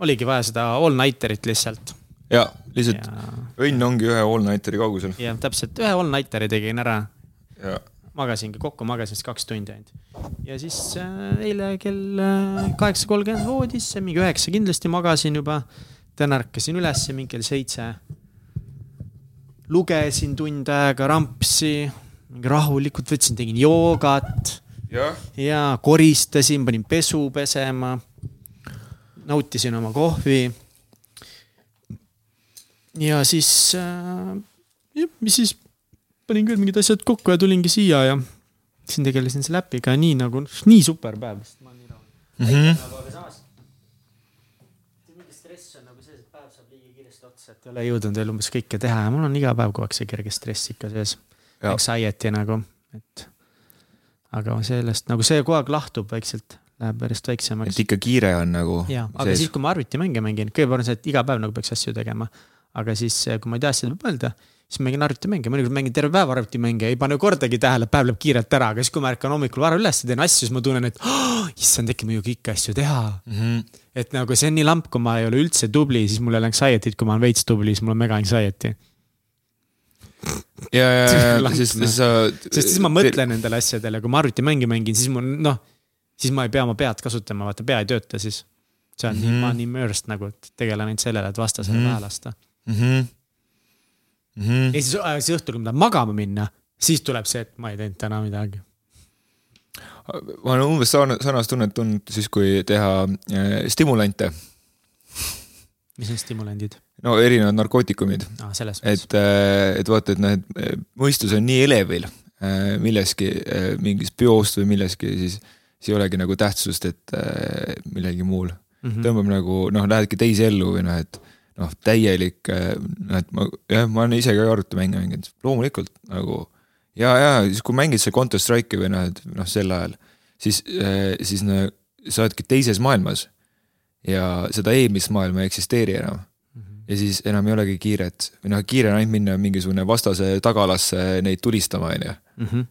oligi vaja seda all-nighter'it lihtsalt. ja lihtsalt ja, õnn ongi ühe all-nighteri kaugusel. ja täpselt ühe all-nighteri tegin ära ja magasingi kokku, magasin siis kaks tundi ainult. ja siis äh, eile kell kaheksa kolmkümmend voodisse, mingi üheksa kindlasti magasin juba. täna ärkasin üles mingi kell seitse. lugesin tund aega rampsi, mingi rahulikult võtsin, tegin joogat jah, ja koristasin, panin pesu pesema. Nautisin oma kohvi. ja siis äh,, siis, panin küll mingid asjad kokku ja tulingi siia ja siin tegelesin selle äpiga nii nagu, nii super päev. Mhm. aga samas. mingi stress on nagu sees, et päev saab liiga kiiresti otsa, et ei ole jõudnud veel umbes kõike teha ja mul on iga päev kogu aeg see kerge stress ikka sees. Anxiety nagu, et. aga sellest nagu see kogu aeg lahtub vaikselt, läheb järjest väiksemaks et. ikka kiire on nagu ja, aga siis, kui ma arvutimänge mängin, kõigepealt on see, et iga päev nagu peaks asju tegema. aga siis, kui ma ei asjade peale mõelda, siis mängin arvutimänge, mõnikord mängin terve päev arvutimänge, ei pane kordagi tähele, päev läheb kiirelt ära, aga siis, kui ma ärkan hommikul vara üles ja teen asju, siis ma tunnen, et oh, issand, äkki ma ei jõua kõiki asju teha. mm. -hmm. et nagu see on nii lamp, kui ma ei ole üldse tubli, siis mul ei ole anxiety't, kui ma olen veits tubli, siis mul on mega anxiety. ja, ja, ja siis noh. sa. sest siis ma mõtlen nendele asjadele, kui ma arvutimänge mängin, siis mul noh, siis ma ei pea oma pead kasutama, vaata pea ei tööta siis. see on mm, -hmm. Mhm. ma olen immersed nagu, et tegelen ainult sellele, et vastasele mm Mhm. -hmm. pähe lasta. mm. -hmm. Mm -hmm. ja siis, äh, siis õhtul, kui ma tahan magama minna, siis tuleb see, et ma ei teinud täna midagi. ma olen umbes sarna- sarnast tunnet tundnud siis, kui teha äh, stimulante, mis on stimulandid no erinevad narkootikumid, ah,? selles mõttes. et, et vaata, et noh, et mõistus on nii elevil äh, milleski, mingist biost või milleski, siis, siis ei olegi nagu tähtsust, et äh, millelgi muul. Mhm. tõmbab nagu noh, lähedki teise ellu või noh, et noh, täielik noh, et ma jah, ma olen ise ka arvutimänge mänginud, loomulikult nagu ja, ja siis kui mängid seal Counter Strike'i või noh, et noh, sel ajal, siis, siis no, sa oledki teises maailmas ja seda eelmist maailma ei eksisteeri enam. Mhm. ja siis enam ei olegi kiiret või noh, kiire on ainult minna mingisugune vastase tagalasse neid tulistama, on ju. Mhm.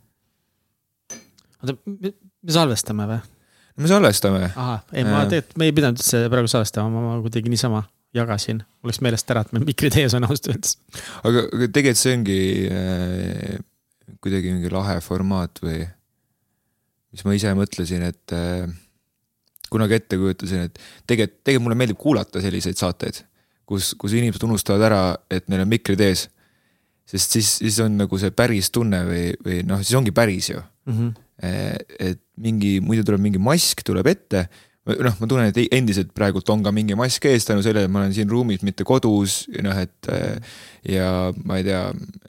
oota, me salvestame või? me salvestame, ahah, ei ma tegelikult, me ei pidanud üldse praegu salvestama, ma kuidagi niisama jagasin, mul läks meelest ära, et meil mikrid ees on ausalt öeldes. aga, aga tegelikult see ongi äh, kuidagi mingi lahe formaat või mis ma ise mõtlesin, et äh, kunagi ette kujutasin, et tegelikult, tegelikult mulle meeldib kuulata selliseid saateid, kus, kus inimesed unustavad ära, et neil on mikrid ees. sest siis, siis on nagu see päris tunne või, või noh, siis ongi päris ju. Mhm. Et mingi, muidu tuleb mingi mask tuleb ette, noh, ma tunnen, et endiselt praegult on ka mingi mask ees tänu sellele, et ma olen siin ruumis, mitte kodus noh, et äh, ja ma ei tea,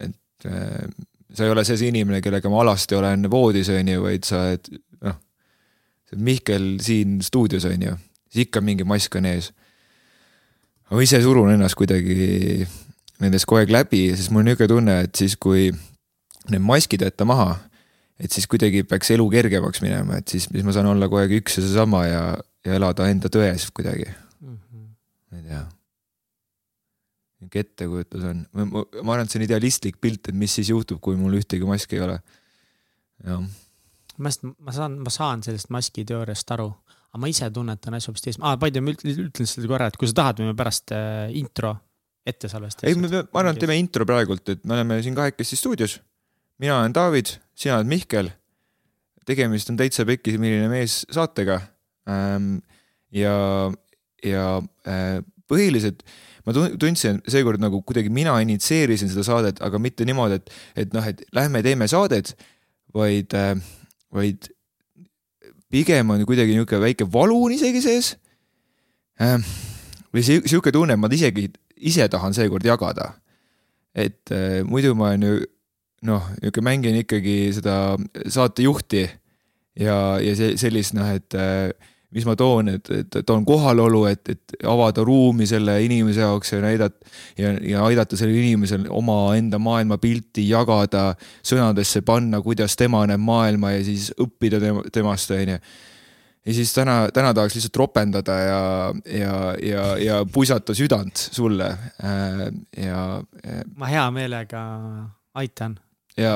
et äh, sa ei ole see inimene, kellega ma alasti olen voodis, on ju, vaid sa oled noh, see Mihkel siin stuudios, on ju, siis ikka mingi mask on ees. aga ma ise surun ennast kuidagi nendest kogu aeg läbi, sest mul on niisugune tunne, et siis, kui need maskid jätta maha et siis kuidagi peaks elu kergemaks minema, et siis, siis ma saan olla kogu aeg üks ja seesama ja, ja elada enda tões kuidagi, Mhm. ma ei tea. niisugune ettekujutus on, ma, ma, ma arvan, et see on idealistlik pilt, et mis siis juhtub, kui mul ühtegi maski ei ole. jah, ma just, ma saan, ma saan sellest maskiteooriast aru, aga ma ise tunnetan asju hoopis teist, aa, by the way, ma üt- ütlen seda korra, et kui sa tahad, võime pärast äh, intro ette salvestada. ei, me peame, ma arvan, et teeme intro praegult, et me oleme siin kahekesti stuudios. mina olen David, sina oled Mihkel. tegemist on täitsa pekki, milline mees saatega ähm,. ja, ja äh, põhiliselt ma tun- tundsin seekord nagu kuidagi mina initsieerisin seda saadet, aga mitte niimoodi, et, et noh, et lähme teeme saadet, vaid äh,, vaid pigem on kuidagi niisugune väike valu on isegi sees ähm,. või sihuke tunne, et ma isegi ise tahan seekord jagada. et äh, muidu ma olen ju noh, niisugune mängin ikkagi seda saatejuhti ja, ja see sellist noh, et äh, mis ma toon, et, et toon kohalolu, et, et avada ruumi selle inimese jaoks ja näidata ja, ja aidata sellel inimesel omaenda maailmapilti jagada, sõnadesse panna, kuidas tema näeb maailma ja siis õppida tema, temast, on ju. Ja siis täna, täna tahaks lihtsalt ropendada ja, ja, ja, ja puisata südant sulle äh, ja, ma hea meelega aitan ja,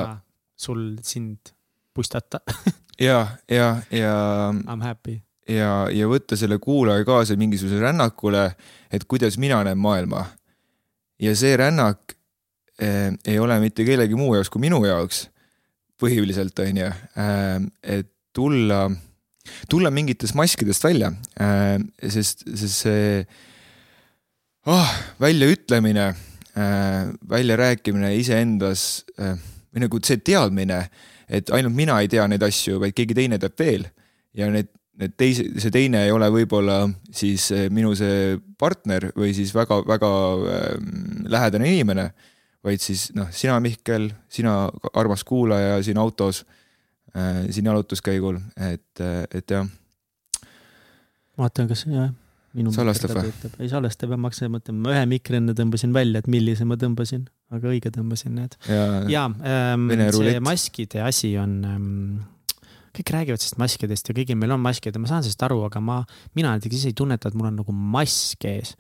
sul sind puistata. ja, ja, ja, I m happy. ja, ja võtta selle kuulaja kaasa mingisugusele rännakule, et kuidas mina näen maailma. ja see rännak eh, ei ole mitte kellegi muu jaoks kui minu jaoks põhiliselt, on ju, eh, et tulla, tulla mingitest maskidest välja eh,, sest, sest see oh, väljaütlemine äh,, väljarääkimine iseendas äh, või nagu see teadmine, et ainult mina ei tea neid asju, vaid keegi teine teab veel ja need need teise, see teine ei ole võib-olla siis eh, minu see partner või siis väga-väga äh, lähedane inimene, vaid siis noh, sina, Mihkel, sina, armas kuulaja siin autos äh,, siin jalutuskäigul, et, äh, et jah. vaatan, kas jah, minu salvestab või? ei salvesta, peab maksa mõtlema, ma ühe mikri enne tõmbasin välja, et millise ma tõmbasin, aga õige tõmbasin, näed. ja, ähm, see maskide asi on ähm, kõik räägivad sellest maskidest ja kõigil meil on maskid ja ma saan sellest aru, aga ma, mina näiteks ise ei tunneta, et mul on nagu mask ees.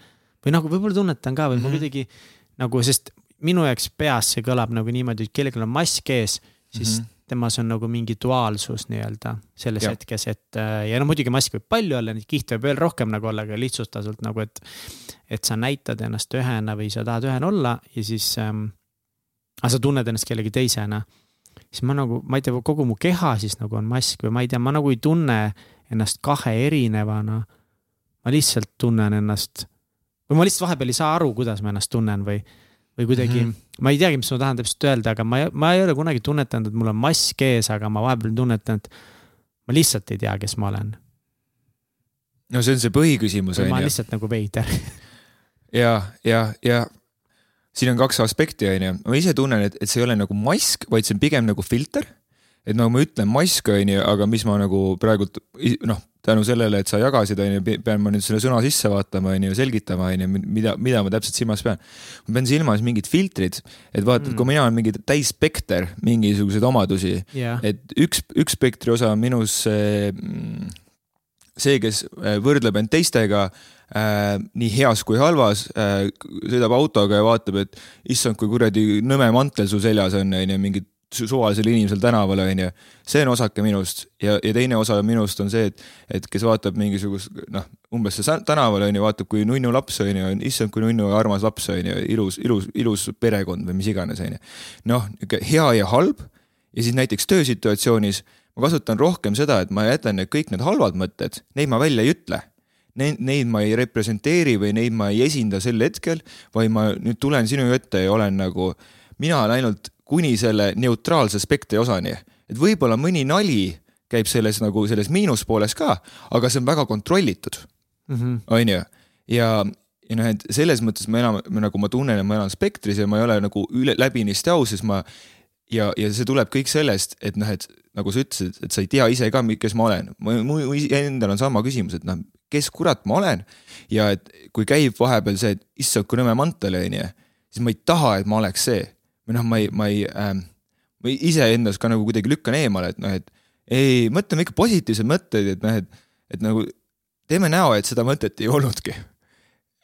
või nagu võib-olla tunnetan ka või mm -hmm. ma kuidagi nagu, sest minu jaoks peas see kõlab nagu niimoodi, et kellelgi on mask ees, siis mm -hmm. Temas on nagu mingi duaalsus nii-öelda selles ja. hetkes, et äh, ja no muidugi mask võib palju olla, neid kihte võib veel rohkem nagu olla, aga lihtsustatult nagu, et. et sa näitad ennast ühena või sa tahad ühena olla ja siis ähm,. aga sa tunned ennast kellegi teisena siis ma nagu, ma ei tea, kogu mu keha siis nagu on mask või ma ei tea, ma nagu ei tunne ennast kahe erinevana. ma lihtsalt tunnen ennast või ma lihtsalt vahepeal ei saa aru, kuidas ma ennast tunnen või, või kuidagi mm, -hmm. ma ei teagi, mis ma tahan täpselt öelda, aga ma, ma ei ole kunagi tunnetanud, et mul on mask ees, aga ma vahepeal tunnetan, et ma lihtsalt ei tea, kes ma olen. no see on see põhiküsimus on ju. ma olen lihtsalt nagu veider ja, ja, ja siin on kaks aspekti, on ju, ma ise tunnen, et, et see ei ole nagu mask, vaid see on pigem nagu filter. Et nagu ma ütlen mask, on ju, aga mis ma nagu praegult noh, tänu sellele, et sa jagasid, on ju, pean ma nüüd selle sõna sisse vaatama, on ju, selgitama, on ju, mida, mida ma täpselt silmas pean. ma pean silmas mingid filtrid, et vaata mm., kui mina olen mingi täisspekter mingisuguseid omadusi yeah., et üks, üks spektri osa on minus see, see, kes võrdleb end teistega äh, nii heas kui halvas äh,, sõidab autoga ja vaatab, et issand, kui kuradi nõme mantel su seljas on, onju, mingid suvalisel inimesel tänaval, onju. see on osake minust ja, ja teine osa minust on see, et, et kes vaatab mingisugust noh, umbes see tänaval onju, vaatab kui nunnu laps onju, issand kui nunnu armas laps onju, ilus, ilus, ilus perekond või mis iganes onju. noh, nihuke hea ja halb ja siis näiteks töösituatsioonis ma kasutan rohkem seda, et ma jätan need kõik need halvad mõtted, neid ma välja ei ütle neid, neid ma ei representeeri või neid ma ei esinda sel hetkel, vaid ma nüüd tulen sinu ette ja olen nagu, mina olen ainult kuni selle neutraalse spektri osani, et võib-olla mõni nali käib selles nagu selles miinuspooles ka, aga see on väga kontrollitud, mhm. on ju, ja ja noh, et selles mõttes ma enam nagu ma tunnen, et ma elan spektris ja ma ei ole nagu üle läbinisti aus, siis ma ja, ja see tuleb kõik sellest, et noh, et nagu sa ütlesid, et sa ei tea ise ka, kes ma olen. mu endal on sama küsimus, et noh, kes kurat ma olen. ja et kui käib vahepeal see, et issand, kui nõme mantel on ju, siis ma ei taha, et ma oleks see. Või noh, ma ei, ma ei äh,, ma iseendas ka nagu kuidagi lükkan eemale, et noh, et ei, mõtleme ikka positiivseid mõtteid, et noh, et, et nagu teeme näo, et seda mõtet ei olnudki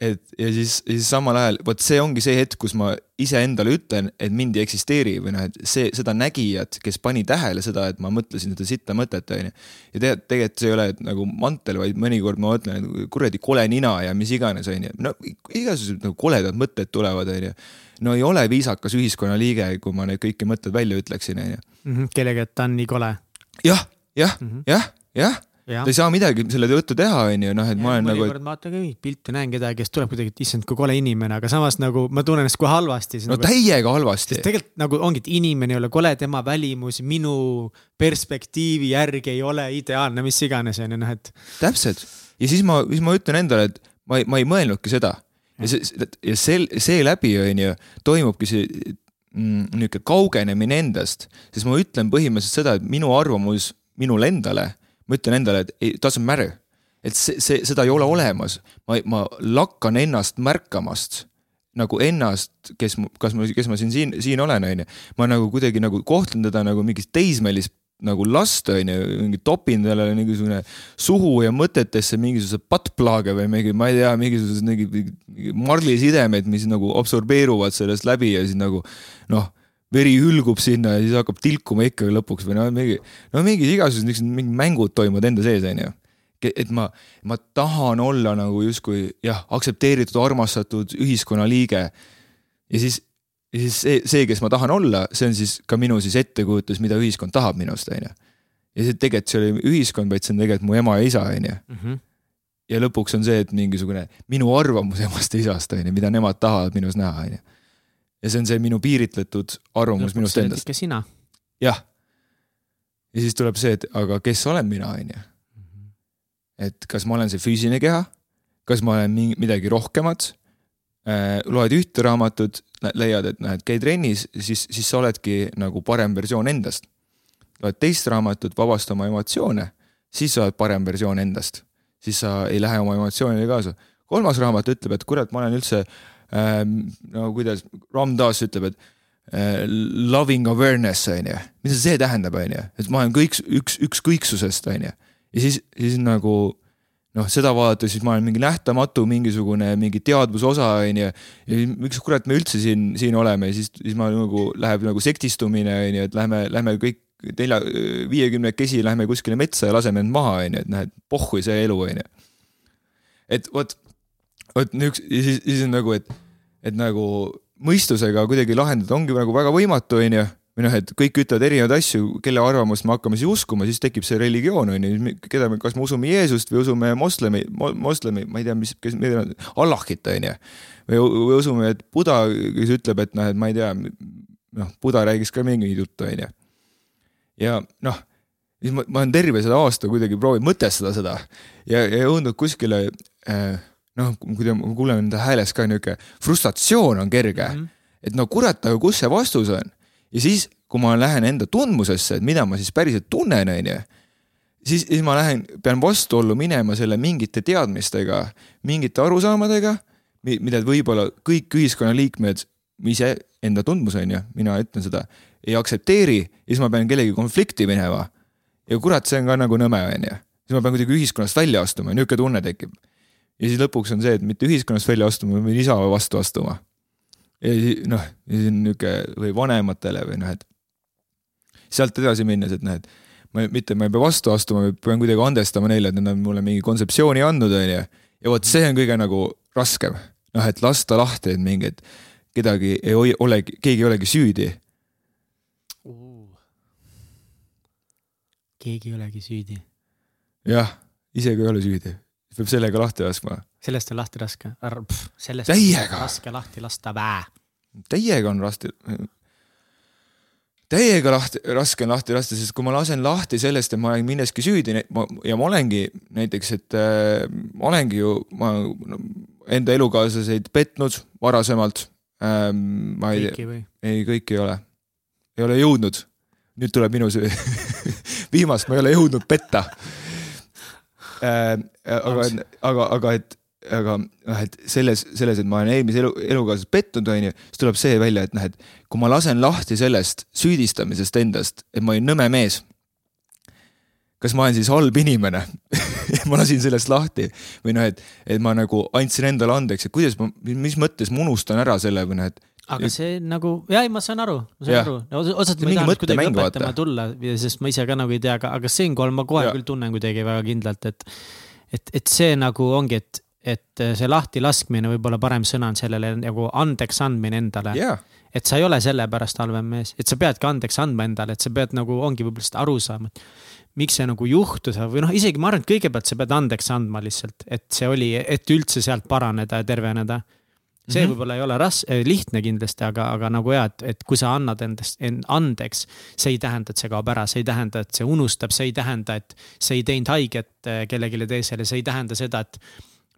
et ja siis, siis samal ajal, vot see ongi see hetk, kus ma iseendale ütlen, et mind ei eksisteeri või noh, et see, seda nägijat, kes pani tähele seda, et ma mõtlesin seda sitta mõtet, on ju. ja tegelikult, tegelikult see ei ole nagu mantel, vaid mõnikord ma mõtlen, et kuradi kole nina ja mis iganes, on ju. no igasugused nagu koledad mõtted tulevad, on ju. No ei ole viisakas ühiskonnaliige, kui ma neid kõiki mõtteid välja ütleksin, on ju. Mhm, kellega, et ta on nii kole. jah, jah, mhm. jah, jah ta ei saa midagi selle tõttu teha, on ju, noh, et ja, ma olen nagu. mõnikord ma vaatan ka mingit pilti, näen kedagi, kes tuleb kuidagi, et issand, kui kole inimene, aga samas nagu ma tunnen ennast kohe halvasti. no nagu, täiega halvasti. tegelikult nagu ongi, et inimene ei ole kole, tema välimus minu perspektiivi järgi ei ole ideaalne, mis iganes, on ju, noh, et. täpselt ja siis ma, siis ma ütlen endale, et ma ei, ma ei mõelnudki seda. Ja see, ja sel, seeläbi, on ju, toimubki see mm, niisugune kaugenemine endast, sest ma ütlen põhimõtteliselt seda, et minu arvamus minule endale ma ütlen endale, et it doesn't matter. et see, see, seda ei ole olemas. ma, ma lakkan ennast märkamast nagu ennast, kes, kas ma, kes ma siin, siin, siin olen, on ju. ma nagu kuidagi nagu kohtlen teda nagu mingit teismelist nagu last, on ju, mingi topin talle mingisugune suhu ja mõtetesse mingisuguse pattplaage või mingi, ma ei tea, mingisugused mingi marlisidemed, mis nagu absorbeeruvad sellest läbi ja siis nagu noh veri hülgub sinna ja siis hakkab tilkuma ikkagi lõpuks või no mingi, no mingid igasugused niisugused mingid mängud toimuvad enda sees, onju. et ma, ma tahan olla nagu justkui jah, aktsepteeritud, armastatud ühiskonnaliige. ja siis, ja siis see, see, kes ma tahan olla, see on siis ka minu siis ettekujutus, mida ühiskond tahab minust, on ju. ja see tegelikult see oli ühiskond, vaid see on tegelikult mu ema ja isa, on ju Mhm. ja lõpuks on see, et mingisugune minu arvamus emast ja isast on ju, mida nemad tahavad minus näha, on ju. ja see on see minu piiritletud arvamus minust endast, ikka sina. jah. ja siis tuleb see, et aga kes olen mina, on ju. et kas ma olen see füüsiline keha, kas ma olen mingi, midagi rohkemat loed ühte raamatut, leiad, et noh, et käid trennis, siis, siis sa oledki nagu parem versioon endast. loed teist raamatut, vabasta oma emotsioone, siis sa oled parem versioon endast. siis sa ei lähe oma emotsioonidega kaasa. kolmas raamat ütleb, et kurat, ma olen üldse ähm,, no kuidas, Ram Dass ütleb, et äh, loving awareness on ju, mida see tähendab, on ju, et ma olen kõik üks, ükskõiksusest on ju. ja siis, siis nagu noh, seda vaadates siis ma olen mingi nähtamatu mingisugune mingi teadvuse osa on ju. ja miks kurat me üldse siin, siin oleme ja siis, siis ma nagu läheb nagu sektistumine on ju, et lähme, lähme kõik nelja, viiekümnekesi lähme kuskile metsa ja laseme end maha on ju, et noh, et pohhui see elu on ju. et vot, vot niisugune ja siis, siis on nagu, et, et nagu mõistusega kuidagi lahendada ongi nagu väga võimatu on ju või noh, et kõik ütlevad erinevaid asju, kelle arvamust me hakkame siis uskuma, siis tekib see religioon on ju, keda me, kas me usume Jeesust või usume moslemi, moslemi, ma ei tea, mis, kes, Allahit on ju. või, või usume, et Buda, kes ütleb, et noh, et ma ei tea, noh, Buda räägis ka mingit juttu on ju. ja noh, siis ma, ma olen terve selle aasta kuidagi proovinud mõtestada seda ja, ja jõudnud kuskile äh, noh, kui te, ma kuulen enda hääles ka niisugune frustratsioon on kerge mm, -hmm. et no kurat, aga kus see vastus on ja siis, kui ma lähen enda tundmusesse, et mida ma siis päriselt tunnen, on ju, siis, siis ma lähen, pean vastuollu minema selle mingite teadmistega, mingite arusaamadega, mida võib-olla kõik ühiskonnaliikmed, ise enda tundmus on ju, mina ütlen seda, ei aktsepteeri ja siis ma pean kellegi konflikti minema. ja kurat, see on ka nagu nõme, on ju. siis ma pean kuidagi ühiskonnast välja astuma, niisugune tunne tekib. ja siis lõpuks on see, et mitte ühiskonnast välja astuma, ma pean isa vastu astuma ja siis noh, siis on niisugune või vanematele või noh, et sealt edasi minnes, et noh, et ma mitte, ma ei pea vastu astuma, ma pean kuidagi andestama neile, et nad on mulle mingi kontseptsiooni andnud, on ju. ja vot see on kõige nagu raskem, noh, et lasta lahti, et mingi, et kedagi ei hoi- ole, keegi ei olegi süüdi. keegi ei olegi süüdi. jah, isegi ei ole süüdi, peab sellega lahti laskma. sellest on lahti raske, sellest Täiega. on raske lahti lasta vää. täiega on raske, täiega lahti, raske on lahti lasta, sest kui ma lasen lahti sellest, et ma olen milleski süüdi ma, ja ma olengi näiteks, et äh, ma olengi ju, ma enda elukaaslaseid petnud varasemalt ähm,. ma ei tea, ei kõik ei ole, ei ole jõudnud. nüüd tuleb minu see viimast ma ei ole jõudnud petta. aga, aga, aga et, aga noh, et selles, selles, et ma olen eelmise elu, elukaaslast petnud, on ju, siis tuleb see välja, et noh, et kui ma lasen lahti sellest süüdistamisest endast, et ma olin nõme mees. kas ma olen siis halb inimene ma lasin sellest lahti või noh, et, et ma nagu andsin endale andeks, et kuidas ma, mis mõttes ma unustan ära selle või noh, et aga see nagu, jaa, ei ma saan aru, ma saan Jah. aru, osalt See ma ei taha kuidagi õpetama tulla, sest ma ise ka nagu ei tea, aga, aga siinkohal ma kohe Jaa. küll tunnen kuidagi väga kindlalt, et et, et see nagu ongi, et, et see lahtilaskmine, võib-olla parem sõna on sellele nagu andeks andmine endale jaa, et sa ei ole sellepärast halvem mees, et sa peadki andeks andma endale, et sa pead nagu ongi võib-olla seda aru saama, et miks see nagu juhtus või noh, isegi ma arvan, et kõigepealt sa pead andeks andma lihtsalt, et see oli, et üldse sealt paraneda ja terveneda. See mm. -hmm. võib-olla ei ole ras-, lihtne kindlasti, aga, aga nagu ja, et, et kui sa annad endast end andeks, see ei tähenda, et see kaob ära, see ei tähenda, et see unustab, see ei tähenda, et see ei teinud haiget eh, kellelegi teisele, see ei tähenda seda, et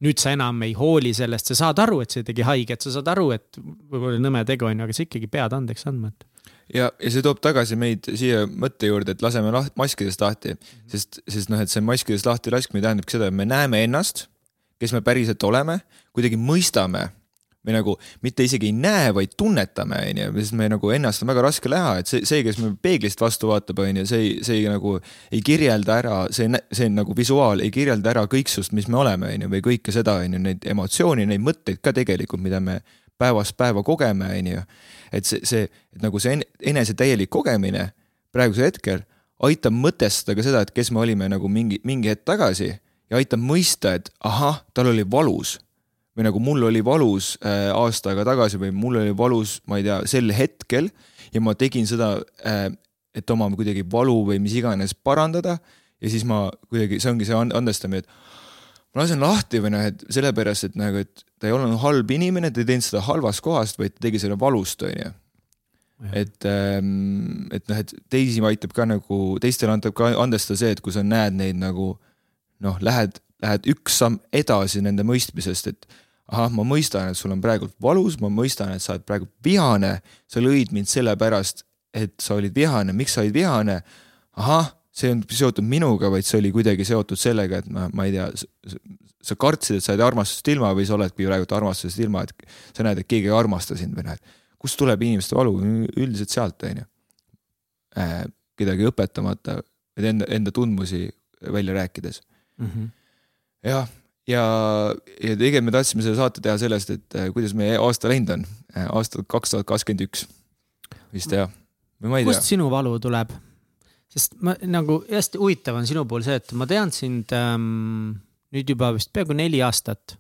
nüüd sa enam ei hooli sellest, sa saad aru, et see tegi haiget, sa saad aru, et võib-olla nõme tegu on ju, aga sa ikkagi pead andeks andma, et. ja, ja see toob tagasi meid siia mõtte juurde, et laseme laht, maskidest lahti, sest, sest noh, et see maskidest lahti laskmine tähendabki seda, et me näeme ennast, kes me päriselt oleme, kuidagi mõistame või nagu mitte isegi ei näe, vaid tunnetame, onju, sest me nagu ennast on väga raske näha, et see, see, kes me peeglist vastu vaatab, onju, see ei, see ei nagu ei kirjelda ära, see, see nagu visuaal ei kirjelda ära kõiksust, mis me oleme, onju, või kõike seda, onju, neid emotsioone, neid mõtteid ka tegelikult, mida me päevast päeva kogeme, onju. et see, see, et nagu see en- enese täielik kogemine praegusel hetkel aitab mõtestada ka seda, et kes me olime nagu mingi, mingi hetk tagasi ja aitab mõista, et ahah, tal oli valus või nagu mul oli valus äh, aasta aega tagasi või mul oli valus, ma ei tea, sel hetkel ja ma tegin seda äh,, et oma kuidagi valu või mis iganes parandada ja siis ma kuidagi, see ongi see and- andestamine, et ma lasen lahti või noh, et sellepärast, et nagu, et ta ei olnud halb inimene, ta ei teinud seda halvast kohast, vaid ta tegi selle valust, onju. et, et noh, et teisi aitab ka nagu, teistele annab ka andestada see, et kui sa näed neid nagu noh, lähed, lähed üks samm edasi nende mõistmisest, et ahah, ma mõistan, et sul on praegult valus, ma mõistan, et sa oled praegu vihane, sa lõid mind sellepärast, et sa olid vihane, miks sa olid vihane? ahah, see on seotud minuga, vaid see oli kuidagi seotud sellega, et ma, ma ei tea, sa kartsid, et sa jäid armastusest ilma või sa oledki praegu armastusest ilma, et sa näed, et keegi ei armasta sind või et kust tuleb inimeste valu, üldiselt sealt, on ju. kedagi õpetamata, et enda, enda tundmusi välja rääkides. Mhm. jah, ja, ja tegelikult me tahtsime selle saate teha sellest, et äh, kuidas meie aasta läinud on, aasta kaks tuhat kakskümmend üks vist jah, või ma ei kust tea, sinu valu tuleb? sest ma nagu hästi huvitav on sinu puhul see, et ma tean sind ähm, nüüd juba vist peaaegu neli aastat.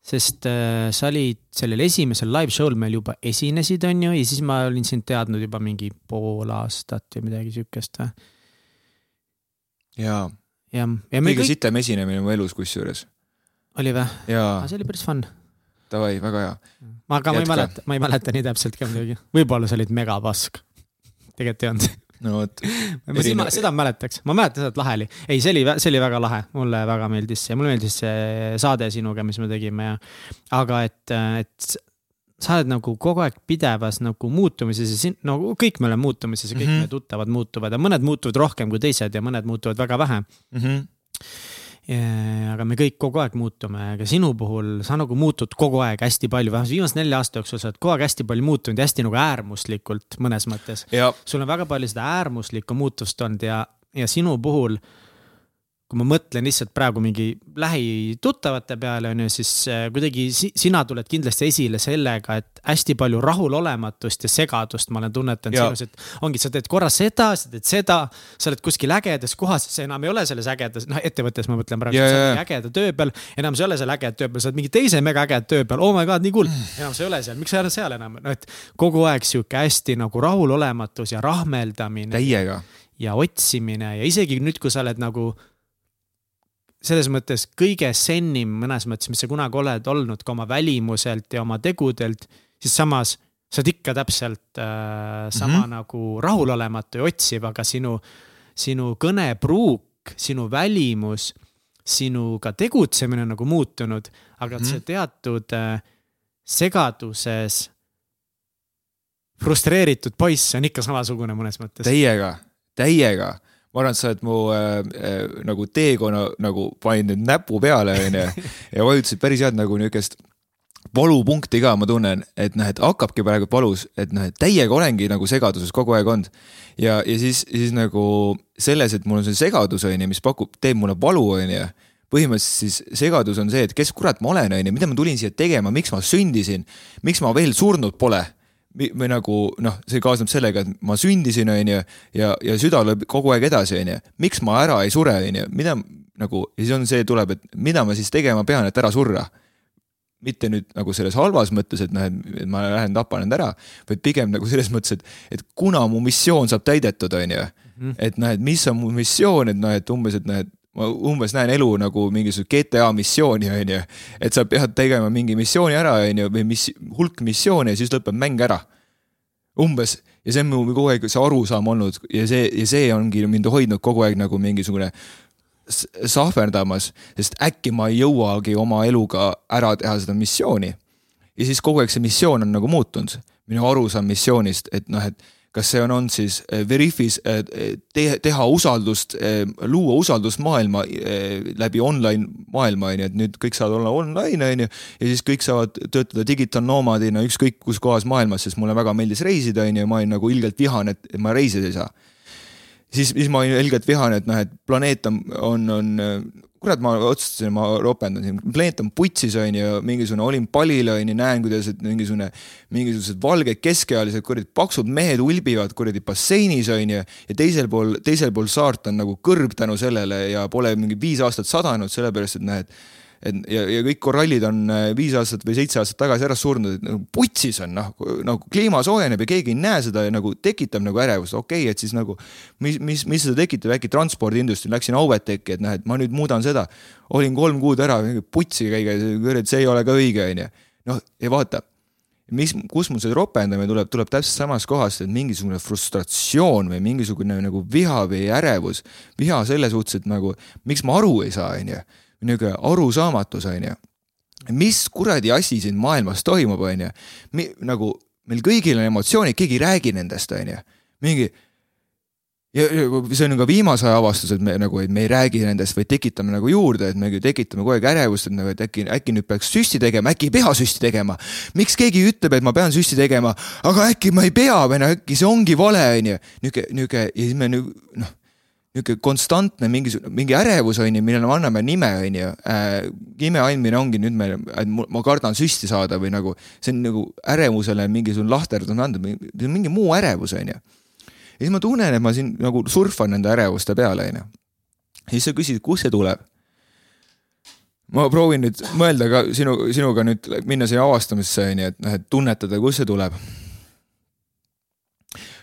sest äh, sa olid sellel esimesel live show'l meil juba esinesid, on ju, ja siis ma olin sind teadnud juba mingi pool aastat või midagi siukest. jaa, jah, kõige kõik, sitem esinemine mu elus kusjuures, oli jaa, see oli päris fun. davai, väga hea. aga ma ei Jätka. mäleta, ma ei mäleta nii täpselt ka muidugi. võib-olla sa olid megapask. tegelikult ei olnud. no vot, Erinev- seda ma mäletaks, ma mäletan seda, et lahe oli. ei, see oli, see oli väga lahe, mulle väga meeldis see, mulle meeldis see saade sinuga, mis me tegime ja. aga et, et sa oled nagu kogu aeg pidevas nagu muutumises ja siin, no kõik me oleme muutumises ja kõik mm. -hmm. meie tuttavad muutuvad ja mõned muutuvad rohkem kui teised ja mõned muutuvad väga vähe. aga me kõik kogu aeg muutume, aga sinu puhul sa nagu muutud kogu aeg hästi palju, vähemalt viimase nelja aasta jooksul sa oled kogu aeg hästi palju muutunud ja hästi nagu äärmuslikult mõnes mõttes ja sul on väga palju seda äärmuslikku muutust olnud ja, ja sinu puhul, kui ma mõtlen lihtsalt praegu mingi lähituttavate peale, on ju, siis äh, kuidagi si sina tuled kindlasti esile sellega, et hästi palju rahulolematust ja segadust ma olen tunnetanud sinus, et ongi, sa teed korra seda, sa teed seda, sa oled kuskil ägedas kohas, sa enam ei ole selles ägedas, noh, ettevõttes ma mõtlen praegu Jaa, sa oled ägeda töö peal, enam sa ei ole seal ägeda töö peal, sa oled mingi teise mega ägeda töö peal, oh my god, nii cool, enam sa ei ole seal, miks sa ei ole seal enam, no et kogu aeg sihuke hästi nagu rahulolematus ja rahmeldamine täiega, ja otsimine ja isegi nüüd, kui sa oled nagu selles mõttes kõige sennim mõnes mõttes, mis sa kunagi oled olnud ka oma välimuselt ja oma tegudelt, siis samas sa oled ikka täpselt äh, sama mm. -hmm. nagu rahulolematu ja otsiv, aga sinu, sinu kõnepruuk, sinu välimus, sinu ka tegutsemine on nagu muutunud, aga mm -hmm. see teatud äh, segaduses frustreeritud poiss on ikka samasugune mõnes mõttes. täiega, täiega. Ma arvan, et sa oled mu äh, äh, nagu teekonna nagu panin nüüd näpu peale, onju. ja vajutasid päris head nagu niukest valupunkti ka, ma tunnen, et noh, et hakkabki praegu valus, et noh, et täiega olengi nagu segaduses kogu aeg olnud. ja, ja siis, siis nagu selles, et mul on see segadus, onju, mis pakub, teeb mulle valu, onju põhimõtteliselt siis segadus on see, et kes kurat ma olen, onju, mida ma tulin siia tegema, miks ma sündisin, miks ma veel surnud pole või nagu noh, see kaasneb sellega, et ma sündisin, onju, ja, ja süda lööb kogu aeg edasi, onju. miks ma ära ei sure, onju, mida nagu ja siis on see tuleb, et mida ma siis tegema pean, et ära surra. mitte nüüd nagu selles halvas mõttes, et noh, et ma lähen tapan end ära, vaid pigem nagu selles mõttes, et, et kuna mu missioon saab täidetud, onju. et noh, et mis on mu missioon, et noh, et umbes, et noh, et ma umbes näen elu nagu mingisugust GTA missiooni, onju. et sa pead tegema mingi missiooni ära, onju, või mis, hulk missioone ja siis lõpeb mäng ära. umbes ja see on mu kogu aeg see arusaam olnud ja see, ja see ongi mind hoidnud kogu aeg nagu mingisugune sahverdamas, sest äkki ma ei jõuagi oma eluga ära teha seda missiooni. ja siis kogu aeg see missioon on nagu muutunud, minu arusaam missioonist, et noh, et kas see on olnud siis eh, Veriffis eh, te, teha usaldust, luua usaldust maailma eh, läbi online maailma, onju, et nüüd kõik saavad olla online, onju. ja siis kõik saavad töötada digitaalnoomadina ükskõik kus kohas maailmas, sest mulle väga meeldis reisida, onju, ja ma olin nagu ilgelt vihane, et ma reisida ei saa siis, siis ma olin ilgelt vihane, et noh, et planeet on, on, on kurat, ma otsustasin, ma ropendan siin, planeet on putsis, on ju, mingisugune, olin palil, on ju, näen, kuidas, mingisugune, mingisugused valged keskealised kuradi paksud mehed ulbivad kuradi basseinis, on ju, ja teisel pool, teisel pool saart on nagu kõrb tänu sellele ja pole mingi viis aastat sadanud, sellepärast et näed, et ja, ja kõik korallid on äh, viis aastat või seitse aastat tagasi ära surnud, et nagu putsis on noh, nagu kliima soojeneb ja keegi ei näe seda ja nagu tekitab nagu ärevust, okei okay,, et siis nagu mis, mis, mis seda tekitab, äkki transpordiindustry, läksin Auveteki, et noh, et ma nüüd muudan seda. olin kolm kuud ära, putsi käiga, see ei ole ka õige, on ju. noh, ja vaata mis, kus mul see ropendamine tuleb, tuleb täpselt samast kohast, et mingisugune frustratsioon või mingisugune nagu viha või ärevus. viha selle suhtes, et nagu miks ma aru ei saa, on niisugune arusaamatus, on ju. mis kuradi asi siin maailmas toimub, on ju. nagu meil kõigil on emotsioonid, keegi ei räägi nendest, on ju. mingi ja see on ka viimase aja avastus, et me nagu, et me ei räägi nendest, vaid tekitame nagu juurde, et me tekitame kogu aeg ärevust, et nagu, et äkki, äkki nüüd peaks süsti tegema, äkki ei pea süsti tegema. miks keegi ütleb, et ma pean süsti tegema, aga äkki ma ei pea või noh, äkki see ongi vale, on ju. nihuke, nihuke ja siis me nüüd noh niisugune konstantne mingisugune, mingi ärevus on ju, millele me anname nime, on ju äh,. nime andmine ongi nüüd meil, et ma kardan süsti saada või nagu see on nagu ärevusele mingisugune lahterdus anda, mingi muu ärevus, on ju. ja siis ma tunnen, et ma siin nagu surfan nende ärevuste peale, on ju. siis sa küsid, kust see tuleb ma proovin nüüd mõelda ka sinu, sinuga nüüd minna siia avastamisse, on ju, et noh, et tunnetada, kust see tuleb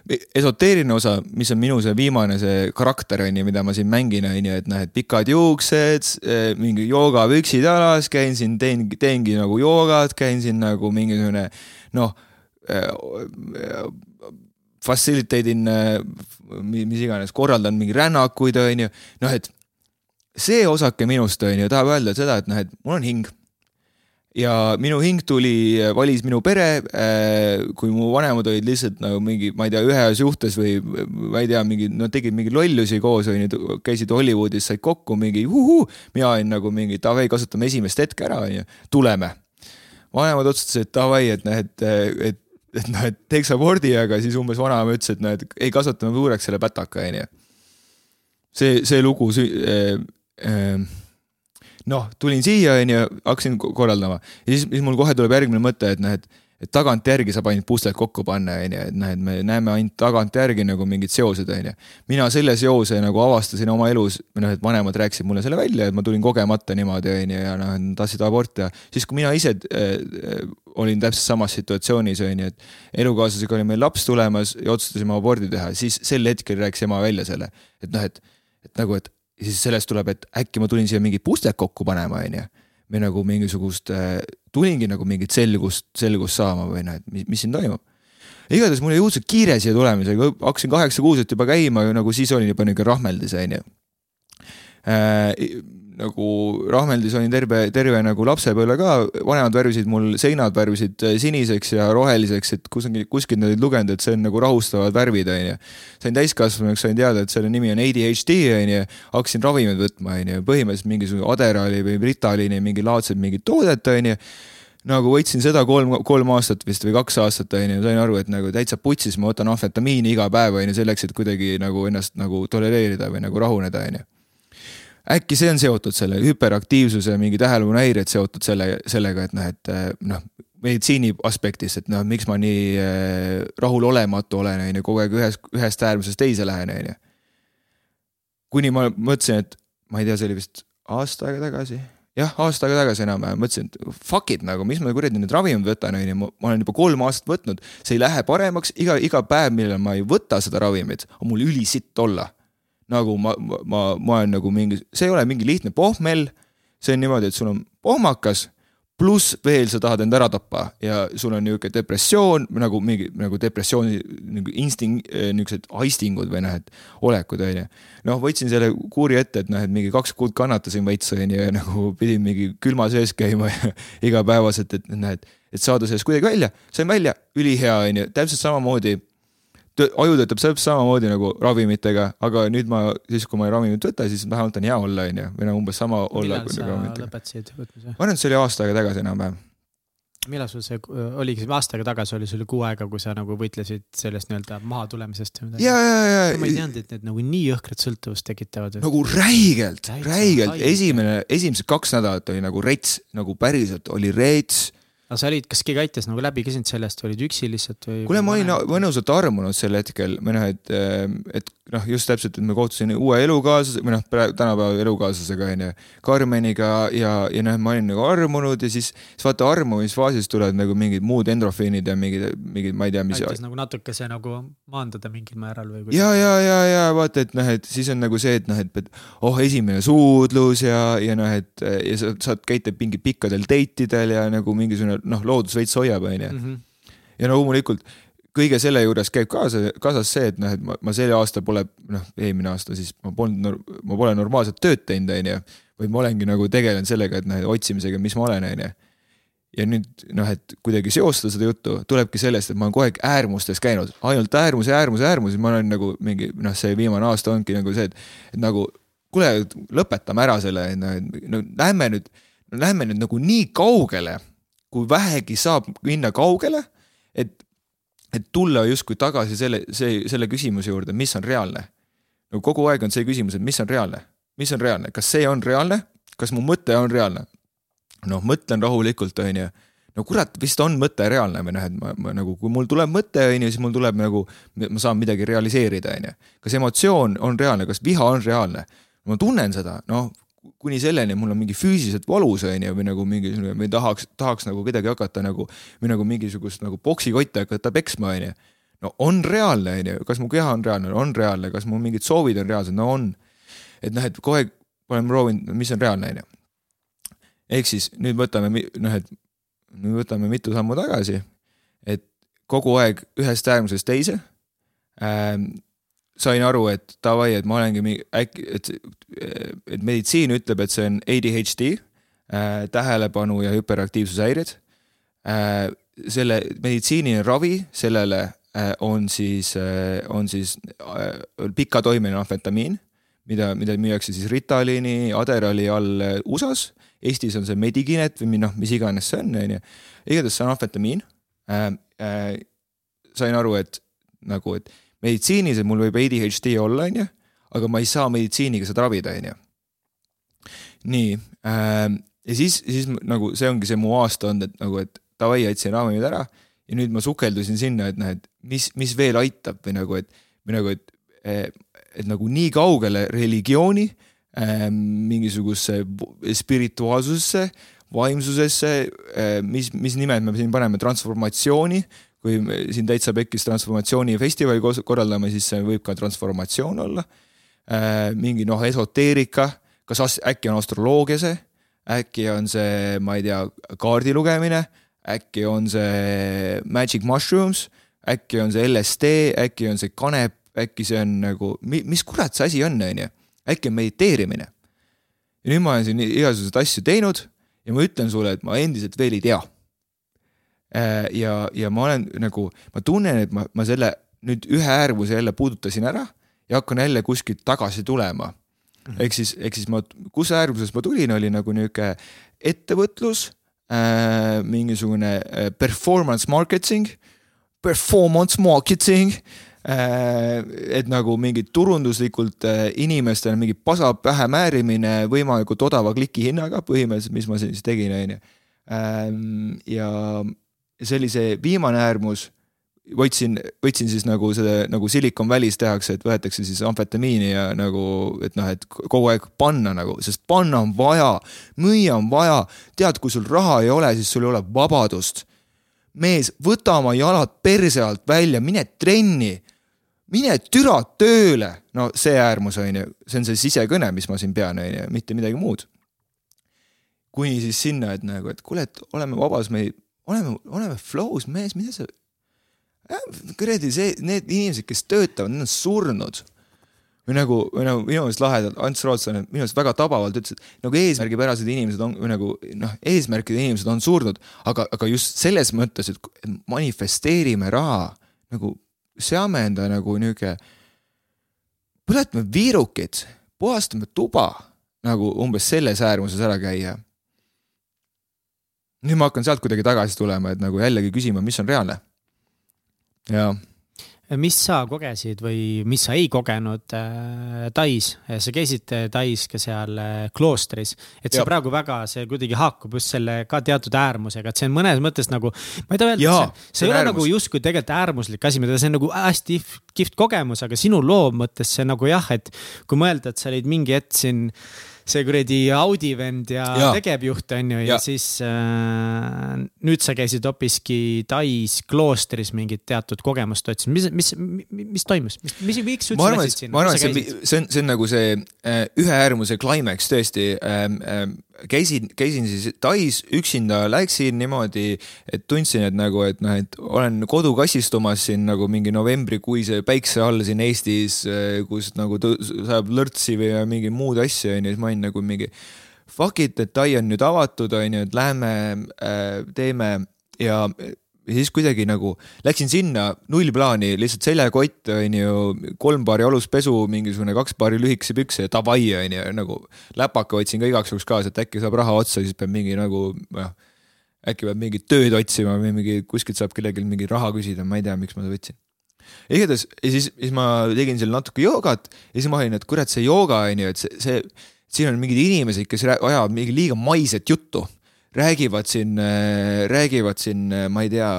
esoteeriline osa, mis on minu see viimane see karakter on ju, mida ma siin mängin, on ju, et noh, et pikad juuksed, eh, mingi joogapüksid jalas, käin siin, teen, teengi nagu joogat, käin siin nagu mingisugune noh äh,, facilitate in äh,, mis iganes, korraldan mingeid rännakuid, on ju, noh, et see osake minust, on ju, tahab öelda seda, et noh, et mul on hing ja minu hing tuli, valis minu pere, äh, kui mu vanemad olid lihtsalt nagu mingi, ma ei tea, ühes suhtes või ma ei tea, mingi, nad tegid mingeid lollusi koos, onju, käisid Hollywoodis, said kokku mingi uhuu, mina olin nagu mingi davai, kasutame esimest hetke ära, onju, tuleme. vanemad otsustasid, davai, et noh, et, et, et noh, et teeks abordi, aga siis umbes vanaema ütles, et noh, et ei kasvatame võõraks selle pätaka, onju. see, see lugu äh, äh, noh, tulin siia, onju, hakkasin korraldama ja siis, siis mul kohe tuleb järgmine mõte, et noh, et et tagantjärgi saab ainult puslet kokku panna, onju, et noh, et me näeme ainult tagantjärgi nagu mingid seosed, onju. mina selle seose nagu avastasin oma elus, noh, et vanemad rääkisid mulle selle välja, et ma tulin kogemata niimoodi, onju, ja noh, tahtsid aborti teha. siis, kui mina ise äh, olin täpselt samas situatsioonis, onju, et elukaaslasega oli meil laps tulemas ja otsustasime abordi teha, siis sel hetkel rääkis ema välja selle, et noh, et, et nagu, et ja siis sellest tuleb, et äkki ma tulin siia mingit puslet kokku panema, on ju. või nagu mingisugust, äh, tulingi nagu mingit selgust, selgust saama või noh, et mis, mis siin toimub. igatahes mul oli õudselt kiire siia tulemisega, hakkasin kaheksa kuuselt juba käima ja nagu siis olin juba niisugune rahmeldis, on ju äh, nagu rahmeldis olin terve, terve nagu lapsepõlve ka, vanemad värvisid mul seinad värvisid äh, siniseks ja roheliseks, et kusagil, kuskilt nad olid lugenud, et see on nagu rahustavad värvid, on ju. sain täiskasvanuks, sain teada, et selle nimi on ADHD, on ju, hakkasin ravimeid võtma, on ju, põhimõtteliselt mingisugune Adderalli või Ritaliini mingi laadset mingit toodet, on ju nagu võtsin seda kolm, kolm aastat vist või kaks aastat on ju, sain aru, et nagu täitsa putsis, ma võtan amfetamiini iga päev on ju selleks, et kuidagi nagu ennast nagu tolereerida või nagu rahuneda on ju äkki see on seotud selle hüperaktiivsuse mingi tähelepanuhäired seotud selle, sellega, et noh, et eh, noh, meditsiini aspektist, et noh, miks ma nii äh, rahulolematu olen, on ju, kogu aeg ühes, ühest äärmusest teise lähen, on ju. kuni ma mõtlesin, et ma ei tea, see oli vist aasta aega tagasi jah, aasta aega tagasi enam-vähem mõtlesin, et fuck it nagu, mis ma kuradi nüüd ravimit võtan, on ju, ma olen juba kolm aastat võtnud, see ei lähe paremaks, iga, iga päev, millal ma ei võta seda ravimit, on mul ülisitt olla nagu ma, ma, ma olen nagu mingi, see ei ole mingi lihtne pohmell. see on niimoodi, et sul on pohmakas, pluss veel sa tahad end ära tappa ja sul on niisugune depressioon nagu mingi nagu depressiooni nagu insting, eh, niisugused aistingud või noh, et olekud on ju. noh, võtsin selle kuuri ette, et noh, et mingi kaks kuud kannatasin veits on ju ja nagu pidin mingi külma sees käima igapäevaselt, et noh, et, et saada sellest kuidagi välja, sain välja, ülihea on ju, täpselt samamoodi aju töötab täpselt samamoodi nagu ravimitega, aga nüüd ma, siis kui ma ravimit võtan, siis vähemalt on hea olla, onju, või no umbes sama olla. millal sa lõpetasid võtmise? ma arvan, et see oli aasta aega tagasi enam-vähem. millal sul see oligi, aasta aega tagasi oli sul kuu aega, kui sa nagu võitlesid sellest nii-öelda mahatulemisest või midagi? ja, ja, ja. ma ei teadnud, et need nagu nii jõhkrat sõltuvust tekitavad. nagu räigelt, räigelt, esimene, esimesed kaks nädalat oli nagu rets, nagu päriselt oli rets aga sa olid, kas keegi aitas nagu läbi ka sind sellest või olid üksi lihtsalt või? kuule, ma olin mõnusalt armunud sel hetkel või noh, et, et noh, just täpselt, et ma kohtusin uue elukaaslase või noh, tänapäeva elukaaslasega onju, Karmeniga ja, ja noh, ma olin nagu armunud ja siis, siis vaata armumisfaasis tulevad nagu mingid muud endrofiinid ja mingid, mingid, ma ei tea, mis. aitas nagu natukese nagu maandada mingil määral või? ja, ja, ja, ja vaata, et noh, et siis on nagu see, et noh, et, oh, esimene suudlus ja, ja noh, et ja sa saad käite mingi pikkadel date idel ja nagu mingisugune noh, loodus veits hoiab, onju. Mhm. ja loomulikult kõige selle juures käib kaasa, kaasas see, et noh, et ma, ma sel aastal pole, noh, eelmine aasta siis ma polnud, ma pole normaalset tööd teinud, onju. vaid ma olengi nagu tegelenud sellega, et noh, otsimisega, mis ma olen, onju. ja nüüd noh, et kuidagi seostada seda juttu, tulebki sellest, et ma olen kogu aeg äärmustes käinud, ainult äärmus, äärmus, äärmus ja ma olen nagu mingi noh, see viimane aasta ongi nagu see, et, et nagu kuule, lõpetame ära selle, no lähme nüüd, lähme nüüd nagu nii kaugele kui vähegi saab minna kaugele, et, et tulla justkui tagasi selle, see, selle küsimuse juurde, mis on reaalne. no kogu aeg on see küsimus, et mis on reaalne, mis on reaalne, kas see on reaalne, kas mu mõte on reaalne? noh, mõtlen rahulikult, on ju no kurat, vist on mõte reaalne või noh, et ma, ma nagu, kui mul tuleb mõte, on ju, siis mul tuleb nagu, ma saan midagi realiseerida, on ju. kas emotsioon on reaalne, kas viha on reaalne? ma tunnen seda, noh, kuni selleni, mul on mingi füüsiliselt valus, on ju, või nagu mingisugune, või tahaks, tahaks nagu kedagi hakata nagu või nagu mingisugust nagu poksikotti hakata peksma, on ju. no on reaalne, on ju, kas mu keha on reaalne, on reaalne, kas mu mingid soovid on reaalsed, no on. et noh, et kogu aeg olen proovinud, mis on reaalne, on ju. ehk siis nüüd võtame, noh, et nüüd võtame mitu sammu tagasi, et kogu aeg ühest äärmusest teise ähm, sain aru, et davai, et ma olengi äkki, et, et meditsiin ütleb, et see on ADHD äh,, tähelepanu ja hüperaktiivsushäired äh,. selle meditsiiniline ravi sellele äh, on siis äh,, on siis äh, pikatoimeline amfetamiin, mida, mida müüakse siis Ritaliini, Aderali all äh, USA-s. Eestis on see Mediginet või noh, mis iganes see on, on ju. igatahes see on amfetamiin äh,. Äh, sain aru, et nagu, et meditsiinis, et mul võib ADHD olla, on ju, aga ma ei saa meditsiiniga seda ravida, on ju. nii äh,, ja siis, siis nagu see ongi see mu aasta olnud, et nagu, et davai, jätsin ravimid ära ja nüüd ma sukeldusin sinna, et noh, et mis, mis veel aitab või nagu, et või nagu, et, et nagu nii kaugele religiooni äh,, mingisugusesse spirituaalsusesse, vaimsusesse äh,, mis, mis nimed me siin paneme, transformatsiooni kui me siin täitsa pekkis transformatsioonifestivali korraldame, siis see võib ka transformatsioon olla. Äh, mingi noh, esoteerika, kas äkki on astroloogia see, äkki on see, ma ei tea, kaardi lugemine, äkki on see magic mushrooms, äkki on see LSD, äkki on see kanep, äkki see on nagu, mis kurat see asi on, on ju, äkki on mediteerimine. ja nüüd ma olen siin igasuguseid asju teinud ja ma ütlen sulle, et ma endiselt veel ei tea ja, ja ma olen nagu, ma tunnen, et ma, ma selle nüüd ühe äärmuse jälle puudutasin ära ja hakkan jälle kuskilt tagasi tulema. Mhm. ehk siis, ehk siis ma, kus äärmusest ma tulin, oli nagu nihuke ettevõtlus äh,, mingisugune äh, performance marketing, performance marketing äh,. et nagu mingid turunduslikult äh, inimestele mingi pasa pähe määrimine võimalikult odava klikihinnaga põhimõtteliselt, mis ma siis tegin, on ju. Ähm, ja see oli see viimane äärmus, võtsin, võtsin siis nagu selle nagu Silicon Valley's tehakse, et võetakse siis amfetamiini ja nagu, et noh, et kogu aeg panna nagu, sest panna on vaja, müüa on vaja. tead, kui sul raha ei ole, siis sul ei ole vabadust. mees, võta oma jalad perse alt välja, mine trenni. mine türa tööle, no see äärmus on ju, see on see sisekõne, mis ma siin pean, on ju, mitte midagi muud. kuni siis sinna, et nagu, et kuule, et oleme vabas, me ei oleme, oleme flow's, mees, mida sa. kuradi see, need inimesed, kes töötavad, need on surnud. või nagu, või nagu minu meelest lahedalt, Ants Rootslane minu meelest väga tabavalt ütles, et nagu eesmärgipärased inimesed on, või nagu noh, eesmärkide inimesed on surnud, aga, aga just selles mõttes, et manifesteerime raha, nagu seame enda nagu nihuke, põletame viirukid, puhastame tuba, nagu umbes selles äärmuses ära käia nüüd ma hakkan sealt kuidagi tagasi tulema, et nagu jällegi küsima, mis on reaalne. ja mis sa kogesid või mis sa ei kogenud äh, Tais, sa käisid Tais ka seal äh, kloostris, et see ja. praegu väga, see kuidagi haakub just selle ka teatud äärmusega, et see on mõnes mõttes nagu, ma ei taha öelda, see, see ei ole äärmus. nagu justkui tegelikult äärmuslik asi, mida see on nagu hästi kihvt kogemus, aga sinu loo mõttes see nagu jah, et kui mõelda, et sa olid mingi hetk siin see kuradi Audi vend ja, ja. tegevjuht on ju, ja siis äh, nüüd sa käisid hoopiski Tais kloostris mingit teatud kogemust otsimas, mis, mis, mis toimus, mis, mis, miks sa üldse läksid sinna? ma arvan, et see, see on, see on nagu see äh, ühe äärmuse climax tõesti ähm,. Ähm, käisin, käisin siis Tais üksinda, läksin niimoodi, et tundsin, et nagu, et noh, et olen kodukassistumas siin nagu mingi novembrikuise päikse all siin Eestis, kus nagu sajab lörtsi või mingi muud asja onju, siis ma olin nagu mingi fuck it, et Tai on nüüd avatud, on ju, et lähme äh, teeme ja ja siis kuidagi nagu läksin sinna null plaani, lihtsalt seljakott on ju, kolm paari aluspesu, mingisugune kaks paari lühikese pükse ja davai on ju, nagu läpaka võtsin ka igaks juhuks kaasa, et äkki saab raha otsa, siis peab mingi nagu noh. äkki peab mingit tööd otsima või mingi kuskilt saab kellelgi mingi raha küsida, ma ei tea, miks ma seda võtsin. igatahes ja siis, siis ma tegin seal natuke joogat ja siis ma olin, et kurat, see jooga on ju, et see, see, siin on mingid inimesed, kes ajavad mingi liiga maiset juttu räägivad siin, äh, räägivad siin, äh, ma ei tea,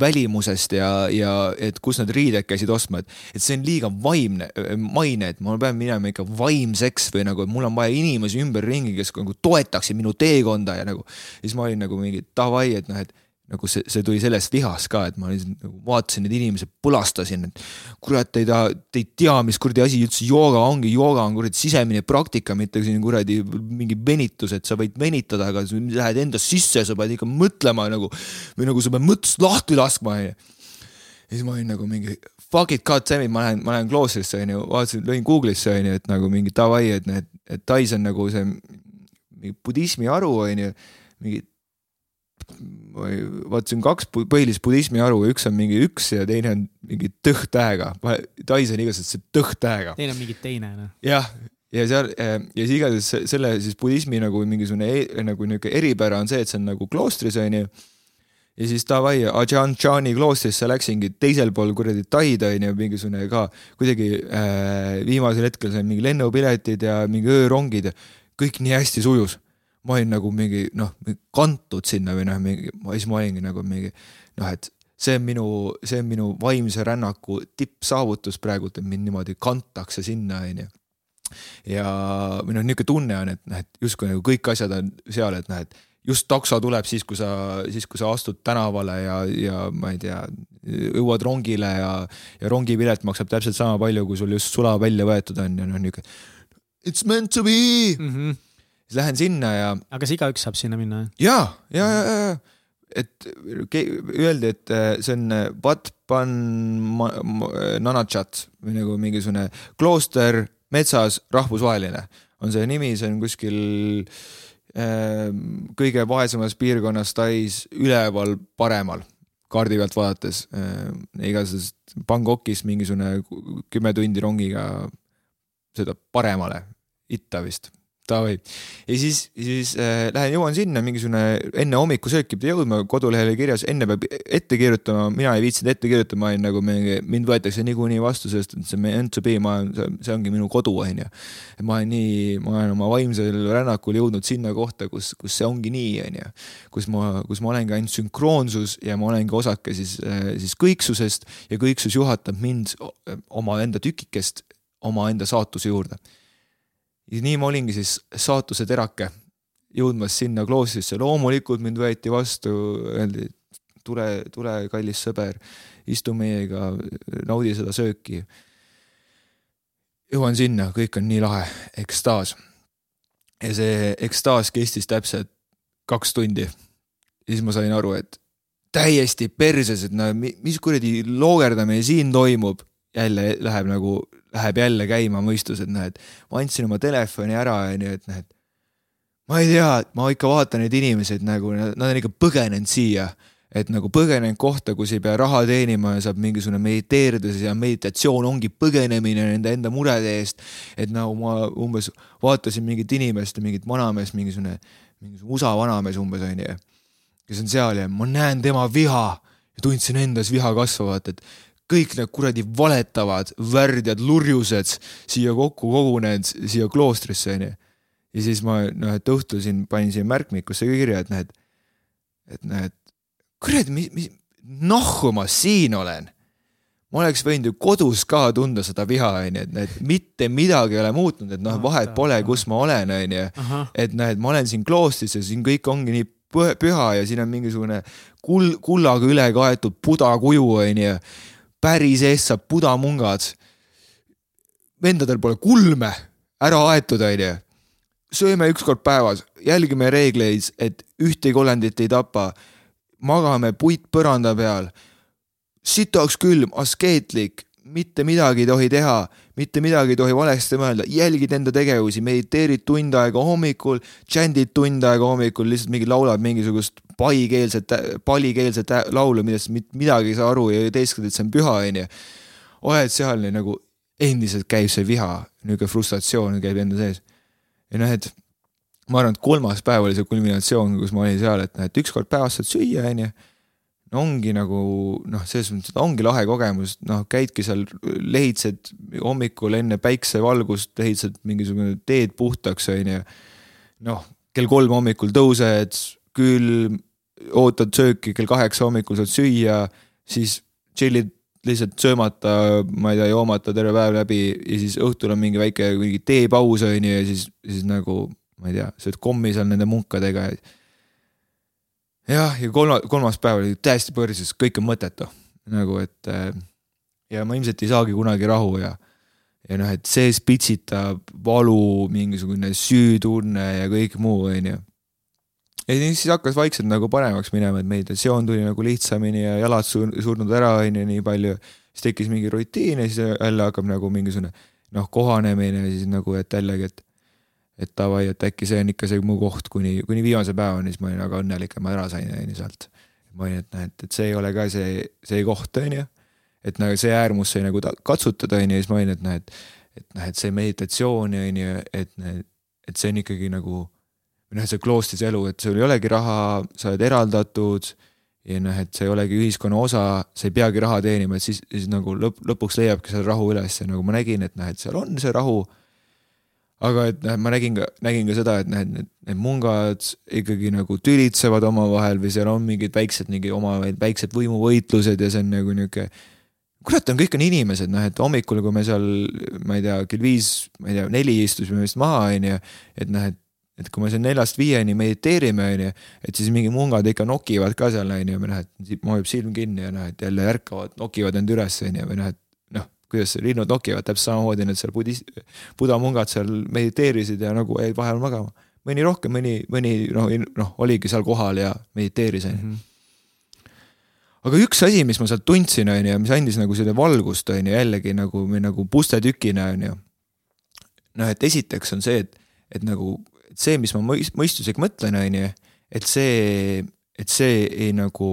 välimusest ja, ja et kus nad riided käisid ostma, et, et see on liiga vaimne, äh, maine, et ma pean minema ikka vaimseks või nagu, et mul on vaja inimesi ümberringi, kes nagu toetaksid minu teekonda ja nagu. siis ma olin nagu mingi davai, et noh, et nagu see, see tuli sellest vihast ka, et ma nagu vaatasin neid inimesi, põlastasin, et kurat, te ei taha, te ei tea, mis kuradi asi üldse jooga ongi, jooga on kuradi sisemine praktika, mitte siin kuradi mingi venitus, et sa võid venitada, aga sa lähed enda sisse, sa pead ikka mõtlema nagu või nagu sa pead mõttest lahti laskma. Onju. ja siis ma olin nagu mingi fuck it, god damn it, ma lähen, ma lähen kloostrisse onju, vaatasin, lõin Google'isse onju, et nagu mingi davai, et need, et Tais on nagu see budismi haru onju, mingi ma vaatasin kaks põhilist budismi haru, üks on mingi üks ja teine on mingi tõht-tähega. Tais on igatahes see tõht-tähega. teine on mingi teine noh. jah, ja seal ja siis igatahes selle siis budismi nagu mingisugune e, nagu niuke eripära on see, et see on nagu kloostris onju. ja siis davai, Ajahn Chani kloostrisse läksingi teisel pool kuradi Taid onju, mingisugune ka kuidagi äh, viimasel hetkel sain mingi lennupiletid ja mingi öörongid ja kõik nii hästi sujus ma olin nagu mingi noh, kantud sinna või noh, mingi, siis ma olingi nagu mingi noh, et see on minu, see on minu vaimse rännaku tippsaavutus praegult, et mind niimoodi kantakse sinna, onju. ja või noh, niisugune tunne on, et noh, et justkui nagu kõik asjad on seal, et noh, et just takso tuleb siis, kui sa, siis kui sa astud tänavale ja, ja ma ei tea, jõuad rongile ja, ja rongipilet maksab täpselt sama palju, kui sul just sula välja võetud on ja noh, niisugune. It's meant to be mm. -hmm siis lähen sinna ja. aga kas igaüks saab sinna minna? ja, ja, ja, ja, ja et öeldi, et äh, see on Vatpan Nanachat või nagu mingisugune klooster metsas rahvusvaheline on see nimi, see on kuskil äh, kõige vaesemas piirkonnas Tais üleval paremal kaardi pealt vaadates äh,. igatahes Bangkokis mingisugune kümme tundi rongiga sõidab paremale, itta vist davai. ja siis, siis äh, lähen jõuan sinna, mingisugune enne hommikusööki pidi jõudma, kodulehel oli kirjas, enne peab ette kirjutama, mina ei viitsinud ette kirjutada, ma olin nagu mingi, mind võetakse niikuinii vastu, sest et see meant to be, ma, see ongi minu kodu, on ju. ma olen nii, ma olen oma vaimsel rännakul jõudnud sinna kohta, kus, kus see ongi nii, on ju. kus ma, kus ma olengi ainult sünkroonsus ja ma olengi osake siis, äh, siis kõiksusest ja kõiksus juhatab mind omaenda tükikest omaenda saatuse juurde ja nii ma olingi siis saatuse terake, jõudmas sinna kloostrisse, loomulikult mind võeti vastu, öeldi, tule, tule, kallis sõber, istu meiega, naudi seda sööki. jõuan sinna, kõik on nii lahe, ekstaas. ja see ekstaas kestis täpselt kaks tundi. ja siis ma sain aru, et täiesti perses, et no mis kuradi loogerdamine siin toimub, jälle läheb nagu läheb jälle käima mõistus, et noh, et ma andsin oma telefoni ära, onju, et noh, et ma ei tea, ma ikka vaatan neid inimesi, et nagu nad on ikka põgenenud siia, et nagu põgenenud kohta, kus ei pea raha teenima ja saab mingisugune mediteerida ja meditatsioon ongi põgenemine nende enda murede eest. et nagu ma umbes vaatasin mingit inimest, mingit vanameest, mingisugune, mingisugune USA vanamees umbes onju kes on seal ja ma näen tema viha ja tundsin endas viha kasvavat, et kõik need kuradi valetavad värdjad lurjused siia kokku kogunenud siia kloostrisse onju. ja siis ma noh, et õhtul siin panin siia märkmikusse kirja, et näed, et näed, kuradi, mis, mis, nahku ma siin olen ma oleks võinud ju kodus ka tunda seda viha, onju, et näed, mitte midagi ei ole muutunud, et noh, vahet pole, kus ma olen, onju. et näed, ma olen siin kloostris ja siin kõik ongi nii püha ja siin on mingisugune kul-, kullaga üle kaetud pudakuju, onju. Päris eest saab pudamungad. vendadel pole kulme ära aetud, onju. sööme üks kord päevas, jälgime reegleid, et ühtegi olendit ei tapa. magame puitpõranda peal sitaks külm, askeetlik, mitte midagi ei tohi teha, mitte midagi ei tohi valesti mõelda, jälgid enda tegevusi, mediteerid tund aega hommikul, džändid tund aega hommikul, lihtsalt mingi laulad mingisugust paikeelset, palikeelset laulu, millest midagi ei saa aru ja teeskad, et see on püha, onju. oled seal nagu endiselt käib see viha, niisugune frustratsioon käib enda sees. ja noh, et ma arvan, et kolmas päev oli see kulminatsioon, kus ma olin seal, et noh, et üks kord päevas saad süüa, onju no ongi nagu noh, selles mõttes, et ongi lahe kogemus, noh, käidki seal, lehitsed hommikul enne päiksevalgust, lehitsed mingisugune teed puhtaks, on ju. noh, kell kolm hommikul tõused, külm, ootad sööki, kell kaheksa hommikul saad süüa, siis chill'id lihtsalt söömata, ma ei tea, joomata terve päev läbi ja siis õhtul on mingi väike mingi teepaus on ju ja siis, siis nagu ma ei tea, sööd kommi seal nende munkadega ja jah, ja kolmas, kolmas päev oli täiesti põrsis, kõik on mõttetu. nagu et äh, ja ma ilmselt ei saagi kunagi rahu ja, ja noh, et sees pitsitab valu, mingisugune süütunne ja kõik muu, onju. ja siis hakkas vaikselt nagu paremaks minema, et meditatsioon tuli nagu lihtsamini ja jalad surnud ära, onju, nii palju. siis tekkis mingi rutiin ja siis jälle hakkab nagu mingisugune noh, kohanemine ja siis nagu, et jällegi, et et davai, et äkki see on ikka see mu koht kuni, kuni viimase päevani, siis ma olin väga õnnelik, et ma ära sain, on ju sealt. ma olin, et noh, et, et see ei ole ka see, see koht, on ju. et nagu see äärmus sai nagu katsutada, on ju, ja siis ma olin, et noh, et, et noh, et see meditatsioon, on ju, et, et see on ikkagi nagu või noh, see kloostris elu, et sul ei olegi raha, sa oled eraldatud ja noh, et see ei olegi ühiskonna osa, sa ei peagi raha teenima, et siis, siis nagu lõpp, lõpuks leiabki selle rahu üles ja nagu ma nägin, et noh, et seal on see rahu aga et noh, ma nägin ka, nägin ka seda, et noh, et need, need mungad ikkagi nagu tülitsevad omavahel või seal on mingid väiksed mingi omavahel väiksed võimuvõitlused ja see on nagu niuke. kurat, on kõik on inimesed, noh, et hommikul, kui me seal, ma ei tea, kell viis, ma ei tea, neli istusime vist maha, onju, et noh, et et kui me seal neljast viieni mediteerime, onju, et siis mingi mungad ikka nokivad ka seal, onju, või noh, et hoiab silm kinni ja noh, et jälle ärkavad, nokivad end üles, onju, või noh, et kuidas linnud nokivad, täpselt samamoodi need seal budist-, budamungad seal mediteerisid ja nagu jäid vahel magama. mõni rohkem, mõni, mõni noh, noh, oligi seal kohal ja mediteeris, on ju. Mhm. aga üks asi, mis ma sealt tundsin, on ju, ja mis andis nagu selle valgust, on ju, jällegi nagu, nagu pustetükina, on ju. noh, et esiteks on see, et, et nagu, et see, mis ma mõistusega mõtlen, on ju, et see, et see ei nagu,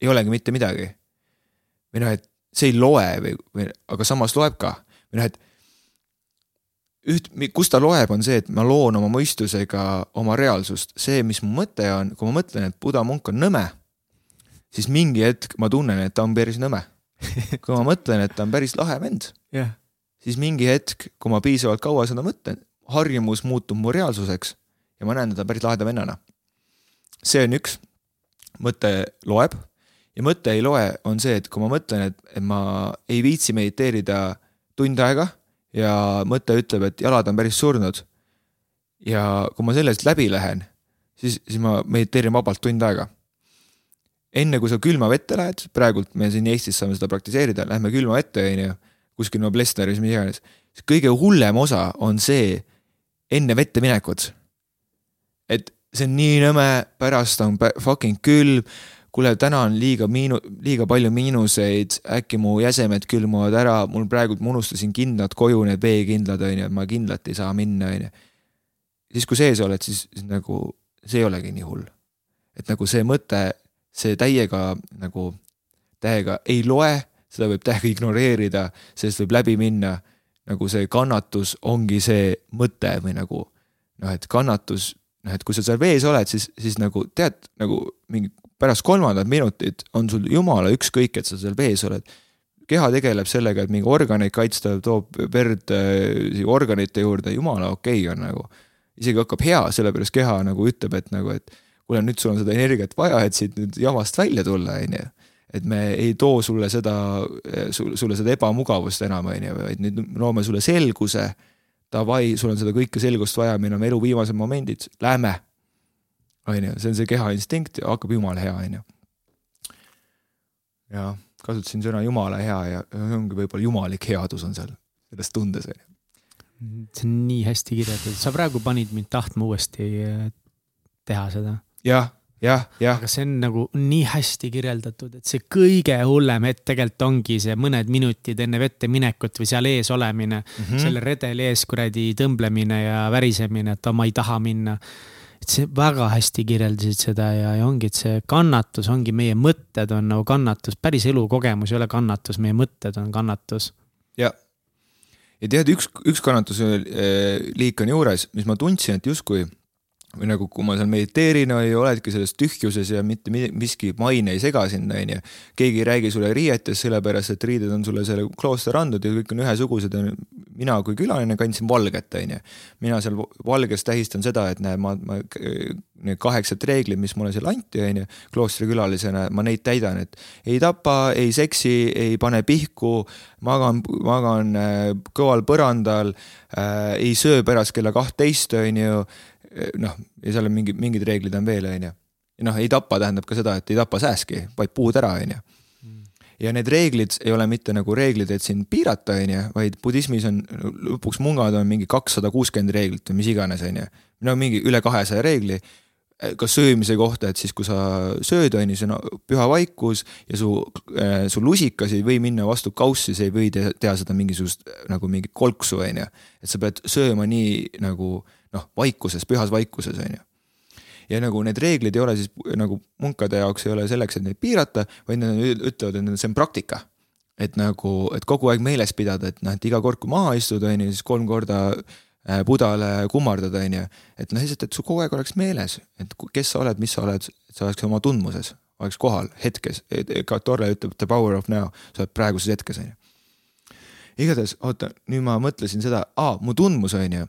ei olegi mitte midagi. või noh, et see ei loe või, või, aga samas loeb ka. või noh, et üht, kus ta loeb, on see, et ma loon oma mõistusega oma reaalsust. see, mis mu mõte on, kui ma mõtlen, et Buda munk on nõme, siis mingi hetk ma tunnen, et ta on päris nõme. kui ma mõtlen, et ta on päris lahe vend yeah., siis mingi hetk, kui ma piisavalt kaua seda mõtlen, harjumus muutub mu reaalsuseks ja ma näen teda päris laheda vennana. see on üks, mõte loeb ja mõte ei loe, on see, et kui ma mõtlen, et, et ma ei viitsi mediteerida tund aega ja mõte ütleb, et jalad on päris surnud. ja kui ma sellest läbi lähen, siis, siis ma mediteerin vabalt tund aega. enne kui sa külma vette lähed, praegult me siin Eestis saame seda praktiseerida, lähme külma vette, on ju, kuskil Noblessneris, mis iganes. kõige hullem osa on see enne vette minekut. et see on nii nõme, pärast on fucking külm kuule, täna on liiga miinu-, liiga palju miinuseid, äkki mu jäsemed külmuvad ära, mul praegu, ma unustasin kindlad koju, need veekindlad, on ju, et ma kindlalt ei saa minna, on ju. siis, kui sees oled, siis, nagu see ei olegi nii hull. et nagu see mõte, see täiega nagu, täiega ei loe, seda võib täiega ignoreerida, sellest võib läbi minna. nagu see kannatus ongi see mõte või nagu noh, et kannatus noh, et kui sa seal vees oled, siis, siis nagu tead nagu mingi pärast kolmandat minutit on sul jumala ükskõik, et sa seal vees oled. keha tegeleb sellega, et mingi organeid kaitsta, toob verd äh, organite juurde, jumala okei okay on nagu. isegi hakkab hea, sellepärast keha nagu ütleb, et nagu, et kuule, nüüd sul on seda energiat vaja, et siit nüüd jamast välja tulla, on ju et me ei too sulle seda, sulle seda ebamugavust enam, on ju, vaid nüüd loome sulle selguse. Davai, sul on seda kõike selgust vaja, meil on elu viimased momendid, lähme. On ju, see on see keha instinkt ja hakkab jumala hea, on ju. ja kasutasin sõna jumala hea ja ongi võib-olla jumalik headus on seal selles tundes, on ju. see on nii hästi kirjeldatud, sa praegu panid mind tahtma uuesti eh, teha seda. jah jah, jah. aga see on nagu nii hästi kirjeldatud, et see kõige hullem hetk tegelikult ongi see mõned minutid enne vette minekut või seal ees olemine mm. -hmm. selle redeli ees kuradi tõmblemine ja värisemine, et ma ei taha minna. Et see väga hästi kirjeldasid seda ja, ja ongi, et see kannatus ongi meie mõtted on nagu kannatus, päris elukogemus ei ole kannatus, meie mõtted on kannatus. ja, ja tead, üks, üks kannatuse äh, liik on juures, mis ma tundsin, et justkui või nagu, kui ma seal mediteerin või oledki selles tühjuses ja mitte miski maine ei sega sind, on ju. keegi ei räägi sulle riietes, sellepärast et riided on sulle selle klooster andnud ja kõik on ühesugused mina kui külaline kandsin valget, on ju. mina seal valges tähistan seda, et näe, ma, ma need kaheksat reeglit, mis mulle seal anti, on ju, kloostri külalisena, ma neid täidan, et ei tapa, ei seksi, ei pane pihku, magan, magan äh, kõval põrandal äh,, ei söö pärast kella kahtteist, on ju noh, ja seal on mingi, mingid reeglid on veel, on ju. ja noh, ei tapa tähendab ka seda, et ei tapa sääski, vaid puud ära, on ju. ja need reeglid ei ole mitte nagu reeglid, et sind piirata, on ju, vaid budismis on lõpuks mungad on mingi kakssada kuuskümmend reeglit või mis iganes, on ju. no mingi üle kahesaja reegli ka söömise kohta, et siis, kui sa sööd, on ju, see on püha vaikus ja su, su lusikas ei või minna vastu kaussi, see ei või teha, seda mingisugust nagu mingit kolksu, on ju. et sa pead sööma nii nagu noh, vaikuses, pühas vaikuses, on ju. ja nagu need reeglid ei ole siis nagu munkade jaoks ei ole selleks, et neid piirata, vaid nad ütlevad, et see on praktika. et nagu, et kogu aeg meeles pidada, et noh, et iga kord, kui maha istud, on ju, siis kolm korda äh, budale kummardada, on ju. et noh, lihtsalt, et sul kogu aeg oleks meeles, et kes sa oled, mis sa oled, et sa oleks oma tundmuses, oleks kohal, hetkes, ka Torre ütleb the power of now, sa oled praeguses hetkes, on ju igatahes, oota, nüüd ma mõtlesin seda, aa, mu tundmus on ju,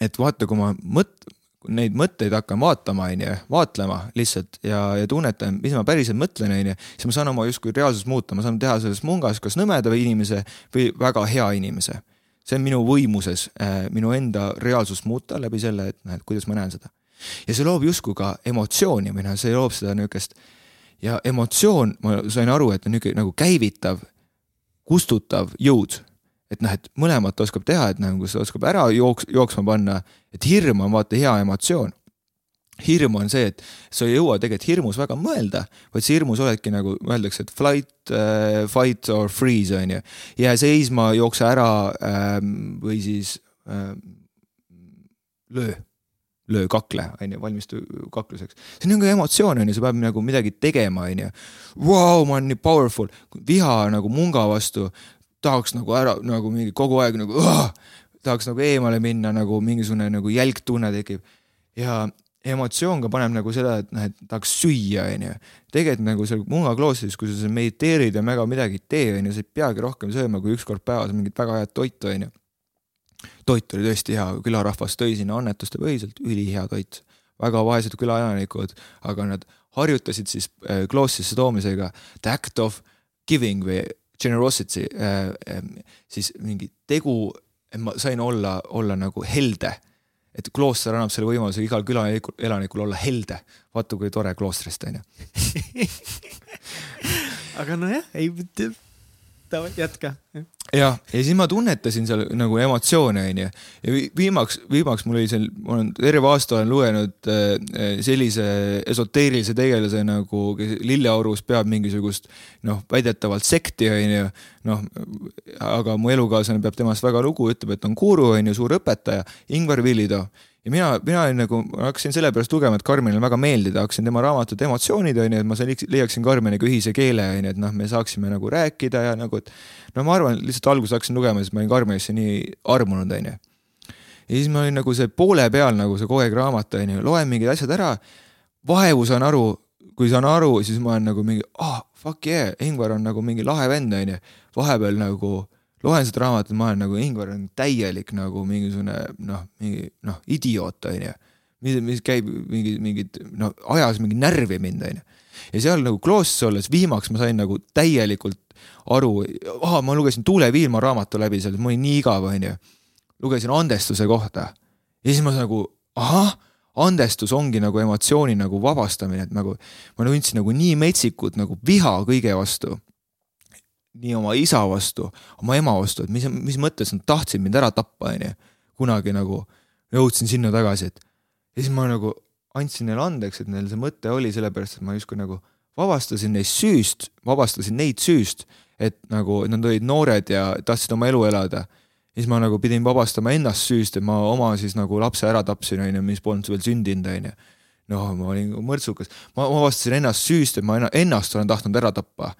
et vaata, kui ma mõt-, neid mõtteid hakkan vaatama, on ju, vaatlema lihtsalt ja, ja tunnetan, mis ma päriselt mõtlen, on ju, siis ma saan oma justkui reaalsust muuta, ma saan teha sellest mungast kas nõmeda inimese või väga hea inimese. see on minu võimuses äh, minu enda reaalsust muuta läbi selle, et noh, et kuidas ma näen seda. ja see loob justkui ka emotsiooni või noh, see loob seda niisugust ja emotsioon, ma sain aru, et on niisugune nagu käivitav, kustutav jõud et noh, et mõlemat oskab teha, et nagu see oskab ära jooks-, jooksma panna, et hirm on vaata hea emotsioon. hirm on see, et sa ei jõua tegelikult hirmus väga mõelda, vaid sa hirmus oledki nagu öeldakse, et flight äh,, fight or freeze on ju. jää seisma, jookse ära äh, või siis äh, löö löö kakle, on ju, valmistu kakluseks. see on nagu emotsioon, on ju, sa pead nagu midagi tegema, on ju. Vau, ma olen nii powerful, viha nagu munga vastu tahaks nagu ära nagu mingi kogu aeg nagu uh, tahaks nagu eemale minna, nagu mingisugune nagu jälgtunne tekib. ja emotsioon ka paneb nagu seda, et noh, et tahaks süüa, onju. tegelikult nagu seal mungakloostris, kui sa seal mediteerid ja väga midagi ei tee, onju, sa ei peagi rohkem sööma kui üks kord päevas mingit väga head toitu, onju. toit oli tõesti hea, külarahvas tõi sinna annetuste põhiselt ülihea toit. väga vaesed külaelanikud, aga nad harjutasid siis äh, kloostrisse toomisega the act of giving või generosity äh, äh, siis mingi tegu, ma sain olla, olla nagu helde. et klooster annab selle võimaluse igal külaelanikul olla helde. vaata, kui tore kloostrist on ju aga nojah, ei, jätka jah, ja siis ma tunnetasin seal nagu emotsioone, onju. ja viimaks, viimaks mul oli seal, ma olen terve aasta olen lugenud äh, sellise esoteerilise tegelase nagu, kes lilleaurus peab mingisugust noh, väidetavalt sekti, onju. noh, aga mu elukaaslane peab temast väga lugu, ütleb, et on guru, onju, suur õpetaja, Ingvar Villido ja mina, mina olin nagu, hakkasin sellepärast lugema, et Karmenile väga meeldida, hakkasin tema raamatut Emotsioonid on ju, et ma leiaksin Karmeniga ühise keele on ju, et noh, me saaksime nagu rääkida ja nagu, et no ma arvan, lihtsalt alguses hakkasin lugema, siis ma olin Karmenisse nii armunud, on ju. ja siis ma olin nagu see poole peal nagu see kogu aeg raamat on ju, loen mingid asjad ära, vaevu saan aru, kui saan aru, siis ma olen nagu mingi, ah oh, fuck yeah, Ingvar on nagu mingi lahe vend, onju. vahepeal nagu loen seda raamatut, ma olen nagu, Ingvar on täielik nagu mingisugune noh, mingi noh, idioot, onju. mis, mis käib mingi, mingid noh, ajas mingi närvi mind, onju. ja seal nagu kloostris olles viimaks ma sain nagu täielikult aru, ah, ma lugesin Tuule Viilma raamatu läbi seal, mul oli nii igav, onju. lugesin andestuse kohta ja siis ma nagu, ahah andestus ongi nagu emotsiooni nagu vabastamine, et nagu ma tundsin nagu nii metsikut nagu viha kõige vastu. Nii oma isa vastu, oma ema vastu, et mis, mis mõttes nad tahtsid mind ära tappa, onju. kunagi nagu jõudsin sinna tagasi, et ja siis ma nagu andsin neile andeks, et neil see mõte oli sellepärast, et ma justkui nagu vabastasin neist süüst, vabastasin neid süüst, et nagu nad olid noored ja tahtsid oma elu elada siis ma nagu pidin vabastama ennast süüst, et ma oma siis nagu lapse ära tapsin, onju, mis polnud veel sündinud, onju. noh, ma olin mõrtsukas, ma vabastasin ennast süüst, et ma ennast olen tahtnud ära tappa.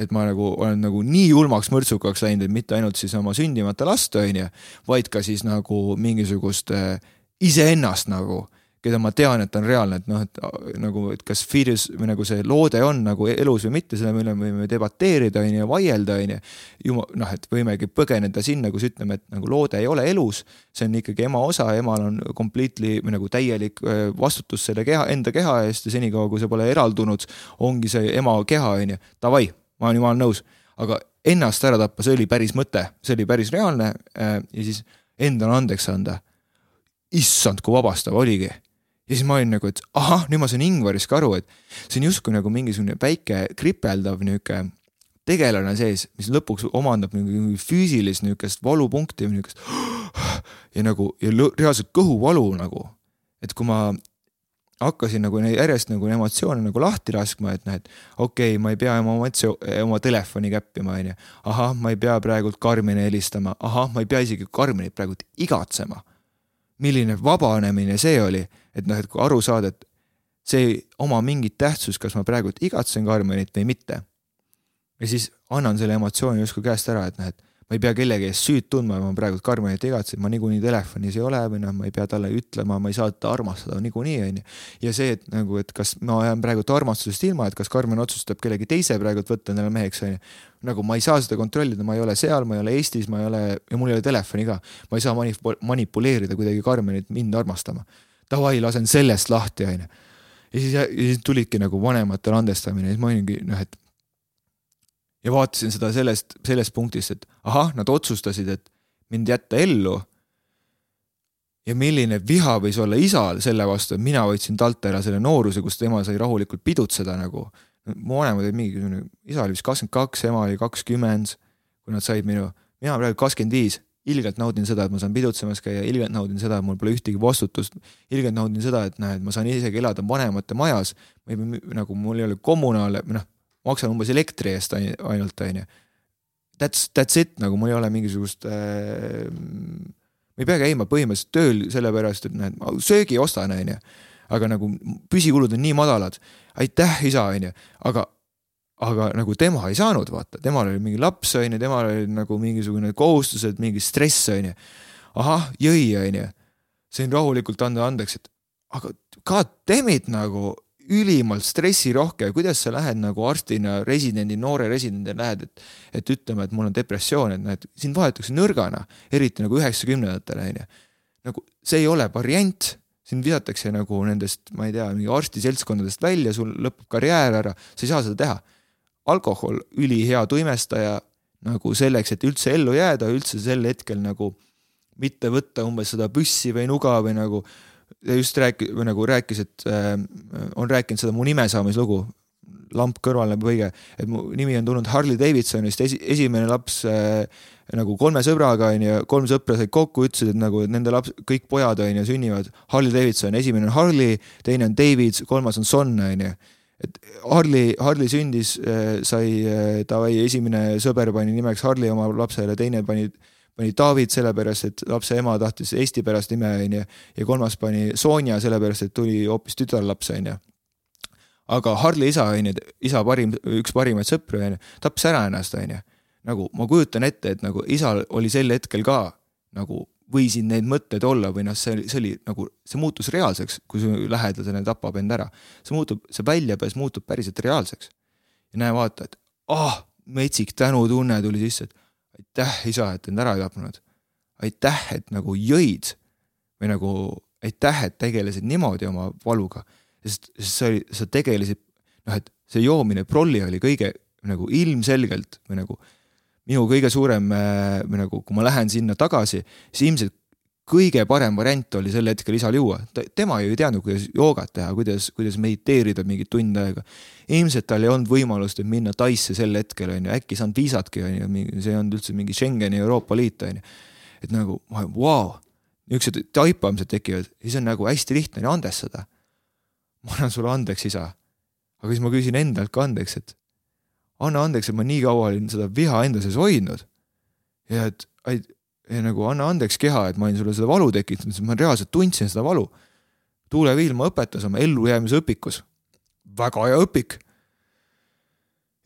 Et ma nagu olen nagu nii julmaks mõrtsukaks läinud, et mitte ainult siis oma sündimata last, onju, vaid ka siis nagu mingisugust äh, iseennast nagu keda ma tean, et on reaalne, et noh, et nagu, et kas fetus või nagu see loode on nagu elus või mitte, selle üle me võime debateerida, on ju, vaielda, on ju. jumal, noh, et võimegi põgeneda sinna, kus ütleme, et nagu loode ei ole elus, see on ikkagi ema osa, emal on completely või nagu täielik vastutus selle keha, enda keha eest ja senikaua, kui see pole eraldunud, ongi see ema keha, on ju, davai, ma olen jumala nõus, aga ennast ära tappa, see oli päris mõte, see oli päris reaalne ja siis endale andeks anda. Issand, kui vabastav oligi. Ja siis ma olin nagu, et ahah, nüüd ma sain Ingvarist ka aru, et see on justkui nagu mingisugune väike kripeldav niuke tegelane sees, mis lõpuks omandab mingi füüsilist niukest valupunkti või niukest ja nagu ja reaalselt kõhuvalu nagu. et kui ma hakkasin nagu järjest nagu emotsioone nagu lahti laskma, et noh, et okei okay,, ma ei pea oma emotsioon, oma telefoni käppima, onju. ahah, ma ei pea praegult Karmini helistama, ahah, ma ei pea isegi Karminit praegult igatsema. milline vabanemine see oli et noh, et kui aru saada, et see ei oma mingit tähtsust, kas ma praegu igatsen Karmenit või mitte. ja siis annan selle emotsiooni justkui käest ära, et noh, et ma ei pea kellegi eest süüd tundma, ma praegu Karmenit igatsen, ma niikuinii telefonis ei ole või noh, ma ei pea talle ütlema, ma ei saa teda armastada niikuinii, onju. ja see, et nagu, et kas ma jään praegult armastusest ilma, et kas Karmen otsustab kellegi teise praegult võtta endale meheks, onju. nagu ma ei saa seda kontrollida, ma ei ole seal, ma ei ole Eestis, ma ei ole ja mul ei ole telefoni ka. ma ei saa manip-, manipuleerida kuidagi Karmenit mind armastama davai, lasen sellest lahti, onju. ja siis, ja siis tulidki nagu vanematele andestamine ja siis ma olingi noh, et. Ja vaatasin seda sellest, sellest punktist, et ahah, nad otsustasid, et mind jätta ellu. ja milline viha võis olla isal selle vastu, et mina võtsin talt ära selle nooruse, kus tema sai rahulikult pidutseda nagu. mu vanemad olid mingi, isa oli vist kakskümmend kaks, ema oli kakskümmend, kui nad said minu, mina praegu kakskümmend viis ilgelt naudin seda, et ma saan pidutsemas käia, ilgelt naudin seda, et mul pole ühtegi vastutust. ilgelt naudin seda, et näed, ma saan isegi elada vanemate majas. ma ei, nagu mul ei ole kommunaale, noh, maksan umbes elektri eest ainult, on ju. That's, that's it, nagu mul ei ole mingisugust äh,. ma ei pea käima põhimõtteliselt tööl sellepärast, et näed, ma söögi ostan, on ju. aga nagu püsikulud on nii madalad. aitäh, isa, on ju, aga aga nagu tema ei saanud, vaata, temal oli mingi laps, on ju, temal oli nagu mingisugune kohustused, mingi stress, on ju. ahah, jõi, on ju. sain rahulikult anda andeks, et aga god damn it nagu ülimalt stressirohke, kuidas sa lähed nagu arstina, residendi, noore residendina lähed, et, et ütlema, et mul on depressioon, et näed, sind vaadatakse nõrgana, eriti nagu üheksakümnendatel on ju. nagu see ei ole variant, sind visatakse nagu nendest, ma ei tea, mingi arstiseltskondadest välja, sul lõpeb karjäär ära, sa ei saa seda teha. Alkohol ülihea tuimestaja nagu selleks, et üldse ellu jääda, üldse sel hetkel nagu mitte võtta umbes seda püssi või nuga või nagu just rääki-, või nagu rääkis, et äh, on rääkinud seda mu nimesaamislugu, lamp kõrval näeb õige, et mu nimi on tulnud Harley Davidsonist, esi, esimene laps äh, nagu kolme sõbraga onju, kolm sõpra said kokku, ütlesid, et nagu et nende laps, kõik pojad onju sünnivad. Harley Davidson, esimene on Harley, teine on David, kolmas on Son onju et Harli, Harli sündis, äh, sai äh, davai, esimene sõber pani nimeks Harli oma lapsele, teine pani, pani David sellepärast, et lapse ema tahtis eesti pärast nime, onju. ja kolmas pani Sonja sellepärast, et tuli hoopis tütarlaps, onju. aga Harli isa, onju, isa parim, üks parimaid sõpru, onju, tappis ära ennast, onju. nagu ma kujutan ette, et nagu isal oli sel hetkel ka nagu võisid need mõtted olla või noh, see see oli nagu, see muutus reaalseks, kui su lähedasene tapab end ära. see muutub, see väljapääs muutub päriselt reaalseks. ja näe, vaata, et ah, metsik tänutunne tuli sisse, et aitäh, isa, et end ära ei tapnud. aitäh, et nagu jõid või nagu aitäh, et tegelesid niimoodi oma valuga, sest, sest sa, sa tegelesid, noh, et see joomine prolli oli kõige nagu ilmselgelt või nagu minu kõige suurem äh, või nagu, kui ma lähen sinna tagasi, siis ilmselt kõige parem variant oli sel hetkel isal juua. tema ju ei teadnud, kuidas joogat teha, kuidas, kuidas mediteerida mingit tund aega. ilmselt tal ei olnud võimalust, et minna Taisse sel hetkel, on ju, äkki ei saanud viisatki, on ju, see ei olnud üldse mingi Schengeni Euroopa Liit, on ju. et nagu, vau wow,, niisugused taipamised tekivad, siis on nagu hästi lihtne andestada. ma annan sulle andeks, isa. aga siis ma küsin endalt ka andeks, et anna andeks, et ma nii kaua olin seda viha enda sees hoidnud. ja et, ja nagu anna andeks keha, et ma olin sulle seda valu tekitanud, sest ma reaalselt tundsin seda valu. Tuule Viilma õpetas oma ellujäämise õpikus. väga hea õpik.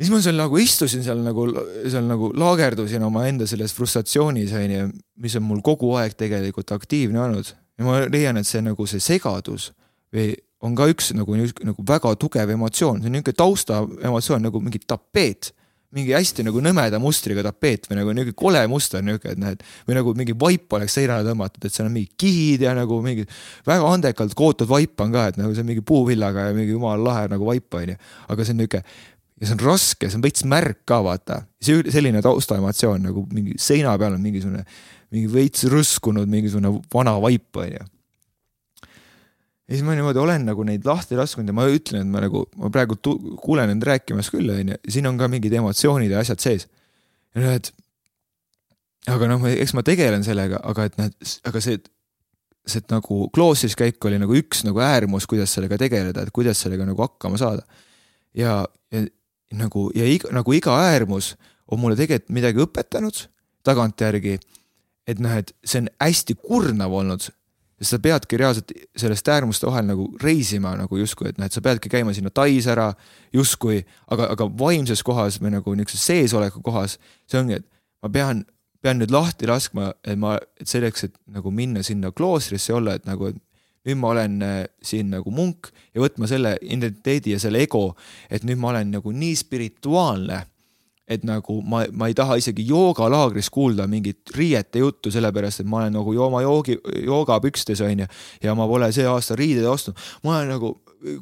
siis ma seal nagu istusin seal nagu, seal nagu laagerdusin omaenda selles frustratsioonis, on ju, mis on mul kogu aeg tegelikult aktiivne olnud. ja ma leian, et see nagu see segadus või on ka üks nagu, nagu väga tugev emotsioon, see on niisugune taustaemotsioon nagu mingi tapeet mingi hästi nagu nõmeda mustriga tapeet või nagu niisugune kole muster niisugune, et näed, või nagu mingi vaip oleks seinale tõmmatud, et seal on mingid kihid ja nagu mingi väga andekalt kootud vaip on ka, et nagu see on mingi puuvillaga ja mingi jumala lahe nagu vaip on ju. aga see on niisugune ja see on raske, see on veits märk ka vaata, see selline taustaemotsioon nagu mingi seina peal on mingisugune, mingi veits rõskunud mingisugune vana vaip on ju ja siis ma niimoodi olen nagu neid lahti lasknud ja ma ütlen, et ma nagu, ma praegu kuulen end rääkimas küll, onju, siin on ka mingid emotsioonid ja asjad sees. ja noh, et aga noh, eks ma tegelen sellega, aga et noh, aga see, see nagu kloostris käik oli nagu üks nagu äärmus, kuidas sellega tegeleda, et kuidas sellega nagu hakkama saada. ja, ja nagu ja iga, nagu iga äärmus on mulle tegelikult midagi õpetanud tagantjärgi. et noh, et see on hästi kurnav olnud sa peadki reaalselt sellest äärmuste vahel nagu reisima nagu justkui, et noh, et sa peadki käima sinna Tais ära justkui, aga, aga vaimses kohas või nagu niisuguses seesoleku kohas, see ongi, et ma pean, pean nüüd lahti laskma, et ma, et selleks, et nagu minna sinna kloostrisse olla, et nagu, et nüüd ma olen äh, siin nagu munk ja võtma selle identiteedi ja selle ego, et nüüd ma olen nagu nii spirituaalne et nagu ma, ma ei taha isegi joogalaagris kuulda mingit riiete juttu, sellepärast et ma olen nagu oma joogi, joogapükstes onju ja ma pole see aasta riideid ostnud. ma olen nagu,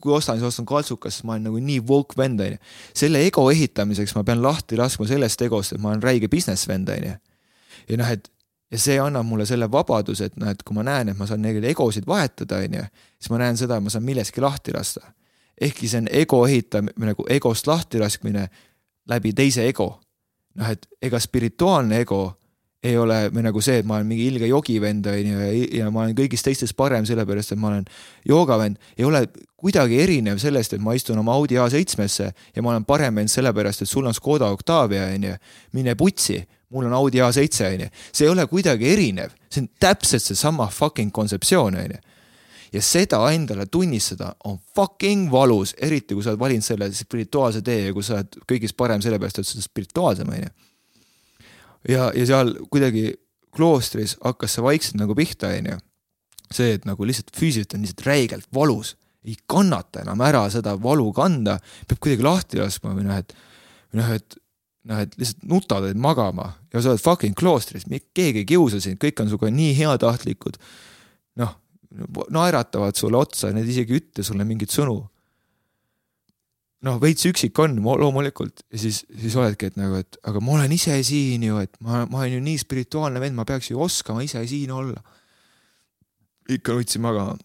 kui ostan, siis ostan kaltsukas, sest ma olen nagu nii woke vend onju. selle ego ehitamiseks ma pean lahti laskma sellest egost, et ma olen räige business vend onju. ja noh, et ja see annab mulle selle vabaduse, et noh, et kui ma näen, et ma saan neid egosid vahetada, onju, siis ma näen seda, et ma saan millestki lahti lasta. ehkki see on ego ehitamine, nagu egost lahti laskmine läbi teise ego. noh, et ega spirituaalne ego ei ole või nagu see, et ma olen mingi ilge jogivend on ju ja ma olen kõigist teistest parem, sellepärast et ma olen joogavend, ei ole kuidagi erinev sellest, et ma istun oma Audi A7-sse ja ma olen parem vend sellepärast, et sul on Škoda Octavia on ju, mine putsi, mul on Audi A7 on ju, see ei ole kuidagi erinev, see on täpselt seesama fucking kontseptsioon on ju ja seda endale tunnistada on fucking valus, eriti kui sa oled valinud selle spirituaalse tee ja kui sa oled kõigist parem sellepärast, et sa oled spirituaalsem, on ju. ja, ja seal kuidagi kloostris hakkas see vaikselt nagu pihta, on ju. see, et nagu lihtsalt füüsiliselt on lihtsalt räigelt valus, ei kannata enam ära seda valu kanda, peab kuidagi lahti laskma või noh, et või noh, et noh, et lihtsalt nutad, et magama ja sa oled fucking kloostris, keegi ei kiusa sind, kõik on sinuga nii heatahtlikud. noh, naeratavad sulle otsa, need isegi ei ütle sulle mingeid sõnu. noh, veits üksik on loomulikult ja siis, siis oledki, et nagu, et aga ma olen ise siin ju, et ma, ma olen ju nii spirituaalne vend, ma peaks ju oskama ise siin olla. ikka nutsin magama.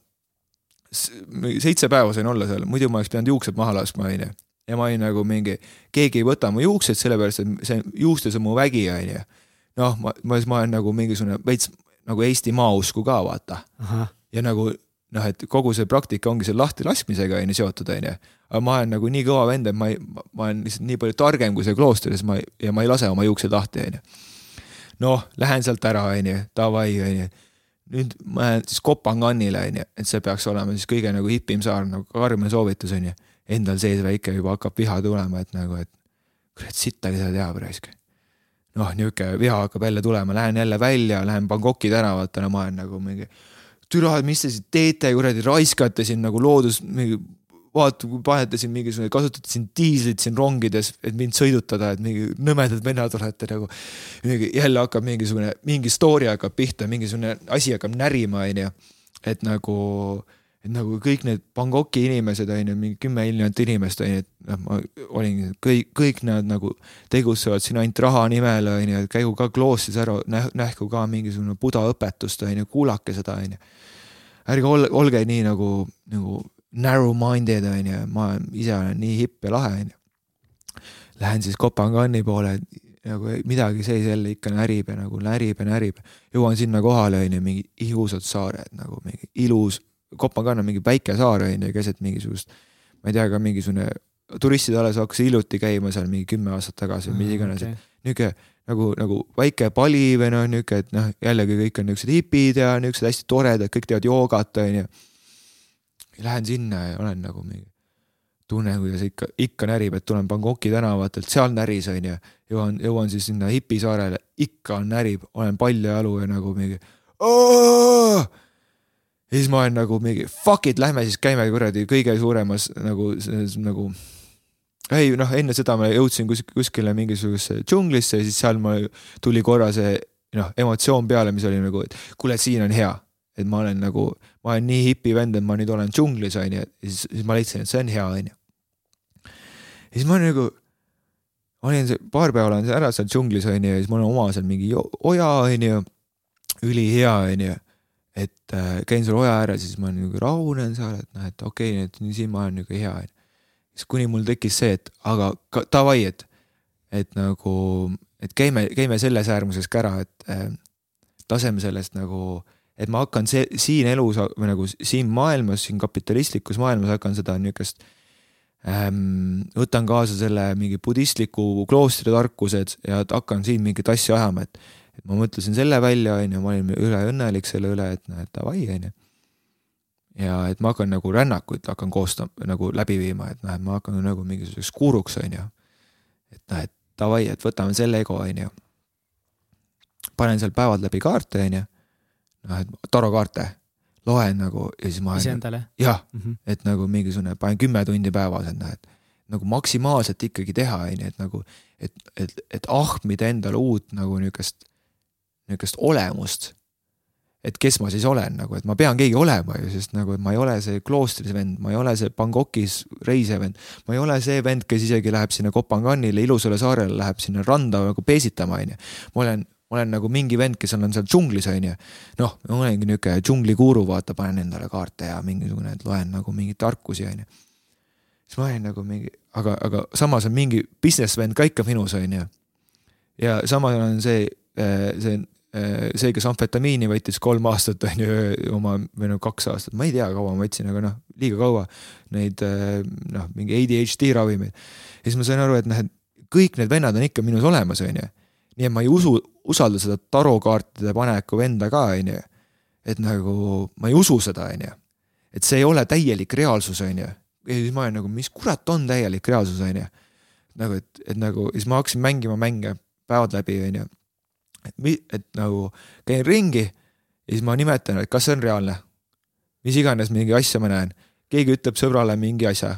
seitse päeva sain olla seal, muidu ma oleks pidanud juuksed maha laskma, onju. ja ma olin nagu mingi, keegi ei võta mu juuksed, sellepärast et see juustes on mu vägi, onju. noh, ma, ma, ma olen nagu mingisugune veits nagu Eesti maausku ka vaata ja nagu noh, et kogu see praktika ongi selle lahtilaskmisega on ju seotud, on ju. aga ma olen nagu nii kõva vend, et ma ei, ma olen lihtsalt nii palju targem kui see kloostris, ma ei, ja ma ei lase oma juuksed lahti, on ju. noh, lähen sealt ära, on ju, davai, on ju. nüüd ma lähen siis Kopanganile, on ju, et see peaks olema siis kõige nagu hipim saar, nagu karmine soovitus, on ju. Endal sees väike juba hakkab viha tulema, et nagu, et kurat, sittagi seda teab raisk. noh, niisugune viha hakkab jälle tulema, lähen jälle välja, lähen Bangkoki tänavatele, ma olen nagu mingi. Türa, mis te siin teete, kuradi, raiskate siin nagu loodus, mingi vaata, kui panete siin mingisugune, kasutate siin diislit siin rongides, et mind sõidutada, et mingi nõmedad vennad olete nagu. mingi jälle hakkab mingisugune, mingi story hakkab pihta, mingisugune asi hakkab närima, onju. et nagu, et nagu kõik need Bangkoki inimesed, onju, mingi kümme miljonit inimest, onju, et noh, ma olin kõik, kõik nad nagu tegutsevad siin ainult raha nimel, onju, et käigu ka kloostris ära, nähku ka mingisugune buda õpetust, onju, kuulake seda, onju. ärge olge, olge nii nagu, nagu narrow-minded on ju, ma ise olen nii hipp ja lahe on ju. Lähen siis Kopangani poole, nagu midagi sees jälle ikka närib ja nagu närib ja närib. jõuan sinna kohale on ju, mingi ilusad saared nagu mingi ilus, Kopangan on mingi väike saar on ju, keset mingisugust, ma ei tea, ka mingisugune turistid alles hakkasid hiljuti käima seal mingi kümme aastat tagasi või mis iganes okay., nihuke nagu, nagu väike pali või noh, nihuke, et noh, jällegi kõik on niuksed hipid ja niuksed hästi toredad, kõik teevad joogat, on ju lähen sinna ja olen nagu mingi, tunnen, kuidas ikka, ikka närib, et tulen Bangkoki tänavatelt, seal näris, onju. jõuan, jõuan siis sinna hipisaarele, ikka närib, olen paljajalu ja nagu mingi. Ja siis ma olen nagu mingi fuck it, lähme siis käime kuradi kõige suuremas nagu, nagu. ei noh, enne seda ma jõudsin kus, kuskile mingisugusesse džunglisse ja siis seal mul tuli korra see noh, emotsioon peale, mis oli nagu, et kuule, siin on hea et ma olen nagu, ma olen nii hipi vend, et ma nüüd olen džunglis, on ju, ja siis, siis ma leidsin, et see on hea, on ju. ja siis ma nagu, olin paar päeva olen ära seal džunglis, on ju, ja siis mul on oma seal mingi oja, on ju, ülihea, on ju. Et äh, käin seal oja ääres, siis ma nagu rahunen seal, et noh, et okei okay,, et siin ma olen nagu hea, on ju. siis kuni mul tekkis see, et aga ka, davai, et, et nagu, et käime, käime selles äärmuses ka ära, et äh, laseme sellest nagu et ma hakkan see, siin elus või nagu siin maailmas, siin kapitalistlikus maailmas hakkan seda niisugust ähm,. võtan kaasa selle mingi budistliku kloostri tarkused ja hakkan siin mingit asja ajama, et. Et ma mõtlesin selle välja, on ju, ma olin üleõnnelik selle üle, et noh, et davai, on ju. ja et ma hakkan nagu rännakuid hakkan koostama, nagu läbi viima, et noh, et ma hakkan nagu mingisuguseks kuuruks, on ju. et noh, et davai, et võtame selle ego, on ju. panen seal päevad läbi kaarte, on ju noh, et tarokaarte loen nagu ja siis ma. iseendale? jah mm, -hmm. et nagu mingisugune, panen kümme tundi päevas, et noh, et nagu maksimaalselt ikkagi teha, on ju, et nagu, et, et, et ahmida endale uut nagu niisugust, niisugust olemust. et kes ma siis olen nagu, et ma pean keegi olema ju, sest nagu, et ma ei ole see kloostris vend, ma ei ole see Bangkokis reisev vend. ma ei ole see vend, kes isegi läheb sinna Kopanganile, ilusale saarele, läheb sinna randa nagu peesitama, on ju. ma olen ma olen nagu mingi vend, kes on seal džunglis, on ju. noh, ma olengi niisugune džunglikuru, vaata, panen endale kaarte ja mingisugune, et loen nagu mingeid tarkusi, on ju. siis ma olin nagu mingi, aga, aga samas on mingi business vend ka ikka minus, on ju. ja samas on see, eh, see, see, kes amfetamiini võttis kolm aastat, on ju, oma, või no kaks aastat, ma ei tea, kaua ma võtsin, aga noh, liiga kaua. Neid eh, noh, mingi ADHD ravimeid. ja siis ma sain aru, et noh, et kõik need vennad on ikka minus olemas, on ju nii et ma ei usu, usalda seda tarokaartide paneku venda ka, on ju. et nagu ma ei usu seda, on ju. et see ei ole täielik reaalsus, on ju. ja siis ma olen nagu, mis kurat on täielik reaalsus, on ju. nagu, et, et nagu siis ma hakkasin mängima mänge päevad läbi, on ju. Et, et nagu käin ringi ja siis ma nimetan, et kas see on reaalne. mis iganes mingi asja ma näen, keegi ütleb sõbrale mingi asja.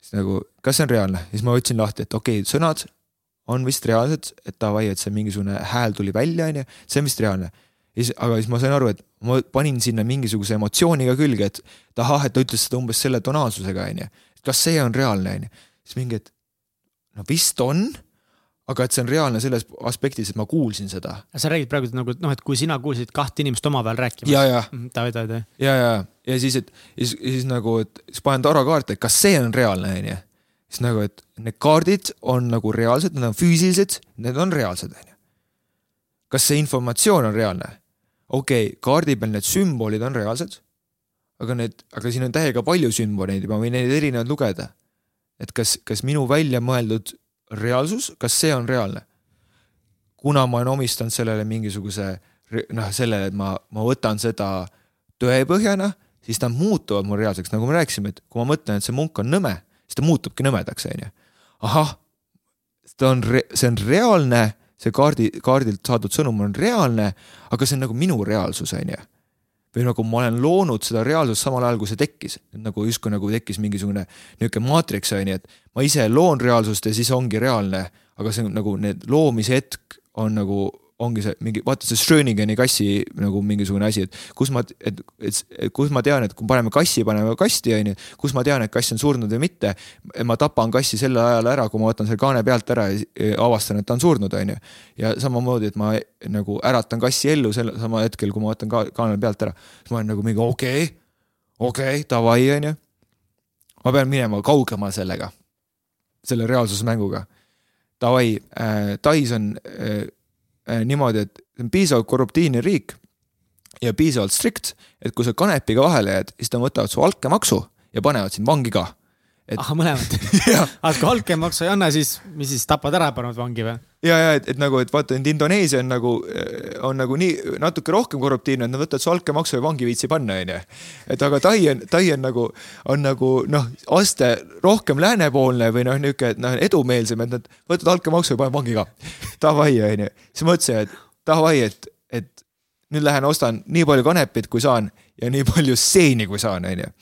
siis nagu, kas see on reaalne, siis ma võtsin lahti, et okei okay,, sõnad on vist reaalsed, et davai, et see mingisugune hääl tuli välja, on ju, see on vist reaalne. aga siis ma sain aru, et ma panin sinna mingisuguse emotsiooni ka külge, et ahah, et ta ütles seda umbes selle tonaalsusega, on ju. kas see on reaalne, on ju. siis mingi, et no vist on, aga et see on reaalne selles aspektis, et ma kuulsin seda. sa räägid praegu nagu noh, et kui sina kuulsid kahte inimest omavahel rääkimas. ja, ja. Davai, davai. ja, ja, ja siis, et siis, siis nagu, et siis panen tarokaarte, et kas see on reaalne, on ju siis nagu, et need kaardid on nagu reaalsed, need on füüsilised, need on reaalsed, on ju. kas see informatsioon on reaalne? okei okay,, kaardi peal need sümbolid on reaalsed, aga need, aga siin on täiega palju sümboleid ja ma võin neid erinevaid lugeda. et kas, kas minu välja mõeldud reaalsus, kas see on reaalne? kuna ma olen omistanud sellele mingisuguse noh, sellele, et ma, ma võtan seda tõepõhjana, siis nad muutuvad mul reaalseks, nagu me rääkisime, et kui ma mõtlen, et see munk on nõme siis ta muutubki nõmedaks, on ju. ahah, ta on, see on reaalne see kaardi, kaardilt saadud sõnum on reaalne, aga see on nagu minu reaalsus, on ju või nagu ma olen loonud seda reaalsust samal ajal, kui see tekkis, nagu justkui nagu tekkis mingisugune niisugune maatriks on ju, et ma ise loon reaalsust ja siis ongi reaalne, aga see on nagu need loomise hetk on nagu ongi see mingi, vaata see Schröningeni kassi nagu mingisugune asi, et kus ma, et, et, et kus ma tean, et kui paneme kassi, paneme kasti, on ju, kus ma tean, et kass on surnud või mitte. ma tapan kassi sel ajal ära, kui ma võtan selle kaane pealt ära ja avastan, et ta on surnud, on ju. ja samamoodi, et ma nagu äratan kassi ellu sel sama hetkel, kui ma võtan ka kaane pealt ära, siis ma olen nagu mingi okei okay,, okei okay,, davai, on ju. ma pean minema kaugemale sellega, selle reaalsusmänguga. Davai äh,, Tais on Äh, niimoodi, et see on piisavalt korruptiivne riik ja piisavalt strikt, et kui sa kanepiga vahele jääd, siis nad võtavad su altkäemaksu ja panevad sind vangi ka. Et... ahah, mõlemad aga kui altkäemaksu ei anna, siis, mis siis tapad ära, panevad vangi või? ja, ja et, et nagu, et vaata, et Indoneesia on nagu, on nagu nii natuke rohkem korruptiivne, et nad võtavad su altkäemaksu ja vangi viitsi panna, onju. et aga Tai on, Tai on nagu, on nagu noh, aste rohkem läänepoolne või noh, niisugune, et noh, edumeelsem, et nad võtavad altkäemaksu ja panevad vangi ka. Davai, onju. siis mõtlesin, et davai, et, et nüüd lähen ostan nii palju kanepit, kui saan ja nii palju seeni, kui saan, onju.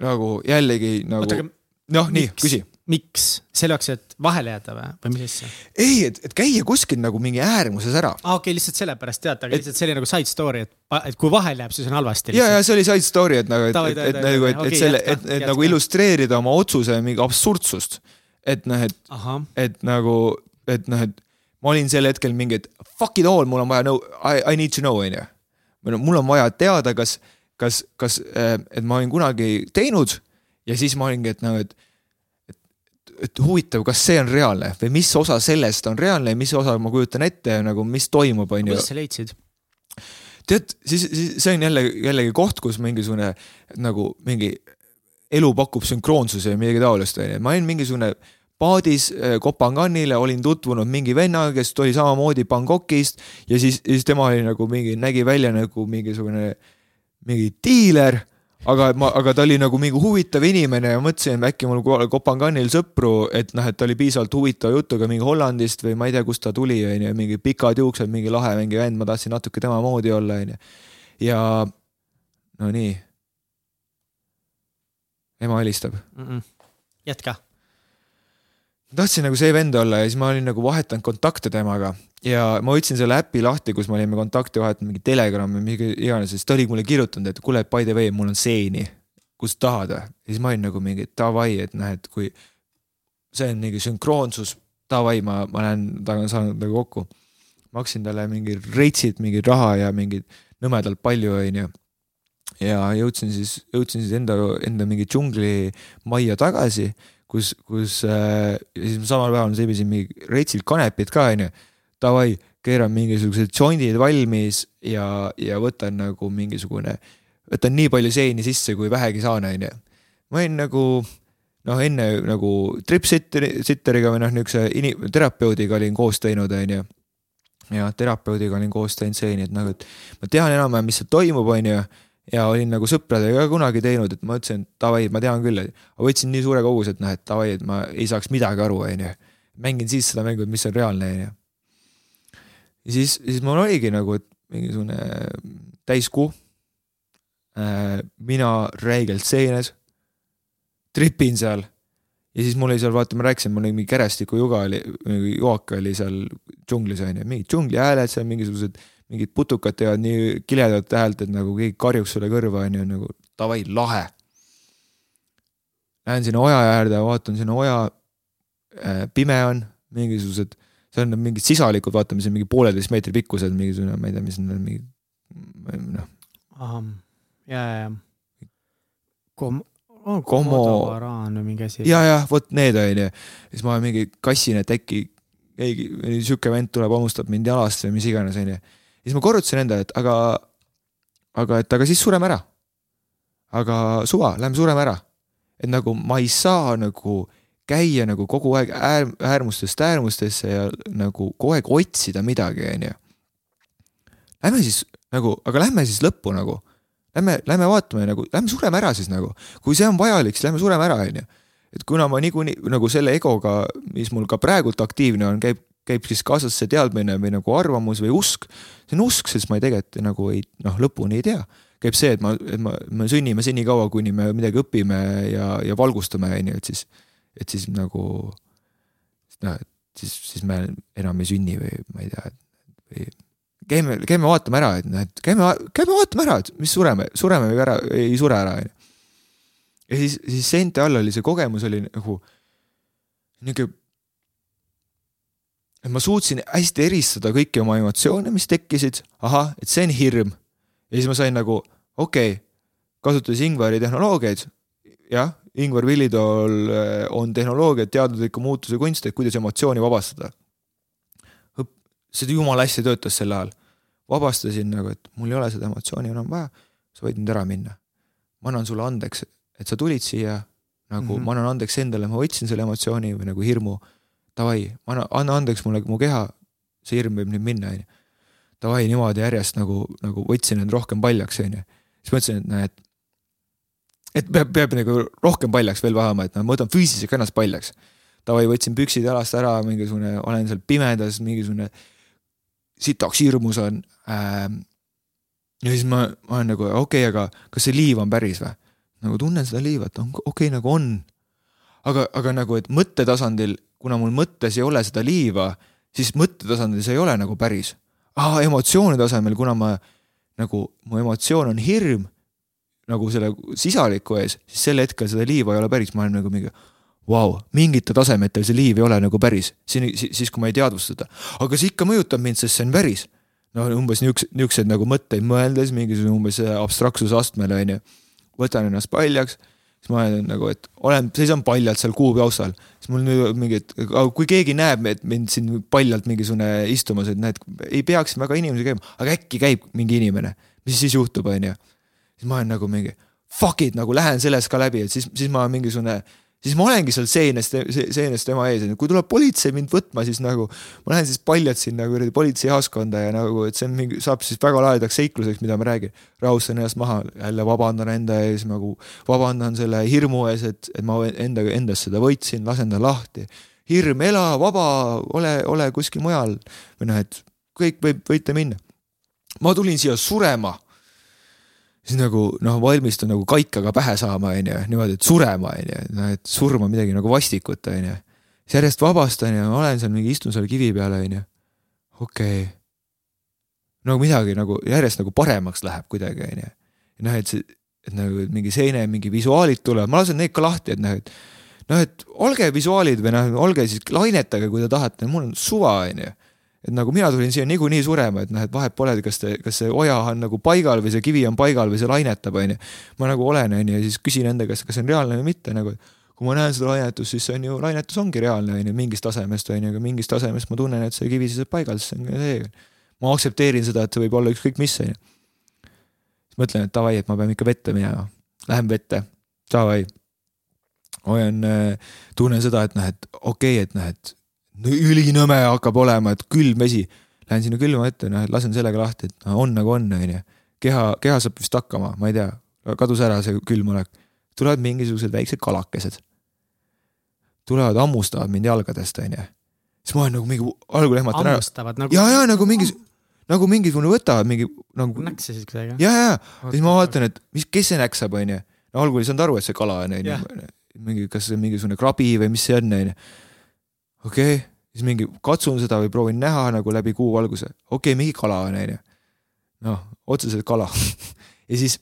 nagu jällegi nagu, noh, nii, küsi miks, selle jaoks, et vahele jääda või, või mis asja? ei, et, et käia kuskil nagu mingi äärmuses ära. aa, okei okay,, lihtsalt sellepärast tead, aga et, lihtsalt selline nagu side story, et, et kui vahele jääb, siis on halvasti. ja, ja see oli side story, et nagu, et, et, et nagu, et, et selle, et, et nagu illustreerida oma otsuse mingi absurdsust. et noh, et, et nagu, et noh, et ma olin sel hetkel mingi, et fuck it all, mul on vaja know, I, I need to know, on ju. mul on vaja teada, kas, kas, kas, äh, et ma olin kunagi teinud ja siis ma olingi, et nagu, et et huvitav, kas see on reaalne või mis osa sellest on reaalne ja mis osa ma kujutan ette nagu, mis toimub, on ju. kuidas sa leidsid? tead, siis, siis see on jälle, jällegi koht, kus mingisugune nagu mingi elu pakub sünkroonsuse või midagi taolist, on ju, ma olin mingisugune paadis äh, Kopanganile, olin tutvunud mingi vennaga, kes tuli samamoodi Bangkokist ja siis, siis tema oli nagu mingi, nägi välja nagu mingisugune mingi diiler aga ma, aga ta oli nagu mingi huvitav inimene ja mõtlesin, äkki mul Kopanganil sõpru, et noh, et ta oli piisavalt huvitava jutuga mingi Hollandist või ma ei tea, kust ta tuli, onju, mingi pikad juuksed, mingi lahe mingi vend, ma tahtsin natuke tema moodi olla, onju. ja no nii. ema helistab mm. -mm. jätka tahtsin nagu see vend olla ja siis ma olin nagu vahetanud kontakte temaga ja ma võtsin selle äpi lahti, kus me olime kontakti vahetanud, mingi Telegram või mingi iganes, siis ta oli mulle kirjutanud, et kuule, by the way, mul on seeni, kus tahad ja siis ma olin nagu mingi davai, et noh, et kui see on mingi sünkroonsus, davai, ma, ma lähen, temaga saanud nagu kokku. maksin talle mingi reitsid, mingi raha ja mingid nõmedalt palju, onju. ja jõudsin siis, jõudsin siis enda, enda mingi džunglimajja tagasi kus, kus äh, siis samal päeval seebisin mingi reitsilt kanepit ka, onju. Davai, keeran mingisugused jointid valmis ja, ja võtan nagu mingisugune, võtan nii palju seeni sisse, kui vähegi saan, onju. ma olin nagu noh, enne nagu tripsitteri, sitteriga või noh, niisuguse ini-, terapeudiga olin koos teinud, onju. ja terapeudiga olin koos teinud seeni, et nagu, et ma tean enam-vähem, mis seal toimub, onju ja olin nagu sõpradega ka kunagi teinud, et ma ütlesin, et davai, ma tean küll, aga võtsin nii suure koguse, et noh, et davai, et ma ei saaks midagi aru, onju. mängin siis seda mängu, mis on reaalne, onju. ja siis, siis mul oligi nagu, et mingisugune täiskuu äh,. mina räigelt seenes, tripin seal ja siis mul oli seal, vaata, ma rääkisin, mul oli mingi kerestiku juga oli, jook oli seal džunglis onju, mingid džungli hääled seal, mingisugused mingid putukad teevad nii kiledat häält, et nagu keegi karjuks sulle kõrva, onju, nagu davai, lahe. Lähen sinna oja äärde, vaatan sinna oja äh,, pime on, mingisugused, seal on mingid sisalikud, vaata, mis on mingi pooleteist meetri pikkused, mingisugune, ma ei tea, mis need on, mingi noh. ja, ja, ja. Kom-, oh, Komo. või mingi asi. ja, ja vot need onju, siis ma mingi kassin, et äkki keegi, sihuke vend tuleb, hammustab mind jalast või mis iganes onju siis ma korrutasin endale, et aga, aga et aga siis sureme ära. aga suva, lähme sureme ära. et nagu ma ei saa nagu käia nagu kogu aeg äär, äärmustest äärmustesse ja nagu kogu aeg otsida midagi, onju. Lähme siis nagu, aga lähme siis lõppu nagu. Lähme, lähme vaatame nagu, lähme sureme ära siis nagu. kui see on vajalik, siis lähme sureme ära, onju. et kuna ma niikuinii nagu selle egoga, mis mul ka praegult aktiivne on, käib käib siis kaasas see teadmine või nagu arvamus või usk. see on usk, sest ma ei tegelikult nagu ei noh, lõpuni ei tea. käib see, et ma, et ma, me sünnime senikaua, kuni me midagi õpime ja, ja valgustume, on ju, et siis, et siis nagu noh, et siis, siis me enam ei sünni või ma ei tea, või käime, käime vaatame ära, et noh, et käime, käime vaatame ära, et mis sureme, sureme või ära, ei sure ära, on ju. ja siis, siis seinte all oli see kogemus oli nagu niisugune et ma suutsin hästi eristada kõiki oma emotsioone, mis tekkisid, ahah, et see on hirm. ja siis ma sain nagu, okei okay,, kasutades Ingvari tehnoloogiaid, jah, Ingvar Villitool eh, on tehnoloogia teadusliku muutuse kunst, et kuidas emotsiooni vabastada. see jumala hästi töötas sel ajal. vabastasin nagu, et mul ei ole seda emotsiooni enam vaja, sa võid nüüd ära minna. ma annan sulle andeks, et sa tulid siia, nagu mm -hmm. ma annan andeks endale, ma võtsin selle emotsiooni või nagu hirmu davai, anna, anna andeks mulle mu keha, see hirm võib nüüd minna, onju. Davai, niimoodi järjest nagu, nagu võtsin end rohkem paljaks, onju. siis mõtlesin, et näed, et peab, peab nagu rohkem paljaks veel vahama, et noh, ma võtan füüsiliselt ennast paljaks. Davai, võtsin püksid jalast ära, mingisugune, olen seal pimedas, mingisugune sitaks hirmus on ähm,. ja siis ma, ma olen nagu okei okay,, aga kas see liiv on päris või? nagu tunnen seda liiva, et on okei okay,, nagu on. aga, aga nagu, et mõttetasandil kuna mul mõttes ei ole seda liiva, siis mõttetasandil see ei ole nagu päris. aa, emotsiooni tasemel, kuna ma nagu, mu emotsioon on hirm nagu selle sisaliku ees, siis sel hetkel seda liiva ei ole päris, ma olen nagu mingi vau wow,, mingite tasemetel see liiv ei ole nagu päris, siin, siis kui ma ei teadvusta seda. aga see ikka mõjutab mind, sest see on päris. no umbes niisugused, niisuguseid nagu mõtteid mõeldes, mingisugune umbes abstraktsuse astmel, on ju. võtan ennast paljaks siis ma olen nagu, et olen, seisan paljalt seal kuupiaustal, siis mul nüüd mingi, et kui keegi näeb, et mind siin paljalt mingisugune istumas, et näed, ei peaks väga inimesi käima, aga äkki käib mingi inimene, mis siis juhtub, on ju. siis ma olen nagu mingi fuck it, nagu lähen sellest ka läbi, et siis, siis ma mingisugune siis ma olengi seal seenest, seenest tema ees, onju, kui tuleb politsei mind võtma, siis nagu ma lähen siis paljalt sinna kuradi politseijaoskonda ja nagu, et see on mingi, saab siis väga lahedaks seikluseks, mida ma räägin. rahustan ennast maha, jälle vabandan enda ees nagu, vabandan selle hirmu ees, et, et ma enda, endast seda võitsin, lasen ta lahti. hirm, ela vaba, ole, ole kuskil mujal või noh, et kõik võib, võite minna. ma tulin siia surema siis nagu noh, valmistun nagu kaikaga pähe saama, on ju, niimoodi, et surema, on ju, noh, et surma midagi nagu vastikut, on ju. siis järjest vabastan ja olen seal mingi, istun seal kivi peal, on ju. okei okay.. no midagi nagu järjest nagu paremaks läheb kuidagi, on ju. noh, et see, et nagu mingi seene, mingi visuaalid tulevad, ma lasen neid ka lahti, et noh, et noh, et olge visuaalid või noh, olge siis lainetage, kui te tahate, mul on suva, on ju et nagu mina tulin siia niikuinii surema, et noh, et vahet pole, kas te, kas see oja on nagu paigal või see kivi on paigal või see lainetab, on ju. ma nagu olen, on ju, ja siis küsin enda käest, kas see on reaalne või mitte, nagu kui ma näen seda lainetust, siis see on ju, lainetus ongi reaalne, on ju, mingist tasemest, on ju, aga mingist tasemest ma tunnen, et see kivi seisab paigal, siis on see. ma aktsepteerin seda, et see võib olla ükskõik mis, on ju. siis mõtlen, et davai, et ma pean ikka vette minema. Lähen vette, davai. hoian, äh, tunnen seda, et noh, et okei okay,, et noh, et ülinõme hakkab olema, et külm vesi. Lähen sinna külma ette, noh, lasen sellega lahti, et no, on nagu on, onju. keha, keha saab vist hakkama, ma ei tea, kadus ära see külmolek. tulevad mingisugused väiksed kalakesed. tulevad, hammustavad mind jalgadest, onju. siis ma olen nagu mingi, algul ehmatan ära. nagu. ja, ja nagu mingi, nagu mingisugune võtavad mingi nagu. näksasid kuidagi? ja, ja, ja siis ma vaatan, et mis, kes see näksab, onju. no algul ei saanud aru, et see kala on, onju. mingi, kas see on mingisugune krabi või mis see on, onju okei okay., siis mingi katsun seda või proovin näha nagu läbi kuuvalguse, okei okay,, mingi kala on, onju. noh, otseselt kala ja siis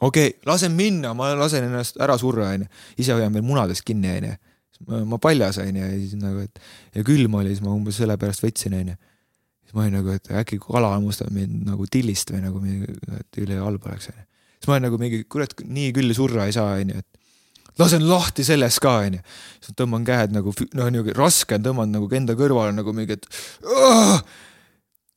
okei okay,, lasen minna, ma lasen ennast ära surra, onju. ise hoian veel munadest kinni, onju. ma paljas, onju, ja siis nagu, et ja külm oli, siis ma umbes sellepärast võtsin, onju. siis ma olin nagu, et äkki kala hammustab mind nagu tillist või nagu, et üle halb oleks, onju. siis ma olen nagu mingi, kurat, nii küll surra ei saa, onju, et lasen lahti sellest ka, onju. siis tõmban käed nagu, noh, niisugune raske on, tõmban nagu enda kõrvale nagu mingi, et oh!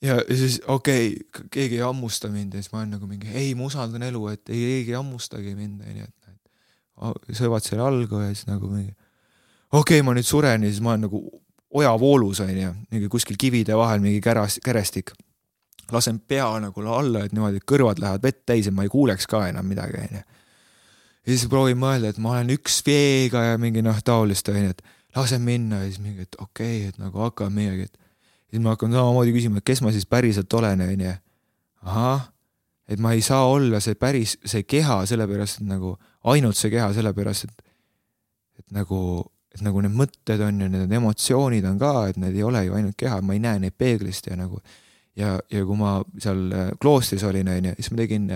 ja siis okei okay,, keegi ei hammusta mind ja siis ma olen nagu mingi, ei, ma usaldan elu, et ei, keegi ei hammustagi mind, onju, et söövad seal algu ja siis nagu mingi okei okay,, ma nüüd suren ja siis ma olen nagu ojavoolus onju, mingi kuskil kivide vahel mingi käras, kärestik. lasen pea nagu alla, et niimoodi kõrvad lähevad vett täis ja ma ei kuuleks ka enam midagi onju ja siis proovin mõelda, et ma olen üks veega ja mingi noh, taolist onju, et lasen minna ja siis mingi, et okei okay,, et nagu hakkab midagi, et. siis ma hakkan samamoodi küsima, et kes ma siis päriselt olen, onju. ahah, et ma ei saa olla see päris, see keha sellepärast, et nagu ainult see keha sellepärast, et, et nagu, et nagu need mõtted on ju, need emotsioonid on ka, et need ei ole ju ainult keha, ma ei näe neid peeglist ja nagu. ja, ja kui ma seal äh, kloostris olin, onju, siis ma tegin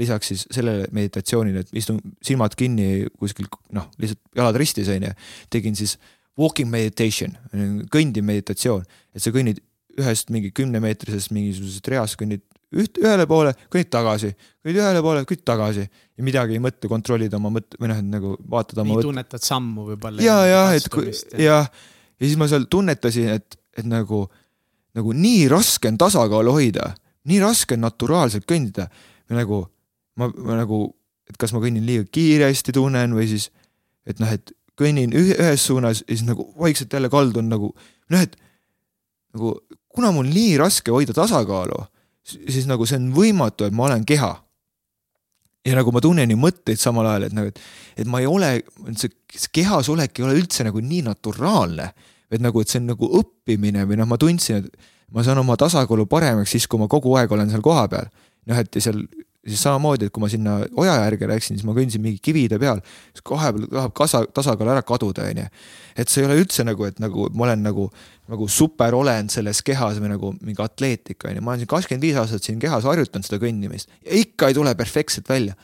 lisaks siis sellele meditatsioonile, et istun silmad kinni kuskil noh, lihtsalt jalad ristis onju, tegin siis walking meditation, kõndiv meditatsioon, et sa kõnnid ühest mingi kümnemeetrisest mingisugusest reast kõnnid üht, ühele poole, kõnnid tagasi, kõnnid ühele poole, kõnnid tagasi ja midagi ei mõtle, kontrollid oma mõtte või noh, et nagu vaatad oma. nii tunnetad sammu võib-olla. ja, ja et kui jah, ja siis ma seal tunnetasin, et, et nagu, nagu nii raske on tasakaalu hoida, nii raske on naturaalselt kõndida, nagu ma, ma nagu, et kas ma kõnnin liiga kiiresti, tunnen või siis, et noh, et kõnnin ühes suunas ja siis nagu vaikselt jälle kaldun nagu noh, et nagu kuna mul nii raske hoida tasakaalu, siis nagu see on võimatu, et ma olen keha. ja nagu ma tunnen ju mõtteid samal ajal, et nagu, et, et ma ei ole, see, see kehas olek ei ole üldse nagu nii naturaalne, et nagu, et see on nagu õppimine või noh, ma tundsin, et ma saan oma tasakaalu paremaks siis, kui ma kogu aeg olen seal kohapeal. noh, et seal siis samamoodi, et kui ma sinna oja järge läksin, siis ma kõndisin mingi kivide peal, siis kohe tahab kasa, tasakaal ära kaduda, onju. et see ei ole üldse nagu, et nagu ma olen nagu, nagu superolend selles kehas või nagu mingi atleetik, onju, ma olen siin kakskümmend viis aastat siin kehas harjutanud seda kõndimist ja ikka ei tule perfektselt välja.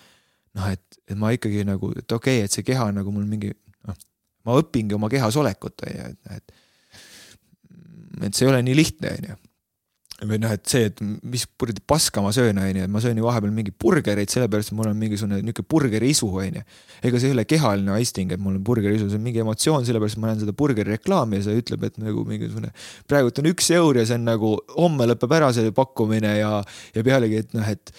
noh, et, et ma ikkagi nagu, et okei okay,, et see keha nagu mul mingi, noh, ma õpingi oma kehas olekut, onju, et, et et see ei ole nii lihtne, onju või noh, et see, et mis kuradi paska ma söön, onju, et ma söön ju vahepeal mingeid burgereid, sellepärast mul on mingisugune niisugune burgeriisu, onju. ega see ei ole kehaline aisting, et mul on burgeriisu, see on mingi emotsioon, sellepärast ma näen seda burgeri reklaami ja see ütleb, et nagu mingisugune. praegult on üks eur ja see on nagu homme lõpeb ära see pakkumine ja, ja pealegi, et noh, et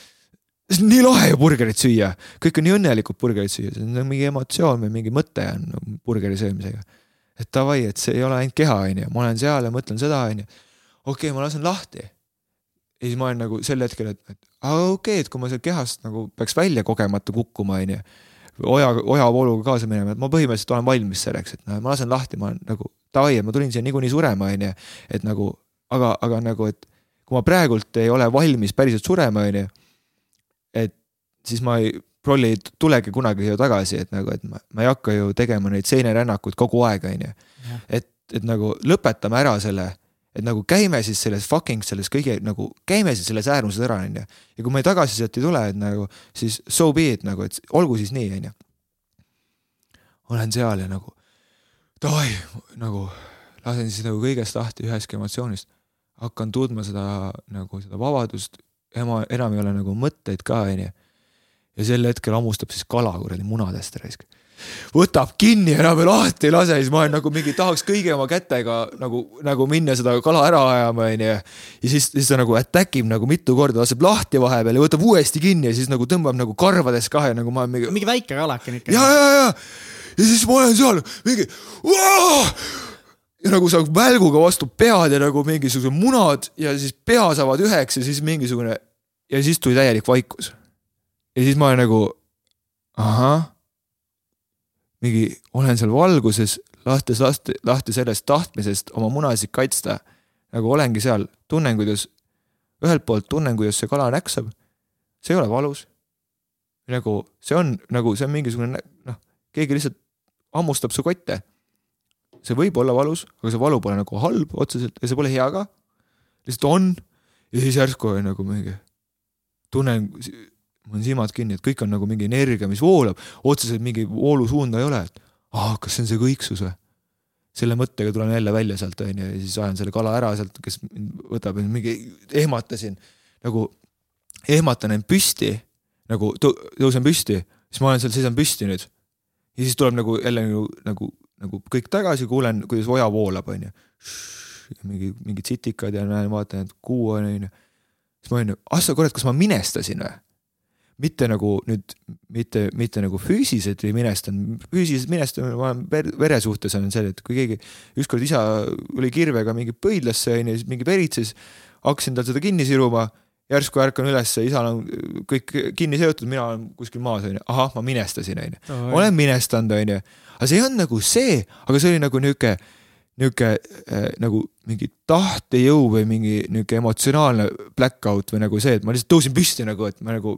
see on nii lahe ju burgerit süüa, kõik on nii õnnelikud burgerit süüa, see on nagu mingi emotsioon või mingi mõte on nagu burgeri söömisega. et davai, et see ei ole ainult keha, onju, ma olen seal ja mõtlen seda, onju okei okay,, ma lasen lahti. ja siis ma olen nagu sel hetkel, et, et okei okay,, et kui ma sealt kehast nagu peaks välja kogemata kukkuma, onju. oja, ojavooluga kaasa minema, et ma põhimõtteliselt olen valmis selleks, et noh, ma lasen lahti, ma olen nagu davai, et ma tulin siia niikuinii surema, onju. et nagu, aga, aga nagu, et kui ma praegult ei ole valmis päriselt surema, onju. et siis ma ei, prolli ei tulegi kunagi siia tagasi, et nagu, et ma, ma ei hakka ju tegema neid seenerännakuid kogu aeg, onju. et, et nagu lõpetame ära selle et nagu käime siis selles fucking selles kõige nagu, käime siis selles äärmuses ära, onju. ja kui meil tagasisidet ei tule, et nagu siis so be it nagu, et olgu siis nii, onju. olen seal ja nagu davai, nagu lasen siis nagu kõigest lahti ühest emotsioonist. hakkan tundma seda nagu seda vabadust, ema, enam ei ole nagu mõtteid ka, onju. ja sel hetkel hammustab siis kala kuradi munadest raisk võtab kinni, enam veel lahti ei lase, siis ma olen nagu mingi tahaks kõigi oma kätega nagu, nagu minna seda kala ära ajama, onju. ja siis, siis ta nagu attack ib nagu mitu korda, laseb lahti vahepeal ja võtab uuesti kinni ja siis nagu tõmbab nagu karvades kahe nagu ma olen mingi. mingi väike kalake ikka. ja, ja, ja, ja siis ma olen seal mingi. ja nagu saab välguga vastu pead ja nagu mingisugused munad ja siis pea saavad üheks ja siis mingisugune ja siis tuli täielik vaikus. ja siis ma olen nagu ahah mingi, olen seal valguses, lahtes lahti, lahti sellest tahtmisest oma munasid kaitsta. nagu olengi seal, tunnen, kuidas, ühelt poolt tunnen, kuidas see kala näksab. see ei ole valus. nagu see on nagu, see on mingisugune noh, keegi lihtsalt hammustab su kotte. see võib olla valus, aga see valu pole nagu halb otseselt ja see pole hea ka. lihtsalt on ja siis järsku on nagu mingi, tunnen mul on silmad kinni, et kõik on nagu mingi energia, mis voolab, otseselt mingi voolusuunda ei ole, et aa, kas see on see kõiksus või? selle mõttega tulen jälle välja sealt onju ja siis ajan selle kala ära sealt, kes võtab mingi, ehmatasin nagu, ehmatan end püsti nagu tõusen püsti, siis ma olen seal, seisan püsti nüüd. ja siis tuleb nagu jälle nagu, nagu, nagu kõik tagasi, kuulen, kuidas oja voolab onju. mingi, mingid sitikad ja näen, vaatan, et kuu on onju. siis ma olin, ah sa kurat, kas ma minestasin või? Mitte nagu nüüd, mitte, mitte nagu füüsiliselt ei minestanud, füüsiliselt minestamine, ma olen vere suhtes on see, et kui keegi, ükskord isa oli kirvega mingi pöidlasse onju, siis mingi veritses, hakkasin tal seda kinni siruma järsku ärkan üles, isal on kõik kinni seotud, mina olen kuskil maas, onju, ahah, ma minestasin, onju. olen minestanud, onju, aga see ei olnud nagu see, aga see oli nagu niuke, niuke äh, nagu mingi tahtejõu või mingi niuke emotsionaalne black out või nagu see, et ma lihtsalt tõusin püsti nagu, et ma nagu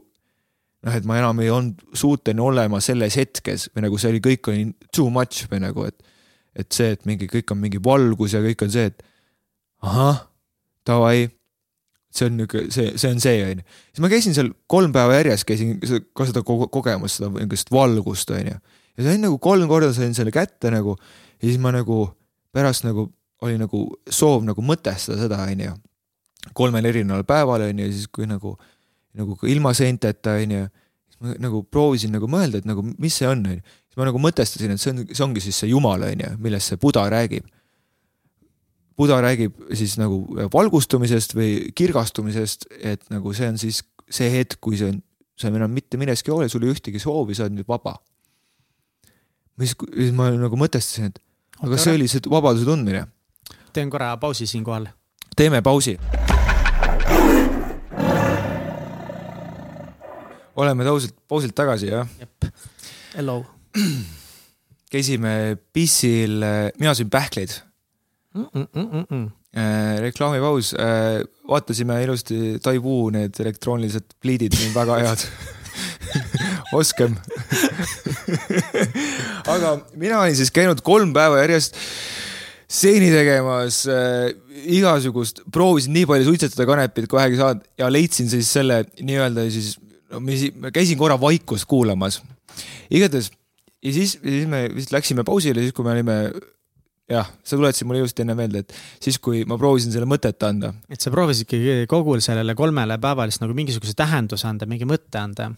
noh, et ma enam ei olnud suuteline olema selles hetkes või nagu see oli, kõik oli too much või nagu, et et see, et mingi kõik on mingi valgus ja kõik on see, et ahah, davai see on niuke, see, see on see, onju. siis ma käisin seal kolm päeva järjest, käisin ka seda kogemust, seda niisugust valgust, onju. ja sain nagu kolm korda sain selle kätte nagu ja siis ma nagu pärast nagu oli nagu soov nagu mõtestada seda, onju. kolmel erineval päeval, onju, ja siis kui nagu, nagu ka ilma seenteta, onju. siis ma nagu proovisin nagu mõelda, et nagu mis see on, onju. siis ma nagu mõtestasin, et see on, see ongi siis see Jumal, onju, millest see Buda räägib Buda räägib siis nagu valgustumisest või kirgastumisest, et nagu see on siis see hetk, kui see on, sa enam mitte milleski ei ole, sul ei ühtegi soovi, sa oled nüüd vaba. siis, siis ma nagu mõtestasin, et aga see oli see vabaduse tundmine. teen korra pausi siinkohal. teeme pausi. Oleme pausilt, pausilt tagasi, jah? jep, hello. käisime pissil, mina sõin pähkleid mm. -mm -mm. Äh, reklaamipaus äh,, vaatasime ilusti Taiwu need elektroonilised pliidid, väga head oskem aga mina olin siis käinud kolm päeva järjest seeni tegemas äh,, igasugust, proovisin nii palju suitsetada kanepit, kui vähegi saad ja leidsin siis selle nii-öelda siis, no ma käisin korra vaikust kuulamas. igatahes ja siis, siis me vist läksime pausile, siis kui me olime jah, sa tuletasid mulle just enne meelde, et siis, kui ma proovisin selle mõtet anda. et sa proovisidki kogu sellele kolmele päevale siis nagu mingisuguse tähenduse anda, mingi mõtte anda?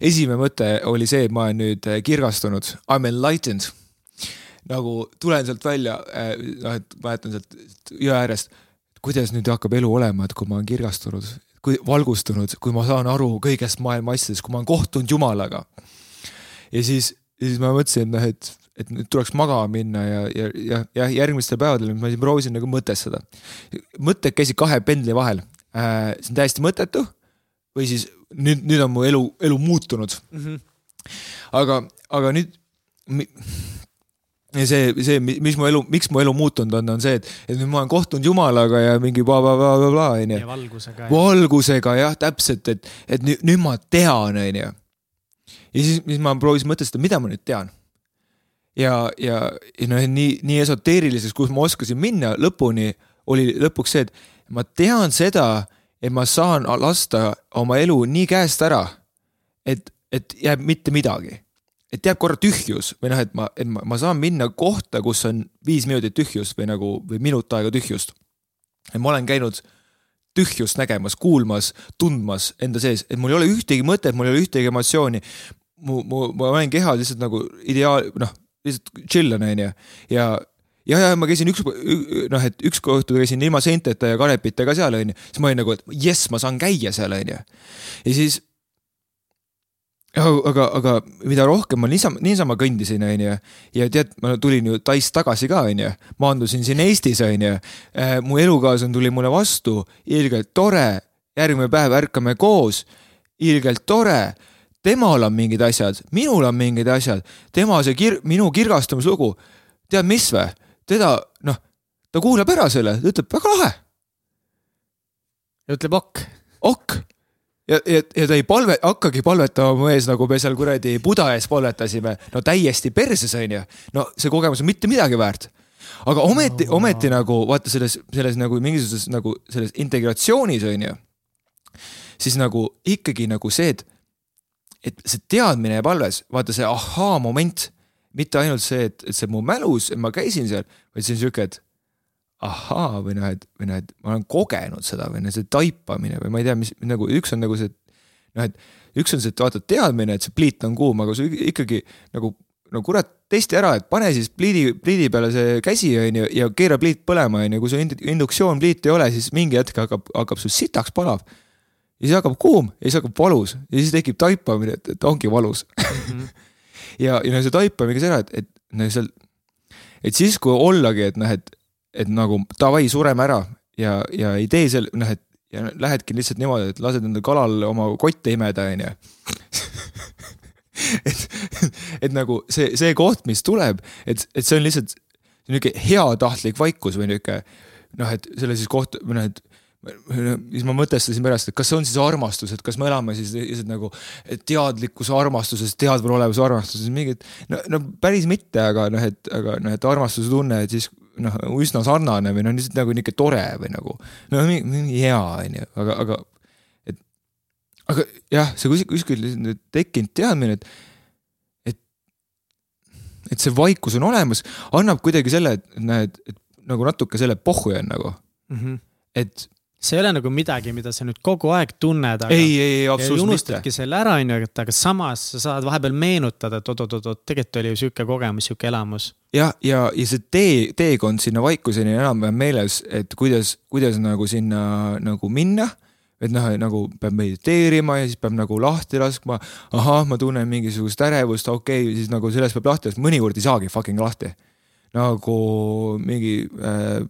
esimene mõte oli see, et ma olen nüüd äh, kirgastunud, I m enlightened. nagu tulen sealt välja, äh, noh, et mäletan sealt jõe äärest, kuidas nüüd hakkab elu olema, et kui ma olen kirgastunud, kui valgustunud, kui ma saan aru kõigest maailma asjadest, kui ma olen kohtunud Jumalaga. ja siis, siis ma mõtlesin, et noh, et et nüüd tuleks magama minna ja, ja, ja, ja järgmistel päevadel ma siis proovisin nagu mõtestada. mõtted käisid kahe pendli vahel äh,. see on täiesti mõttetu või siis nüüd, nüüd on mu elu, elu muutunud mm. -hmm. aga, aga nüüd ja see, see, mis mu elu, miks mu elu muutunud on, on see, et, et nüüd ma olen kohtunud jumalaga ja mingi blablabla onju. valgusega. valgusega jah, täpselt, et, et nüüd, nüüd ma tean, onju. ja siis, siis ma proovisin mõtestada, mida ma nüüd tean ja, ja, ja noh, nii, nii esoteeriliseks, kus ma oskasin minna lõpuni, oli lõpuks see, et ma tean seda, et ma saan lasta oma elu nii käest ära, et, et jääb mitte midagi. Et jääb korra tühjus või noh, et ma, et ma, ma saan minna kohta, kus on viis minutit tühjust või nagu, või minut aega tühjust. et ma olen käinud tühjust nägemas, kuulmas, tundmas enda sees, et mul ei ole ühtegi mõtet, mul ei ole ühtegi emotsiooni. mu, mu, ma olen kehas lihtsalt nagu ideaal, noh lihtsalt chill on, onju. ja, ja, ja ma käisin üks, noh, et üks õhtu käisin ilma seenteta ja kanepita ka seal, onju. siis ma olin nagu, et jess, ma saan käia seal, onju. ja siis aga, aga mida rohkem ma niisama, niisama kõndisin, onju, ja tead, ma tulin ju Tais tagasi ka, onju, maandusin siin Eestis, onju. Äh, mu elukaaslane tuli mulle vastu, ilgelt tore, järgmine päev ärkame koos, ilgelt tore temal on mingid asjad, minul on mingid asjad, tema see kir-, minu kirgastumislugu, tead mis või, teda noh, ta kuulab ära selle, ta ütleb väga lahe. ja ütleb ok. ok. Ja, ja, ja ta ei palve, hakkagi palvetama mu ees, nagu me seal kuradi Buda ees palvetasime, no täiesti perses onju. no see kogemus on mitte midagi väärt aga ometi oh,, ometi nagu vaata selles, selles nagu mingisuguses nagu selles integratsioonis on ju. siis nagu ikkagi nagu see, et et see teadmine jääb alles, vaata see ahaa-moment, mitte ainult see, et, et see mu mälus, ma käisin seal, vaid see on sihuke, et ahaa või noh, et või noh, et ma olen kogenud seda või noh, see taipamine või ma ei tea, mis nagu üks on nagu see, noh, et üks on see, et vaata teadmine, et see pliit on kuum, aga sul ikkagi nagu no kurat, testi ära, et pane siis pliidi, pliidi peale see käsi on ju ja keera pliit põlema on ju, kui sul induktsioonpliit ei ole, siis mingi hetk hakkab, hakkab sul sitaks palav ja siis hakkab kuum ja siis hakkab valus ja siis tekib taipamine, et, et ongi valus mm. -hmm. ja, ja no see taipamine ka seda, et, et no seal, et siis, kui ollagi, et noh, et, et nagu davai, sureme ära ja, ja ei tee selle, noh, et ja lähedki lihtsalt niimoodi, et lased endal kalal oma kotte imeda, onju. et, et nagu see, see koht, mis tuleb, et, et see on lihtsalt niisugune heatahtlik vaikus või niisugune noh, et selle siis koht, või noh, et siis ma mõtestasin pärast, et kas see on siis armastus, et kas me elame siis lihtsalt nagu teadlikus armastuses, teadval olevas armastuses, mingit. no, no päris mitte, aga noh, et, aga noh, et armastuse tunne, et siis noh, üsna sarnane või noh, lihtsalt nagu niisugune tore või nagu. no mingi hea, on ju, aga, aga. et, aga jah, see kuskil, kuskil tekkinud teadmine, et. et, et see vaikus on olemas, annab kuidagi selle, et näed, et nagu natuke selle pohhu on nagu mm. -hmm. et see ei ole nagu midagi, mida sa nüüd kogu aeg tunned. ei, ei, ei absoluutselt mitte. unustadki selle ära, on ju, et aga samas sa saad vahepeal meenutada, et oot-oot-oot, tegelikult oli ju sihuke kogemus, sihuke elamus. jah, ja, ja, ja see tee, teekond sinna vaikuseni enam-vähem meeles, et kuidas, kuidas nagu sinna nagu minna et noh, nagu peab mediteerima ja siis peab nagu lahti laskma. ahah, ma tunnen mingisugust ärevust, okei okay,, siis nagu sellest peab lahti laskma, mõnikord ei saagi fucking lahti. nagu mingi äh,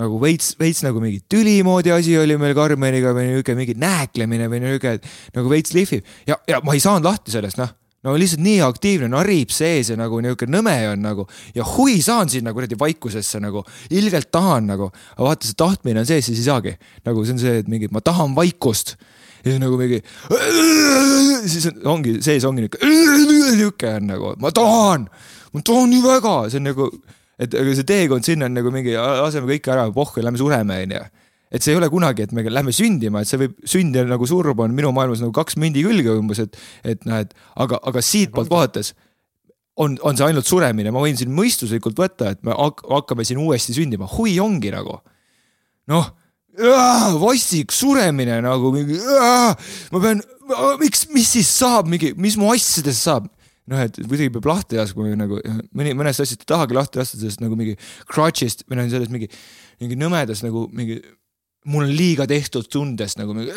nagu veits, veits nagu mingi tüli moodi asi oli meil Karmeniga või niisugune mingi nääklemine või niisugune nagu veits lihvib. Ja, ja ma ei saanud lahti sellest, noh. No lihtsalt nii aktiivne, narib sees ja nagu niisugune nõme on nagu. Ja hui saan sinna kuradi vaikusesse nagu, ilgelt tahan nagu, aga vaata, see tahtmine on sees, siis ei saagi. nagu see on see, et mingi, ma tahan vaikust. Ja siis nagu mingi, siis ongi, sees ongi niisugune, niisugune on nagu, ma tahan, ma tahan nii väga, see on nagu et aga see teekond sinna on nagu mingi, laseme kõik ära, pohhu, lähme sureme, onju. et see ei ole kunagi, et me lähme sündima, et see võib, sünd ja nagu surm on minu maailmas nagu kaks mündi külge umbes, et, et noh, et aga, aga siitpoolt vaadates on, on see ainult suremine, ma võin siin mõistuslikult võtta, et me hakkame siin uuesti sündima, hui ongi nagu. noh, vastik suremine nagu mingi, ma pean, miks, mis siis saab, mingi, mis mu asjadest saab noh, et kuidagi peab lahti laskma või nagu mõni, mõnest asjast ei tahagi lahti lasta, sellest nagu mingi crutch'ist või noh, sellest mingi, mingi nõmedas nagu mingi, mul on liiga tehtud tundest nagu mingi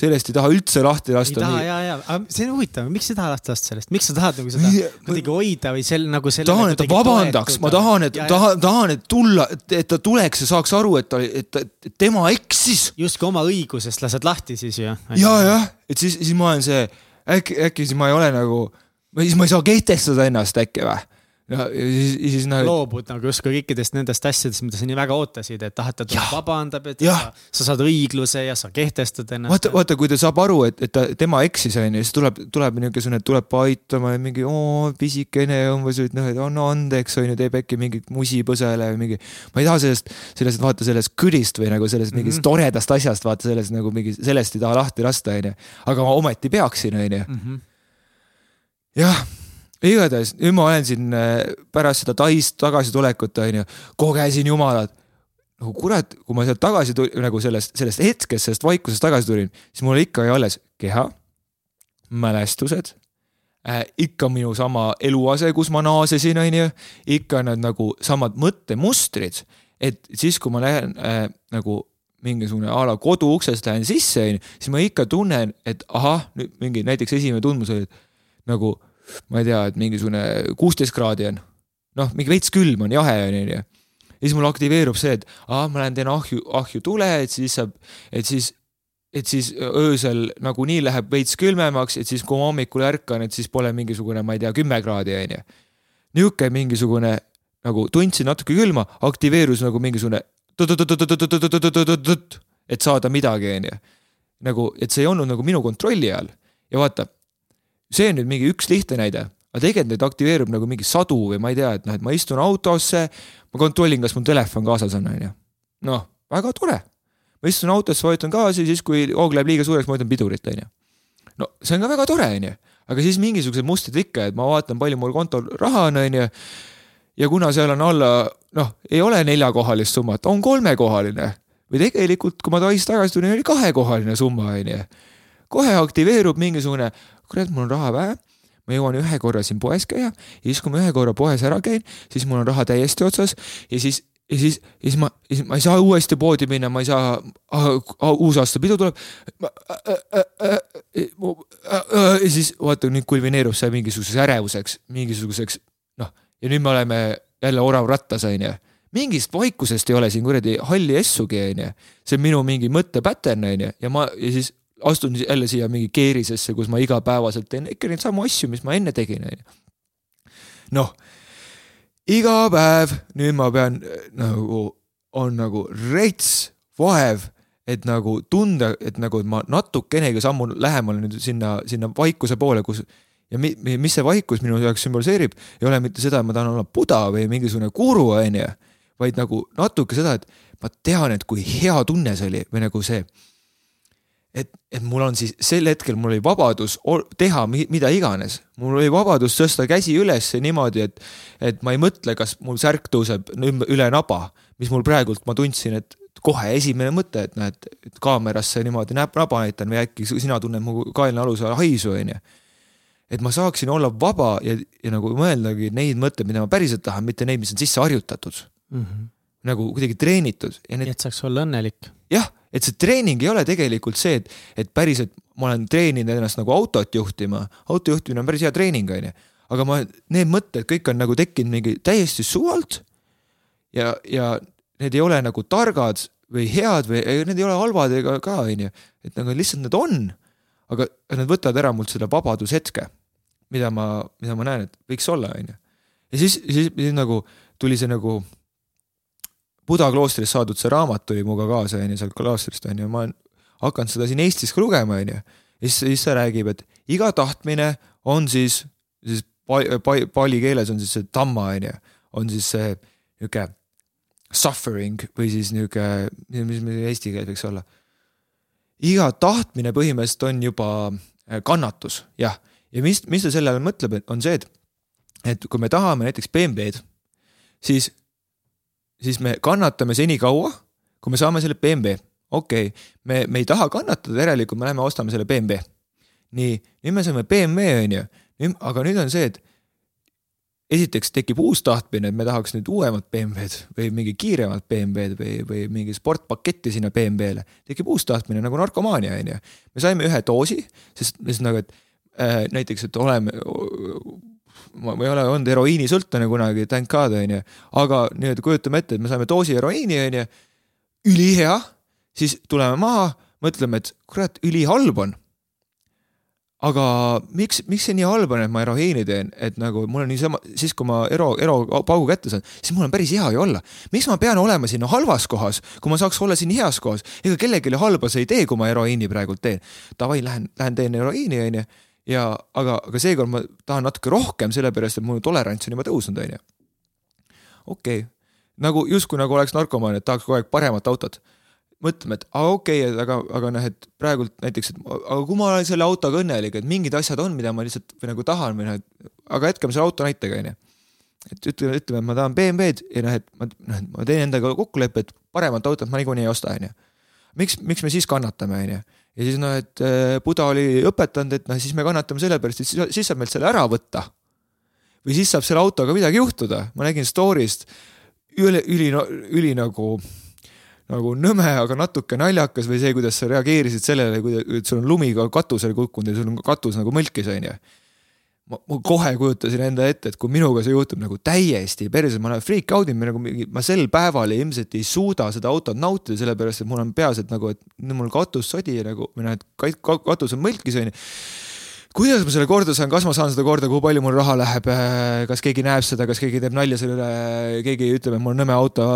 sellest ei taha üldse lahti lasta. ei taha ja, ja, aga see on huvitav, miks sa ei taha lahti lasta sellest, miks sa tahad nagu seda kuidagi hoida või sel nagu selle. tahan, et ta vabandaks, ma tahan, et tahan, tahan, et tulla, et ta tuleks ja saaks aru, et ta, et, et tema eksis. justkui oma õigusest lased lahti siis ju. ja, jah, et siis, siis ma olen see äkki, äkki siis ma ei ole nagu, siis ma ei saa kehtestada ennast äkki või? Ja siis, siis nagu. loobud nagu justkui kõikidest nendest asjadest, mida sa nii väga ootasid, et ah, et ta tuleb vabandab, et sa, sa saad õigluse ja sa kehtestad ennast. vaata, vaata, kui ta saab aru, et, et ta, tema eksis, on ju, siis tuleb, tuleb niisugune, tuleb aitama ja mingi oo, pisikene umbes, et noh, et anna andeks, on ju, teeb äkki mingit musi põsele või mingi. ma ei taha sellest, sellest vaata sellest kõdist või nagu sellest mingist mm -hmm. toredast asjast, vaata sellest nagu mingi, sellest ei taha lahti lasta, on ju. aga ma ometi peaksin, on ju. Mhm. jah igatahes nüüd ma olen siin äh, pärast seda Tais tagasitulekut onju, kogesin jumalat. nagu kurat, kui ma sealt tagasi tulin, nagu sellest, sellest hetkest, sellest vaikusest tagasi tulin, siis mul ikka oli alles keha, mälestused äh,. ikka minu sama eluase, kus ma naasesin, onju, ikka need nagu samad mõttemustrid, et siis, kui ma lähen äh, nagu mingisugune a la koduuksest lähen sisse, onju, siis ma ikka tunnen, et ahah, nüüd mingi näiteks esimene tundmus oli, et nagu ma ei tea, et mingisugune kuusteist kraadi on. noh, mingi veits külm on, jahe on, onju. ja siis mul aktiveerub see, et aa, ma lähen teen ahju, ahju tule, et siis saab, et siis, et siis öösel nagunii läheb veits külmemaks, et siis kui ma hommikul ärkan, et siis pole mingisugune, ma ei tea, kümme kraadi onju. nihuke mingisugune nagu tundsin natuke külma, aktiveerus nagu mingisugune et saada midagi, onju. nagu, et see ei olnud nagu minu kontrolli all ja vaata see on nüüd mingi üks lihtne näide, aga tegelikult neid aktiveerub nagu mingi sadu või ma ei tea, et noh, et ma istun autosse, ma kontrollin, kas mul telefon kaasas on, onju. noh, väga tore. ma istun autosse, vajutan gaasi, siis kui hoog läheb liiga suureks, ma vajutan pidurit, onju. no see on ka väga tore, onju. aga siis mingisugused mustrid ikka, et ma vaatan, palju mul kontol raha on, onju. ja kuna seal on alla, noh, ei ole neljakohalist summat, on kolmekohaline või tegelikult, kui ma Tais tagasi tulin, oli kahekohaline summa, onju kohe aktiveerub mingisugune, kurat, mul on raha vähe ma jõuan ühe korra siin poes käia ja siis, kui ma ühe korra poes ära käin, siis mul on raha täiesti otsas ja siis, ja siis, ja siis ma, siis ma ei saa uuesti poodi minna, ma ei saa ah,, uusaastapidu tuleb. ja siis vaata, nüüd kulmineerub see mingisuguseks ärevuseks, mingisuguseks noh, ja nüüd me oleme jälle oravrattas, onju. mingist vaikusest ei ole siin kuradi halli essugi, onju. see on minu mingi mõttepattern, onju, ja ma, ja siis astun jälle siia mingi keerisesse, kus ma igapäevaselt teen ikka neid samu asju, mis ma enne tegin, onju. noh, iga päev nüüd ma pean nagu, on nagu rets vaev, et nagu tunda, et nagu ma natukenegi sammu lähemale nüüd sinna, sinna vaikuse poole, kus ja mi, mis see vaikus minu jaoks sümboliseerib, ei ole mitte seda, et ma tahan olla buda või mingisugune guru, onju, vaid nagu natuke seda, et ma tean, et kui hea tunne see oli või nagu see et, et mul on siis sel hetkel mul oli vabadus teha mida iganes, mul oli vabadus tõsta käsi üles niimoodi, et, et ma ei mõtle, kas mul särk tõuseb üle naba, mis mul praegult ma tundsin, et kohe esimene mõte, et näed, kaamerasse niimoodi näeb naba näitan või äkki sina tunned mu kaelnealuse haisu, onju. et ma saaksin olla vaba ja, ja nagu mõeldagi neid mõtteid, mida ma päriselt tahan, mitte neid, mis on sisse harjutatud mm. -hmm. nagu kuidagi treenitud. Need... nii et saaks olla õnnelik. jah et see treening ei ole tegelikult see, et, et päriselt ma olen treeninud ennast nagu autot juhtima, auto juhtimine on päris hea treening, onju. aga ma, need mõtted kõik on nagu tekkinud mingi täiesti suvalt. ja, ja need ei ole nagu targad või head või need ei ole halvad ega ka, onju. et nagu lihtsalt need on. aga nad võtavad ära mult selle vabadushetke, mida ma, mida ma näen, et võiks olla, onju. ja siis, siis, siis nagu tuli see nagu Buda kloostrist saadud see raamat tuli minuga kaasa, on ju, sealt kloostrist, on ju, ma olen hakanud seda siin Eestis ka lugema, on ju. ja siis, siis ta räägib, et iga tahtmine on siis, siis pali, pali keeles on siis see tamma, on ju, on siis see niisugune suffering või siis niisugune, mis, mis eesti keel võiks olla. iga tahtmine põhimõtteliselt on juba äh, kannatus, jah. ja mis, mis ta selle all mõtleb, on see, et, et kui me tahame näiteks BMW-d, siis siis me kannatame senikaua, kui me saame selle BMW. okei okay., me, me ei taha kannatada, järelikult me lähme ostame selle BMW. nii, nüüd me saame BMW, on ju, aga nüüd on see, et esiteks tekib uus tahtmine, et me tahaks nüüd uuemat BMW-d või mingi kiiremat BMW-d või, või mingi sportpaketti sinna BMW-le. tekib uus tahtmine nagu narkomaania, on ju. me saime ühe doosi, sest, nagu, et äh, näiteks, et oleme, ma ei ole olnud heroiinisõltlane kunagi, thank god, onju. aga nii-öelda kujutame ette, et me saame doosi heroiini, onju. ülihea, siis tuleme maha, mõtleme, et kurat, ülihalb on. aga miks, miks see nii halb on, et ma heroiini teen, et nagu mul on niisama, siis kui ma ero, ero paugu kätte saan, siis mul on päris hea ju olla. miks ma pean olema siin halvas kohas, kui ma saaks olla siin heas kohas? ega kellelegi halba see ei tee, kui ma heroiini praegult teen. Davai, lähen, lähen teen heroiini, onju ja aga, aga seekord ma tahan natuke rohkem, sellepärast et mu tolerants on juba tõusnud, onju. okei okay., nagu justkui nagu oleks narkomaan, et tahaks kogu aeg paremat autot. mõtleme, et aa okei okay,, aga, aga noh, et praegult näiteks, et aga kui ma olen selle autoga õnnelik, et mingid asjad on, mida ma lihtsalt või nagu tahan või noh, et aga jätkame selle auto näitega, onju et ütleme, ütleme, et ma tahan BMW-d ja noh, et ma, noh, ma teen endaga kokkuleppe, et paremat autot ma niikuinii ei osta, onju. miks, miks me siis kannatame, onju ja siis noh, et äh, Buda oli õpetanud, et noh, siis me kannatame selle pärast, et siis, siis saab meilt selle ära võtta. või siis saab selle autoga midagi juhtuda, ma nägin story'st üli, üli, üli nagu, nagu nõme, aga natuke naljakas või see, kuidas sa reageerisid sellele, kui sul on lumi ka katusele kukkunud ja sul on katus nagu mõlkis, onju ma, ma kohe kujutasin enda ette, et kui minuga see juhtub nagu täiesti perses, ma olen freak out inud, nagu ma sel päeval ilmselt ei suuda seda autot nautida, sellepärast et mul on peas, et nagu, et mul katus sodi nagu või noh, et katus on mõlkis onju kuidas ma selle korda saan, kas ma saan seda korda, kui palju mul raha läheb, kas keegi näeb seda, kas keegi teeb nalja selle üle, keegi ütleb, et mul on nõme auto.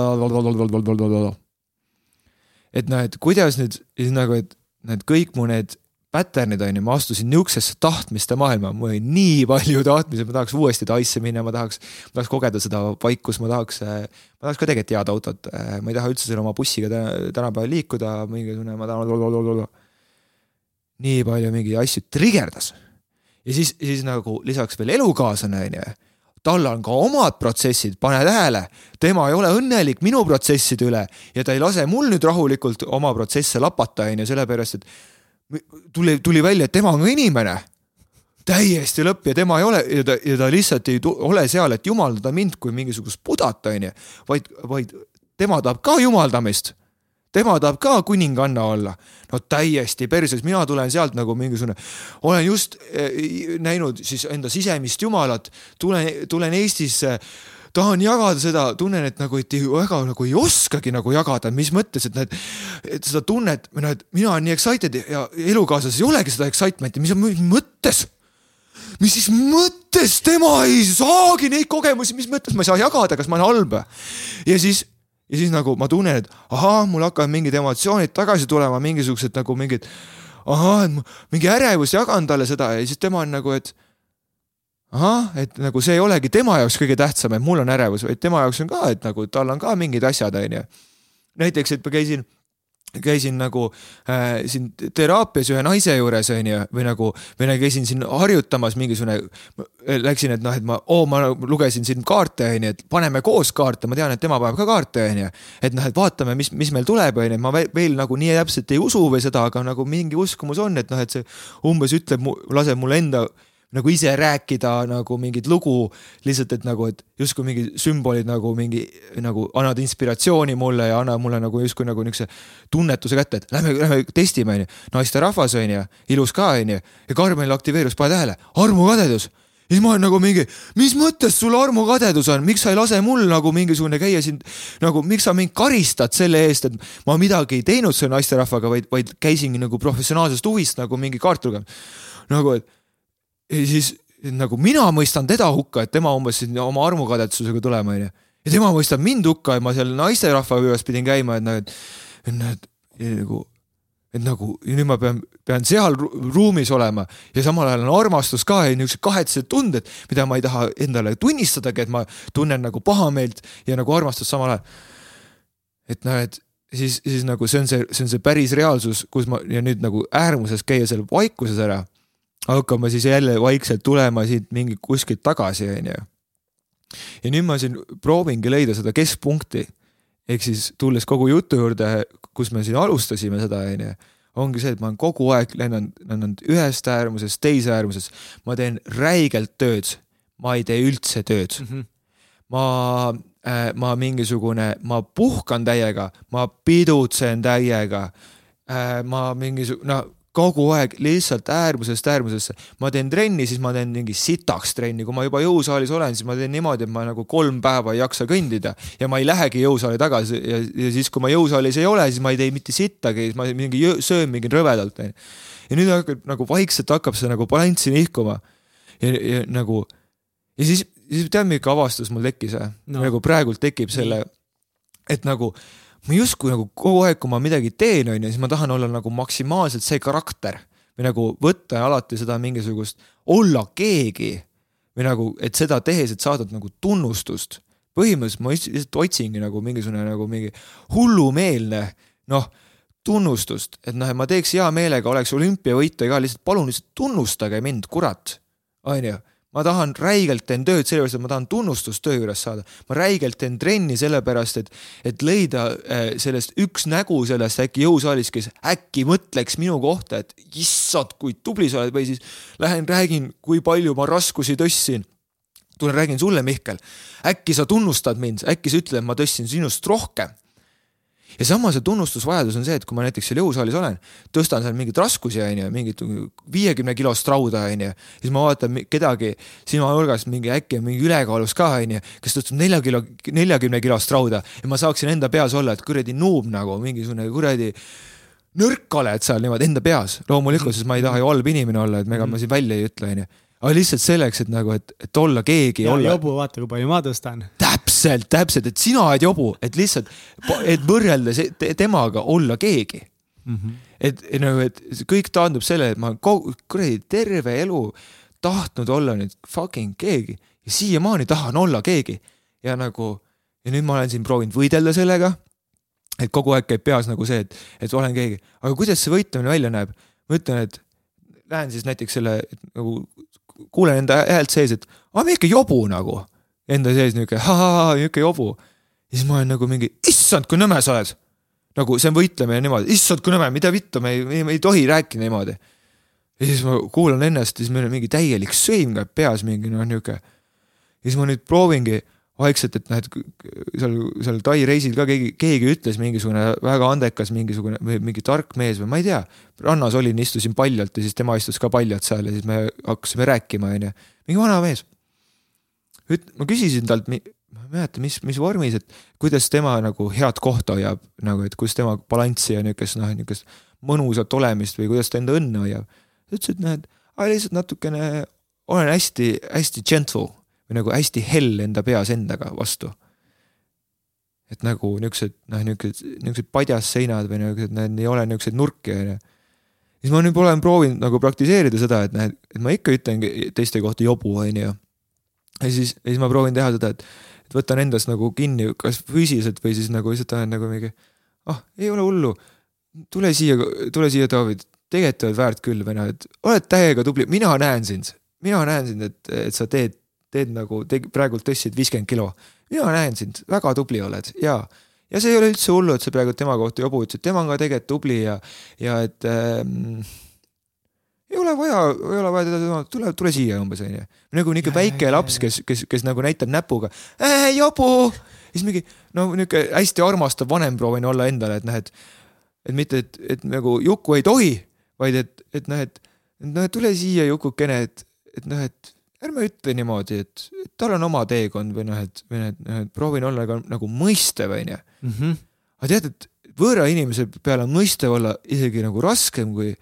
et noh, et kuidas nüüd siis nagu, et need kõik mu need pattern'id on ju, ma astusin niisugusesse tahtmiste maailma, mul oli nii palju tahtmisi, ma tahaks uuesti Taisse minna, ma tahaks, ma tahaks kogeda seda vaikust, ma tahaks, ma tahaks ka tegelikult head autot, ma ei taha üldse selle oma bussiga tänapäeval liikuda, mingisugune, ma tahan. nii palju mingeid asju trigerdas. ja siis, siis nagu lisaks veel elukaaslane on ju tal on ka omad protsessid, pane tähele, tema ei ole õnnelik minu protsesside üle ja ta ei lase mul nüüd rahulikult oma protsesse lapata, on ju, sellepärast et tuli, tuli välja, et tema on inimene. täiesti lõpp ja tema ei ole ja ta, ja ta lihtsalt ei ole seal, et jumaldada mind kui mingisugust budat, onju, vaid, vaid tema tahab ka jumaldamist tema tahab ka kuninganna olla. no täiesti perses, mina tulen sealt nagu mingisugune, olen just eh, näinud siis enda sisemist jumalat, tulen, tulen Eestisse, tahan jagada seda, tunnen, et nagu, et väga nagu ei oskagi nagu jagada, mis mõttes, et need, et seda tunnet, või noh, et mina olen nii excited ja elukaaslasel ei olegi seda excitement'i, mis on mõttes mis siis mõttes tema ei saagi neid kogemusi, mis mõttes ma ei saa jagada, kas ma olen halb? ja siis, ja siis nagu ma tunnen, et ahaa, mul hakkavad mingid emotsioonid tagasi tulema, mingisugused nagu mingid, ahah, et mingi ärevus jagan talle seda ja siis tema on nagu, et ahah, et nagu see ei olegi tema jaoks kõige tähtsam, et mul on ärevus, vaid tema jaoks on ka, et nagu tal on ka mingid asjad, onju. näiteks, et ma käisin, käisin nagu äh, siin teraapias ühe naise juures onju või nagu, või nagu käisin siin harjutamas mingisugune, läksin, et noh, et ma oh,, ma lugesin siin kaarte onju, et paneme koos kaarte, ma tean, et tema paneb ka kaarte onju. et noh, et vaatame, mis, mis meil tuleb onju, ma veel nagu nii täpselt ei usu või seda, aga nagu mingi uskumus on, et noh, et see umbes ütleb, laseb mulle enda nagu ise rääkida nagu mingit lugu lihtsalt, et nagu, et justkui mingi sümbolid nagu mingi nagu annavad inspiratsiooni mulle ja annavad mulle nagu justkui nagu niisuguse tunnetuse kätte, et lähme, lähme testime, onju. naisterahvas, onju, ilus ka, onju. ja Karmenil aktiveerus, pane tähele, armukadedus siis ma olen nagu mingi, mis mõttes sul armukadedus on, miks sa ei lase mul nagu mingisugune käia siin nagu, miks sa mind karistad selle eest, et ma midagi ei teinud selle naisterahvaga, vaid, vaid käisingi nagu professionaalsest huvist nagu mingi kaart lugemas. nagu, et ja siis nagu mina mõistan teda hukka, et tema umbes siin oma armukadedusega tulema, onju. ja tema mõistab mind hukka ja ma seal naisterahva juures pidin käima, et noh, et, et et nagu, et nagu ja nüüd ma pean, pean seal ruumis olema ja samal ajal on armastus ka ja niisugused kahetsed tunded, mida ma ei taha endale tunnistadagi, et ma tunnen nagu pahameelt ja nagu armastust samal ajal. et noh, et siis, siis nagu see on see, see on see päris reaalsus, kus ma ja nüüd nagu äärmuses käia seal vaikuses ära hakkama siis jälle vaikselt tulema siit mingi kuskilt tagasi, onju. ja nüüd ma siin proovingi leida seda keskpunkti. ehk siis tulles kogu jutu juurde, kus me siin alustasime seda, onju, ongi see, et ma olen kogu aeg lennanud, lennanud ühest äärmusest teise äärmusesse. ma teen räigelt tööd, ma ei tee üldse tööd mm. -hmm. ma äh, ma mingisugune, ma puhkan täiega, ma pidutsen täiega äh,. ma mingisugune, no kogu aeg lihtsalt äärmusest äärmusesse. ma teen trenni, siis ma teen mingi sitaks trenni, kui ma juba jõusaalis olen, siis ma teen niimoodi, et ma nagu kolm päeva ei jaksa kõndida ja ma ei lähegi jõusaali tagasi ja, ja siis, kui ma jõusaalis ei ole, siis ma ei tee mitte sittagi, siis ma mingi söön mingi rõvedalt. ja nüüd hakkab nagu vaikselt hakkab see nagu balanssi nihkuma. ja, ja nagu ja siis, siis tead, milline avastus mul tekkis või no.? nagu praegult tekib selle, et nagu ma justkui nagu kogu aeg, kui ma midagi teen, on ju, siis ma tahan olla nagu maksimaalselt see karakter. Või nagu võtta alati seda mingisugust, olla keegi. Või nagu, et seda tehes, et saada nagu tunnustust. põhimõtteliselt ma lihtsalt otsingi nagu mingisugune nagu mingi hullumeelne noh, tunnustust, et noh, et ma teeks hea meelega, oleks olümpiavõitja ka, lihtsalt palun lihtsalt tunnustage mind, kurat, on ju ma tahan räigelt teen tööd sellepärast, et ma tahan tunnustust töö juures saada. ma räigelt teen trenni sellepärast, et, et leida äh, sellest üks nägu sellest äkki jõusaalis, kes äkki mõtleks minu kohta, et issand, kui tubli sa oled või siis lähen räägin, kui palju ma raskusi tõstsin. Tulen räägin sulle, Mihkel, äkki sa tunnustad mind, äkki sa ütled, ma tõstsin sinust rohkem ja samas see tunnustusvajadus on see, et kui ma näiteks seal jõusaalis olen, tõstan seal mingeid raskusi, onju, mingit viiekümne kilost rauda, onju, siis ma vaatan kedagi silmanurgast mingi äkki mingi ülekaalus ka, onju, kes tõstab nelja kilo, neljakümne kilost rauda ja ma saaksin enda peas olla, et kuradi nuub nagu mingisugune kuradi nõrk oled seal niimoodi enda peas, loomulikult, sest ma ei taha ju halb inimene olla, et ega ma siin välja ei ütle, onju aga lihtsalt selleks, et nagu, et, et olla keegi. jobu, vaata kui palju ma tõstan. täpselt, täpselt, et sina oled jobu, et lihtsalt, et võrreldes temaga olla keegi mm. -hmm. et nagu, et kõik taandub sellele, et ma kuradi terve elu tahtnud olla nüüd fucking keegi ja siiamaani tahan olla keegi ja nagu ja nüüd ma olen siin proovinud võidelda sellega. et kogu aeg käib peas nagu see, et, et olen keegi, aga kuidas see võitlemine välja näeb? ma ütlen, et lähen siis näiteks selle nagu kuulen enda häält sees, et aa, me ikka jobu nagu. Enda sees niuke, niuke jobu. ja siis ma olen nagu mingi, issand, kui nõme sa oled. nagu see on võitlemine niimoodi, issand, kui nõme, mida vittu, me ei, me ei tohi rääkida niimoodi. ja siis ma kuulan ennast ja siis meil on mingi täielik sõim käib peas mingi noh, niuke. ja siis ma nüüd proovingi vaikselt, et noh, et seal, seal Tai reisil ka keegi, keegi ütles mingisugune väga andekas mingisugune või mingi tark mees või ma ei tea. rannas olin, istusin paljalt ja siis tema istus ka paljalt seal ja siis me hakkasime rääkima, onju. mingi vana mees. ma küsisin talt, ma ei mäleta, mis, mis vormis, et kuidas tema nagu head kohta hoiab nagu, et kuidas tema balanssi ja niisugust noh, niisugust mõnusat olemist või kuidas ta enda õnne hoiab. ta ütles, et näed, lihtsalt natukene olen hästi-hästi gentle või nagu hästi hell enda peas endaga vastu. et nagu niisugused noh, niisugused, niisugused padjas seinad või niisugused, need ei ole niisuguseid nurki, on ju. siis ma nüüd olen proovinud nagu praktiseerida seda, et näed, et ma ikka ütlengi teiste kohta jobu, on ju. ja siis, ja siis ma proovin teha seda, et, et võtan endast nagu kinni, kas füüsiliselt või siis nagu lihtsalt olen nagu mingi, ah, ei ole hullu, tule siia, tule siia, David, tegelikult oled väärt küll või noh, et oled täiega tubli, mina näen sind, mina näen sind, et, et sa teed teed nagu, praegult tõstsid viiskümmend kilo. mina näen sind, väga tubli oled ja, ja see ei ole üldse hullu, et sa praegu tema kohta jobu ütlesid, tema on ka tegelikult tubli ja, ja et ähm, ei ole vaja, ei ole vaja teda, tule, tule siia umbes onju. nagu niuke väike laps, kes, kes, kes nagu näitab näpuga äh,, jobu. siis mingi no niuke hästi armastav vanem proovin olla endale, et noh, et, et mitte, et, et nagu Juku ei tohi, vaid et, et noh, et noh, tule siia Jukukene, et, et noh, et ärme ütle niimoodi, et, et tal on oma teekond või noh, et, või noh, et, noh, et proovin olla ka nagu mõistev, onju. Mhm. aga tead, et võõra inimese peale on mõistev olla isegi nagu raskem kui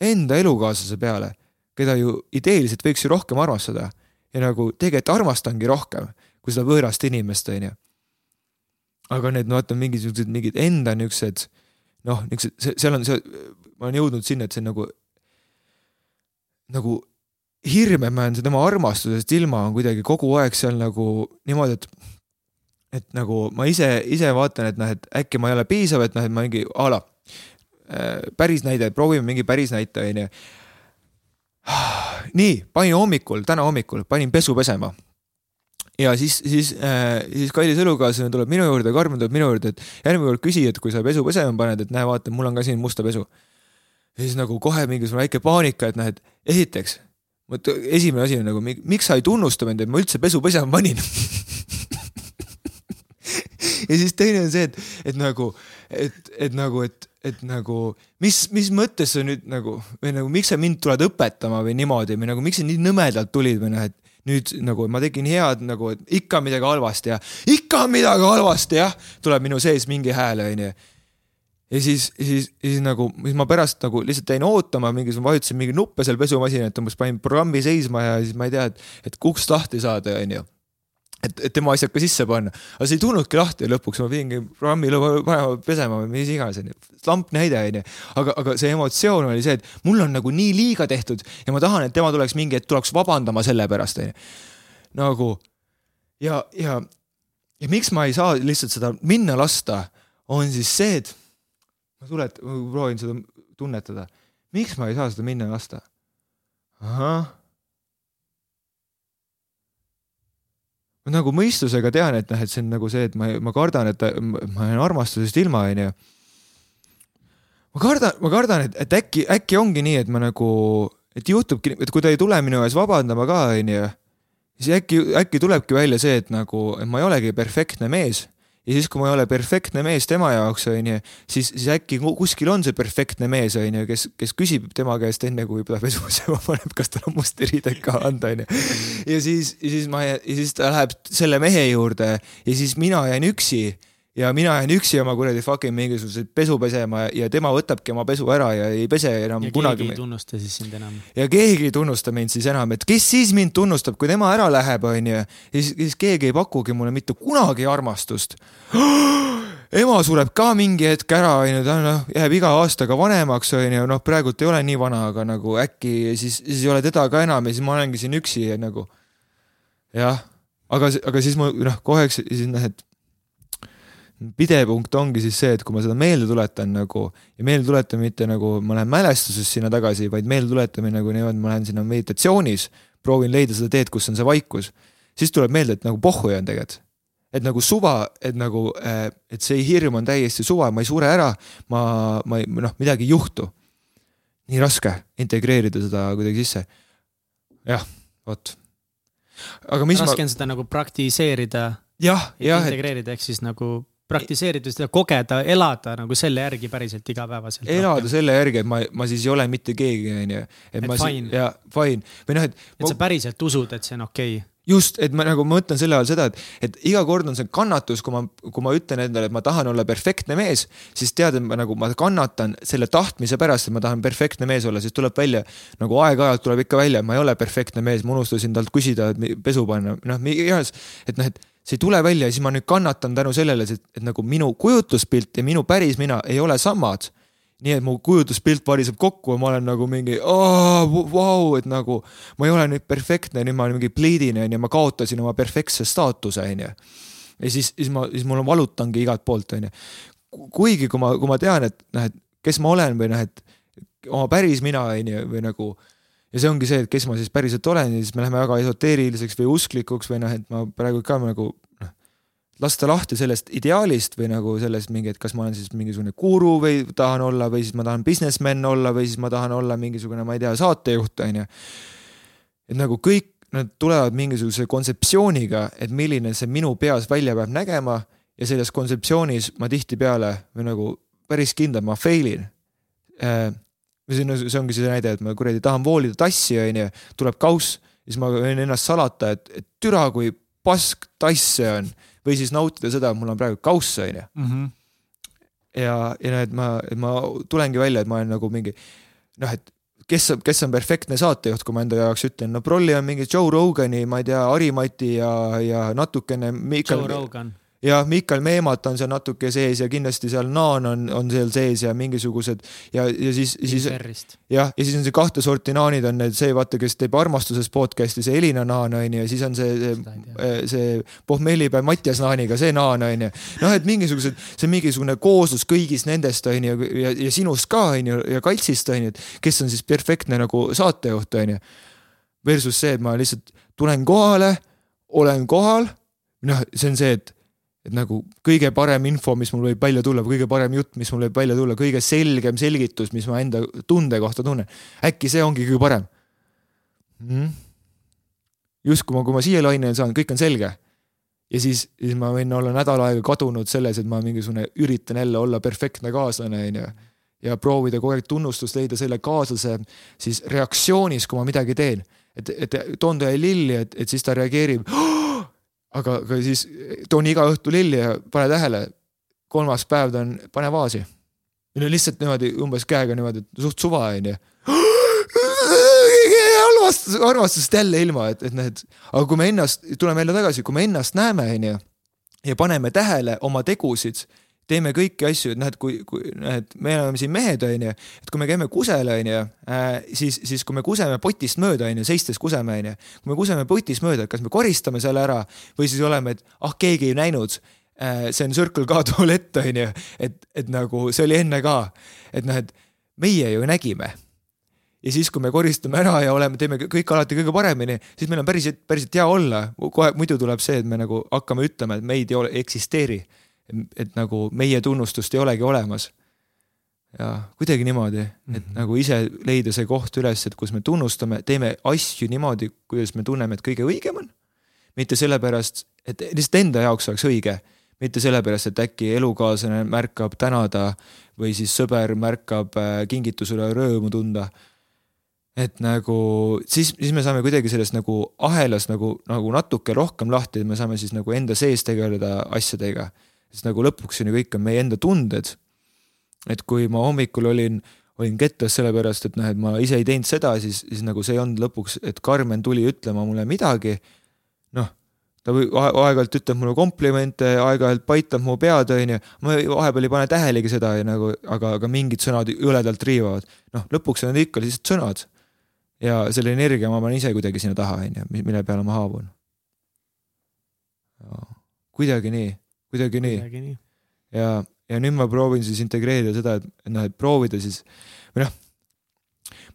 enda elukaaslase peale, keda ju ideeliselt võiks ju rohkem armastada. ja nagu tegelikult armastangi rohkem kui seda võõrast inimest, onju. aga need, vaata, mingisugused mingid enda niisugused noh, niisugused, seal on see, ma olen jõudnud sinna, et see on nagu, nagu hirm, et ma jään tema armastusest ilma, on kuidagi kogu aeg seal nagu niimoodi, et et nagu ma ise, ise vaatan, et noh, et äkki ma ei ole piisav, et noh, et ma mingi a la äh, päris näide, proovime mingi päris näite, onju. nii, panin hommikul, täna hommikul panin pesu pesema. ja siis, siis äh,, siis kallis elukaaslane tuleb minu juurde, Karmen tuleb minu juurde, et järgmine kord küsi, et kui sa pesu pesema paned, et näe, vaata, mul on ka siin musta pesu. ja siis nagu kohe mingisugune väike paanika, et noh, et esiteks vot esimene asi on nagu, miks sa ei tunnusta mind, et ma üldse pesu pesema panin? Ja siis teine on see, et, et nagu, et, et nagu, et, et nagu mis, mis mõttes sa nüüd nagu või nagu miks sa mind tuled õpetama või niimoodi või nagu miks sa nii nõmedalt tulid või noh, et nüüd nagu ma tegin head nagu, ikka midagi halvasti ja ikka midagi halvasti jah, tuleb minu sees mingi hääl onju ja siis, siis, siis nagu, siis ma pärast nagu lihtsalt jäin ootama, mingisugune vajutasin mingi nuppe seal pesumasinat, umbes panin programmi seisma ja siis ma ei tea, et, et uks lahti saada, onju. et, et tema asjad ka sisse panna, aga see ei tulnudki lahti lõpuks, ma pidingi programmi panema pesema või mis iganes, onju. lamp näide, onju. aga, aga see emotsioon oli see, et mul on nagu nii liiga tehtud ja ma tahan, et tema tuleks mingi hetk, tuleks vabandama selle pärast, onju. nagu ja, ja, ja miks ma ei saa lihtsalt seda minna lasta, on siis see, et ma tulet-, proovin seda tunnetada. miks ma ei saa seda minna lasta? ahah. ma nagu mõistusega tean, et noh, et see on nagu see, et ma, ma kardan, et ma jään armastusest ilma, onju. ma kardan, ma kardan, et, et äkki, äkki ongi nii, et ma nagu, et juhtubki, et kui ta ei tule minu ees vabandama ka, onju, siis äkki, äkki tulebki välja see, et nagu, et ma ei olegi perfektne mees ja siis, kui ma ei ole perfektne mees tema jaoks, onju, siis, siis äkki kuskil on see perfektne mees, onju, kes, kes küsib tema käest enne, kui ta pesu pesema paneb, kas tal on musti riideid ka anda, onju. ja siis, ja siis ma, ja siis ta läheb selle mehe juurde ja siis mina jään üksi ja mina jään üksi oma kuradi fucking mingisuguseid pesu pesema ja, tema võtabki oma pesu ära ja ei pese enam ja kunagi. keegi ei tunnusta siis sind enam. ja keegi ei tunnusta mind siis enam, et kes siis mind tunnustab, kui tema ära läheb, onju. siis, siis keegi ei pakugi mulle mitte kunagi armastust ema sureb ka mingi hetk ära, onju, ta noh, jääb iga aastaga vanemaks, onju, noh, praegult ei ole nii vana, aga nagu äkki siis, siis ei ole teda ka enam ja siis ma olengi siin üksi ja nagu. jah, aga, aga siis ma noh, kohe, siis noh, et pidepunkt ongi siis see, et kui ma seda meelde tuletan nagu ja meelde tuletan mitte nagu ma lähen mälestuses sinna tagasi, vaid meelde tuletamine nagu niimoodi, ma lähen sinna meditatsioonis, proovin leida seda teed, kus on see vaikus, siis tuleb meelde, et nagu pohhu on tegelikult. et nagu suva, et nagu, äh, et see hirm on täiesti suva, ma ei sure ära, ma, ma ei, noh, midagi ei juhtu. nii raske integreerida seda kuidagi sisse. jah, vot. aga mis raske ma... on seda nagu praktiseerida. jah, jah. integreerida, ehk siis nagu praktiseerida seda, kogeda, elada nagu selle järgi päriselt igapäevaselt. elada rohkem. selle järgi, et ma, ma siis ei ole mitte keegi, onju. et ma fine. ja fine või noh, et. et ma... sa päriselt usud, et see on okei okay just, et ma nagu mõtlen selle all seda, et, et iga kord on see kannatus, kui ma, kui ma ütlen endale, et ma tahan olla perfektne mees, siis tead, et ma nagu, ma kannatan selle tahtmise pärast, et ma tahan perfektne mees olla, siis tuleb välja nagu aeg-ajalt tuleb ikka välja, et ma ei ole perfektne mees, ma unustasin talt küsida, et pesu panna, noh, iganes, et noh, et see ei tule välja ja siis ma nüüd kannatan tänu sellele, et, et nagu minu kujutluspilt ja minu päris mina ei ole samad nii et mu kujutluspilt variseb kokku ja ma olen nagu mingi vau, et nagu ma ei ole nüüd perfektne, nüüd ma olen mingi pliidine onju, ma kaotasin oma perfektse staatuse onju. ja siis, siis ma, siis mul valutangi igalt poolt onju. kuigi kui ma, kui ma tean, et noh, et kes ma olen või noh, et oma päris mina onju või nagu ja see ongi see, et kes ma siis päriselt olen ja siis me läheme väga esoteeriliseks või usklikuks või noh, et ma praegu ka nagu lasta lahti sellest ideaalist või nagu sellest mingi, et kas ma olen siis mingisugune guru või tahan olla või siis ma tahan businessman olla või siis ma tahan olla mingisugune, ma ei tea, saatejuht, on ju. et nagu kõik nad tulevad mingisuguse kontseptsiooniga, et milline see minu peas välja peab nägema ja selles kontseptsioonis ma tihtipeale või nagu päris kindlalt ma fail in äh,. see on, see ongi see näide, et ma kuradi tahan voolida tassi, on ju, tuleb kauss, siis ma võin ennast salata, et, et türa, kui pask tass see on või siis nautida seda, et mul on praegu kauss, on ju. Mhm. ja, ja noh, et ma, ma tulengi välja, et ma olen nagu mingi noh, et kes, kes on perfektne saatejuht, kui ma enda jaoks ütlen, no prolli on mingi Joe Rogani, ma ei tea, Harimati ja, ja natukene. Joe Rogan jah, Mikal Meemat on seal natuke sees ja kindlasti seal Naan on, on seal sees ja mingisugused ja, ja siis, siis jah, ja siis on see kahte sorti naanid on need, see vaata, kes teeb armastuses podcast'i, see Elina Naan on ju, ja siis on see, see, see pohmellipäev Mattias Naaniga, see Naan on ju. noh, et mingisugused, see on mingisugune kooslus kõigist nendest on ju ja, ja sinust ka on ju ja Kaltsist on ju, et kes on siis perfektne nagu saatejuht on ju. Versus see, et ma lihtsalt tulen kohale, olen kohal, noh, see on see, et et nagu kõige parem info, mis mul võib välja tulla, kõige parem jutt, mis mul võib välja tulla, kõige selgem selgitus, mis ma enda tunde kohta tunnen. äkki see ongi kõige parem mm.? justkui ma, kui ma siia lainele saan, kõik on selge. ja siis, siis ma võin olla nädal aega kadunud selles, et ma mingisugune üritan jälle olla perfektne kaaslane, onju. ja proovida kogu aeg tunnustust leida selle kaaslase siis reaktsioonis, kui ma midagi teen. et, et toon talle lilli, et, et siis ta reageerib oh! Aga, aga siis toon iga õhtu lilli ja pane tähele, kolmas päev ta on, pane vaasi. või no lihtsalt niimoodi umbes käega niimoodi, et suht suva onju. armastus, armastusest jälle ilma, et, et et aga kui me ennast, tuleme jälle tagasi, kui me ennast näeme, onju ja paneme tähele oma tegusid teeme kõiki asju, et noh, et kui, kui noh, et me oleme siin mehed, onju, et kui me käime kusel, onju, äh, siis, siis kui me kuseme potist mööda, onju, seistes kuseme, onju, kui me kuseme potist mööda, kas me koristame selle ära või siis oleme, et ah, keegi ei näinud äh, see on Circle K tualett, onju, et, et nagu see oli enne ka, et noh, et meie ju nägime ja siis, kui me koristame ära ja oleme, teeme kõik alati kõige paremini, siis meil on päriselt, päriselt hea olla. kohe muidu tuleb see, et me nagu hakkame ütlema, et meid ei ole, eksisteeri et nagu meie tunnustust ei olegi olemas. ja kuidagi niimoodi, et mm -hmm. nagu ise leida see koht üles, et kus me tunnustame, teeme asju niimoodi, kuidas me tunneme, et kõige õigem on. mitte sellepärast, et lihtsalt enda jaoks oleks õige, mitte sellepärast, et äkki elukaaslane märkab tänada või siis sõber märkab äh, kingitusele rõõmu tunda et nagu siis, siis me saame kuidagi sellest nagu ahelas nagu, nagu natuke rohkem lahti, me saame siis nagu enda sees tegeleda asjadega sest nagu lõpuks on ju kõik on meie enda tunded. et kui ma hommikul olin, olin kettas sellepärast, et noh, et ma ise ei teinud seda, siis, siis nagu see ei olnud lõpuks, et Karmen tuli ütlema mulle midagi. noh, ta aeg-ajalt ütleb mulle komplimente, aeg-ajalt paitab mu pead, onju. ma vahepeal ei pane tähelegi seda ja nagu, aga, aga mingid sõnad jõledalt riivavad. noh, lõpuks on need ikka lihtsalt sõnad. ja selle energia ma panen ise kuidagi sinna taha, onju, mille peale ma haavun. kuidagi nii kuidagi nii, nii.. ja, ja nüüd ma proovin siis integreerida seda, et noh, et proovida siis või noh,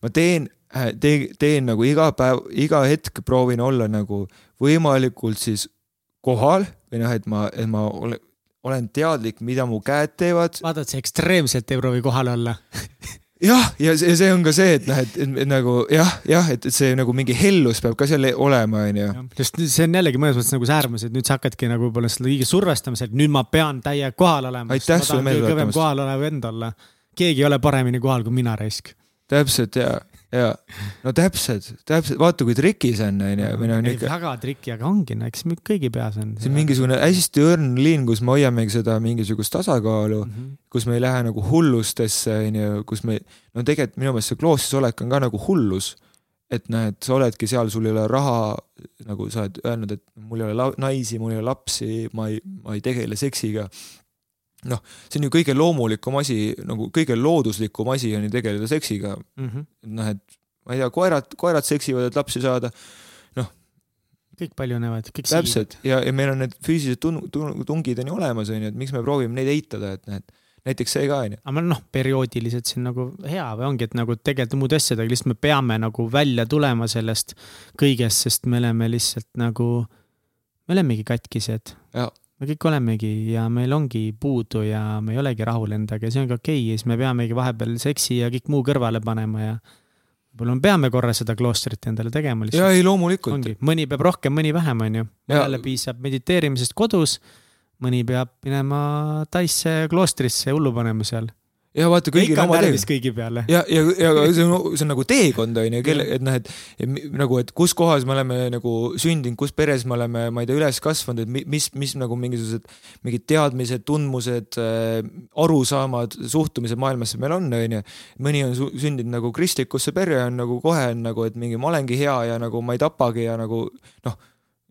ma teen, äh, teen, teen nagu iga päev, iga hetk proovin olla nagu võimalikult siis kohal või noh, et ma, et ma olen, olen teadlik, mida mu käed teevad. vaata, et sa ekstreemselt ei proovi kohal olla jah, ja see, see on ka see, et noh, et, nagu jah, jah, et, et see nagu mingi hellus peab ka seal olema, onju. just see on jällegi mõnes mõttes nagu see äärmus, et nüüd sa hakkadki nagu võib-olla selle liigi survestamise, et nüüd ma pean täie kohal olema. aitäh sulle meelde tuletamast. kõvem kohal olev vend olla. keegi ei ole paremini kohal kui mina, raisk. täpselt ja, ja no täpselt, täpselt, vaata kui triki see on, onju, või noh, ei väga triki, aga ongi, no eks kõigi peas on. see on mingisugune hästi õrn liin, kus me hoiamegi seda mingisugust tasakaalu mm, Mhm. kus me ei lähe nagu hullustesse, onju, kus me, no tegelikult minu meelest see kloostris olek on ka nagu hullus. et noh, et sa oledki seal, sul ei ole raha, nagu sa oled öelnud, et mul ei ole naisi, mul ei ole lapsi, ma ei, ma ei tegele seksiga. Noh, see on ju kõige loomulikum asi, nagu kõige looduslikum asi on ju tegeleda seksiga, Mhm. noh, et ma ei tea, koerad, koerad seksivad, et lapsi saada, kõik paljunevad, kõik täpselt ja, ja meil on need füüsilised tun-, tun-, tungid on ju olemas, on ju, et miks me proovime neid eitada, et näed, näiteks see ka on ju. aga noh, perioodiliselt siin nagu hea või ongi, et nagu tegeleda muude asjadega, lihtsalt me peame nagu välja tulema sellest kõigest, sest me oleme lihtsalt nagu, me olemegi katkised. Jaa. me kõik olemegi ja meil ongi puudu ja me ei olegi rahul endaga ja see on ka okei okay. ja siis me peamegi vahepeal seksi ja kõik muu kõrvale panema ja võib-olla me peame korra seda kloostrit endale tegema lihtsalt. ei, loomulikult. mõni peab rohkem, mõni vähem, onju. Ja- mõnele piisab mediteerimisest kodus, mõni peab minema Taisse kloostrisse hullu panema seal. Ja vaata, kõigil on oma teekond. kõigi peale. ja, ja, ja see on, see on nagu teekond on ju, kelle, et noh, et nagu, et kus kohas me oleme nagu sündinud, kus peres me oleme, ma ei tea, üles kasvanud, et mi- mis, mis nagu mingisugused mingid teadmised, tundmused äh,, arusaamad, suhtumised maailmasse meil on, on ju. mõni on sündinud nagu kristlikusse perre, on nagu kohe on nagu, et mingi ma olengi hea ja nagu ma ei tapagi ja nagu noh,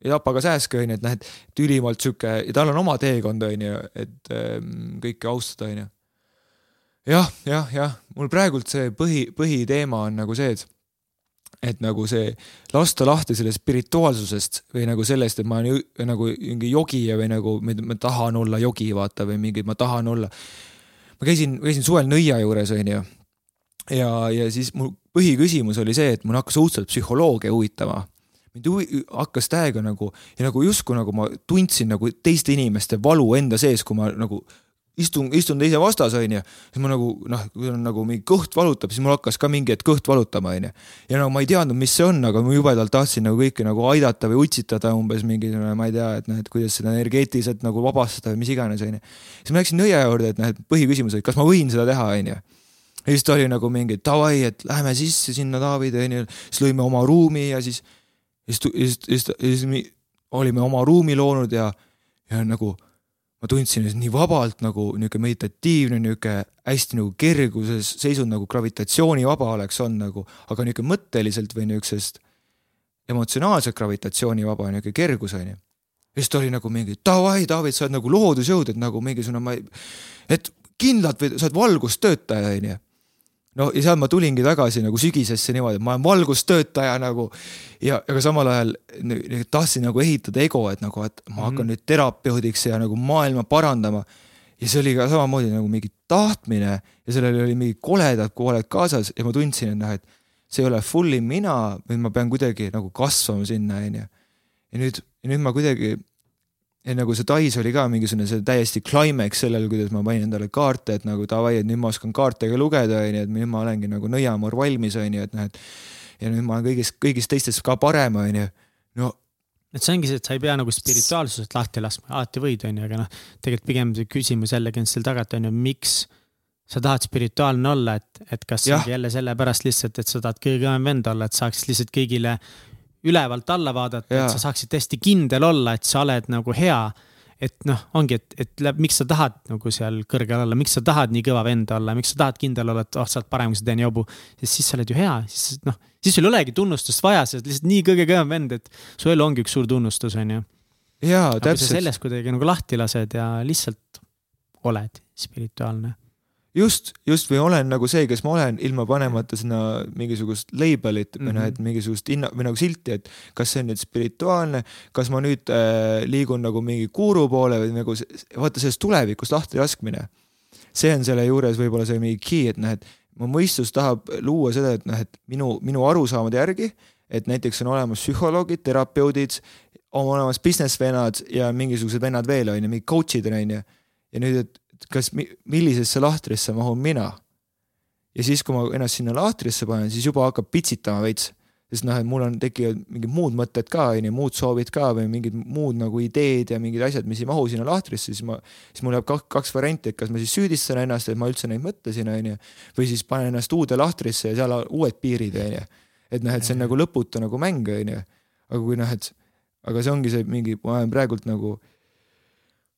ei tapa ka sääske, on ju, et noh, et ülimalt sihuke ja tal on oma teekond, on ju, et ähm, kõike austada, on ju jah, jah, jah, mul praegult see põhi, põhiteema on nagu see, et et nagu see lasta lahti sellest spirituaalsusest või nagu sellest, et ma olen nagu mingi jogija või nagu ma, tahan olla jogi, vaata, või mingi, ma tahan olla. ma käisin, käisin suvel nõia juures, onju. ja, ja siis mu põhiküsimus oli see, et mul hakkas õudselt psühholoogia huvitama mind hakkas täiega nagu ja nagu justkui nagu ma tundsin nagu teiste inimeste valu enda sees, kui ma nagu istun, istun teise vastas, onju. siis ma nagu noh, kui on nagu mingi kõht valutab, siis mul hakkas ka mingi hetk kõht valutama, onju. ja no ma ei teadnud, mis see on, aga ma jubedalt tahtsin nagu kõike nagu aidata või utsitada umbes mingi, ma ei tea, et noh, et kuidas seda energeetiliselt nagu vabastada või mis iganes, onju. siis ma läksin nõia juurde, et noh, et põhiküsimus oli, kas ma võin seda teha, onju ja siis ta oli nagu mingi davai, et lähme sisse sinna Taavid onju, siis lõime oma ruumi ja siis, siis, siis, siis, siis, siis olime oma ruumi loonud ja, ja nagu ma tundsin, nii vabalt nagu niisugune meditatiivne, niisugune hästi nagu kerguses seisund nagu gravitatsioonivaba oleks olnud nagu, aga niisugune mõtteliselt või niisugusest emotsionaalselt gravitatsioonivaba, niisugune kergus on ju. ja siis ta oli nagu mingi davai, David, sa oled nagu loodusjõud, et nagu mingisugune, ma ei, et kindlalt või sa oled valgustöötaja, on ju no ja seal ma tulingi tagasi nagu sügisesse niimoodi, et ma olen valgustöötaja nagu ja, aga samal ajal tahtsin nagu ehitada ego, et nagu, et ma hakkan mm -hmm. nüüd terapeudiks ja nagu maailma parandama. ja see oli ka samamoodi nagu mingi tahtmine ja sellel oli mingid koledad pooled kaasas ja ma tundsin, et noh, et see ei ole fully mina, vaid ma pean kuidagi nagu kasvama sinna, onju. ja nüüd, ja nüüd ma kuidagi ja nagu see Tais oli ka mingisugune see täiesti climax sellel, kuidas ma panin endale kaarte, et nagu davai, et nüüd ma oskan kaarte ka lugeda, onju, et nüüd ma olengi nagu nõiamoor valmis, onju, et noh, et ja nüüd ma olen kõigist, kõigist teistest ka parem, onju. no et see ongi see, et sa ei pea nagu spirituaalsusest lahti laskma, alati võid, onju, aga noh, tegelikult pigem see küsimus jällegi on seal taga, et onju, miks sa tahad spirituaalne olla, et, et kas jälle sellepärast lihtsalt, et sa tahad kõige kõvem vend olla, et saaks lihtsalt kõigile ülevalt alla vaadata, Jaa. et sa saaksid hästi kindel olla, et sa oled nagu hea. et noh, ongi, et, et läb- miks sa tahad nagu seal kõrgel olla, miks sa tahad nii kõva vend olla, miks sa tahad kindel olla, et oh, sa oled parem kui see teine jobu. sest siis sa oled ju hea, siis noh, siis sul ei olegi tunnustust vaja, sa oled lihtsalt nii kõige kõvem vend, et su elu ongi üks suur tunnustus, jaa, aga kui sa täpselt, sellest kuidagi nagu lahti lased ja lihtsalt oled spirituaalne. Just, just või olen nagu see, kes ma olen, ilma panemata sinna mingisugust label'it või noh, et Mhm. mingisugust hinna või nagu silti, et kas see on nüüd spirituaalne, kas ma nüüd äh, liigun nagu mingi guru poole või nagu vaata sellest tulevikust lahti laskmine. see on selle juures võib-olla see mingi key, et noh, et mu mõistus tahab luua seda, et noh, et minu, minu arusaamade järgi, et näiteks on olemas psühholoogid, terapeudid, on olemas business vennad ja mingisugused vennad veel on ju, mingid coach'id on ju. ja nüüd, et kas, millisesse lahtrisse mahun mina. ja siis, kui ma ennast sinna lahtrisse panen, siis juba hakkab pitsitama veits. sest noh, et mul on, tekivad mingid muud mõtted ka, on ju, muud soovid ka või mingid muud nagu ideed ja mingid asjad, mis ei mahu sinna lahtrisse, siis ma, siis mul jääb kaks, kaks varianti, et kas ma siis süüdistan ennast, et ma üldse neid mõtlesin, on ju, või siis panen ennast uude lahtrisse ja seal uued piirid, on ju. et noh, et see on nagu lõputu nagu mäng, on ju. aga kui noh, et aga see ongi see mingi, ma olen praegult nagu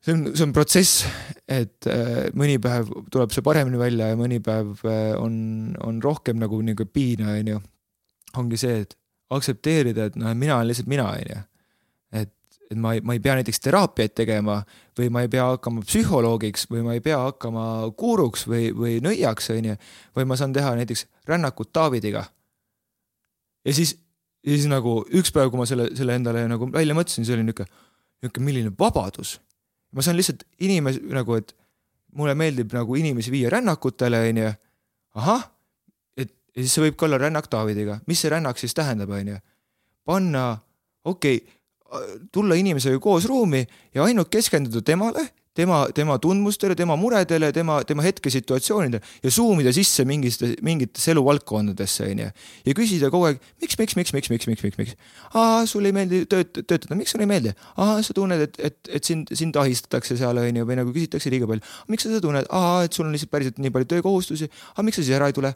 see on, see on protsess, et äh, mõni päev tuleb see paremini välja ja mõni päev äh, on, on rohkem nagu niisugune piina, on ju ongi see, et aktsepteerida, et noh, mina olen lihtsalt mina, on ju. et, et ma ei, ma ei pea näiteks teraapiaid tegema või ma ei pea hakkama psühholoogiks või ma ei pea hakkama guuruks või, või nõiaks, on ju. või ma saan teha näiteks rännakut Davidiga. ja siis, ja siis nagu üks päev, kui ma selle, selle endale nagu välja mõtlesin, see oli niisugune, niisugune milline vabadus. Ma saan lihtsalt inimesi nagu, et mulle meeldib nagu inimesi viia rännakutele, on ju. ahah ja siis see võib ka olla rännak Davidiga, mis see rännak siis tähendab, on ju. panna, okei okay,, tulla inimesega koos ruumi ja ainult keskenduda temale, tema, tema tundmustele, tema muredele, tema, tema hetkesituatsioonidele ja zoom ida sisse mingisse, mingitesse eluvaldkondadesse, on ju. ja küsida kogu aeg, miks, miks, miks, miks, miks, miks, miks, miks. aa, sulle ei meeldi tööt-, töötada, miks sulle ei meeldi? aa, sa tunned, et, et, et sind, sind ahistatakse seal, on ju, või nagu küsitakse liiga palju. miks sa seda tunned? aa, et sul on lihtsalt päriselt nii palju töökohustusi. aga miks sa siis ära ei tule?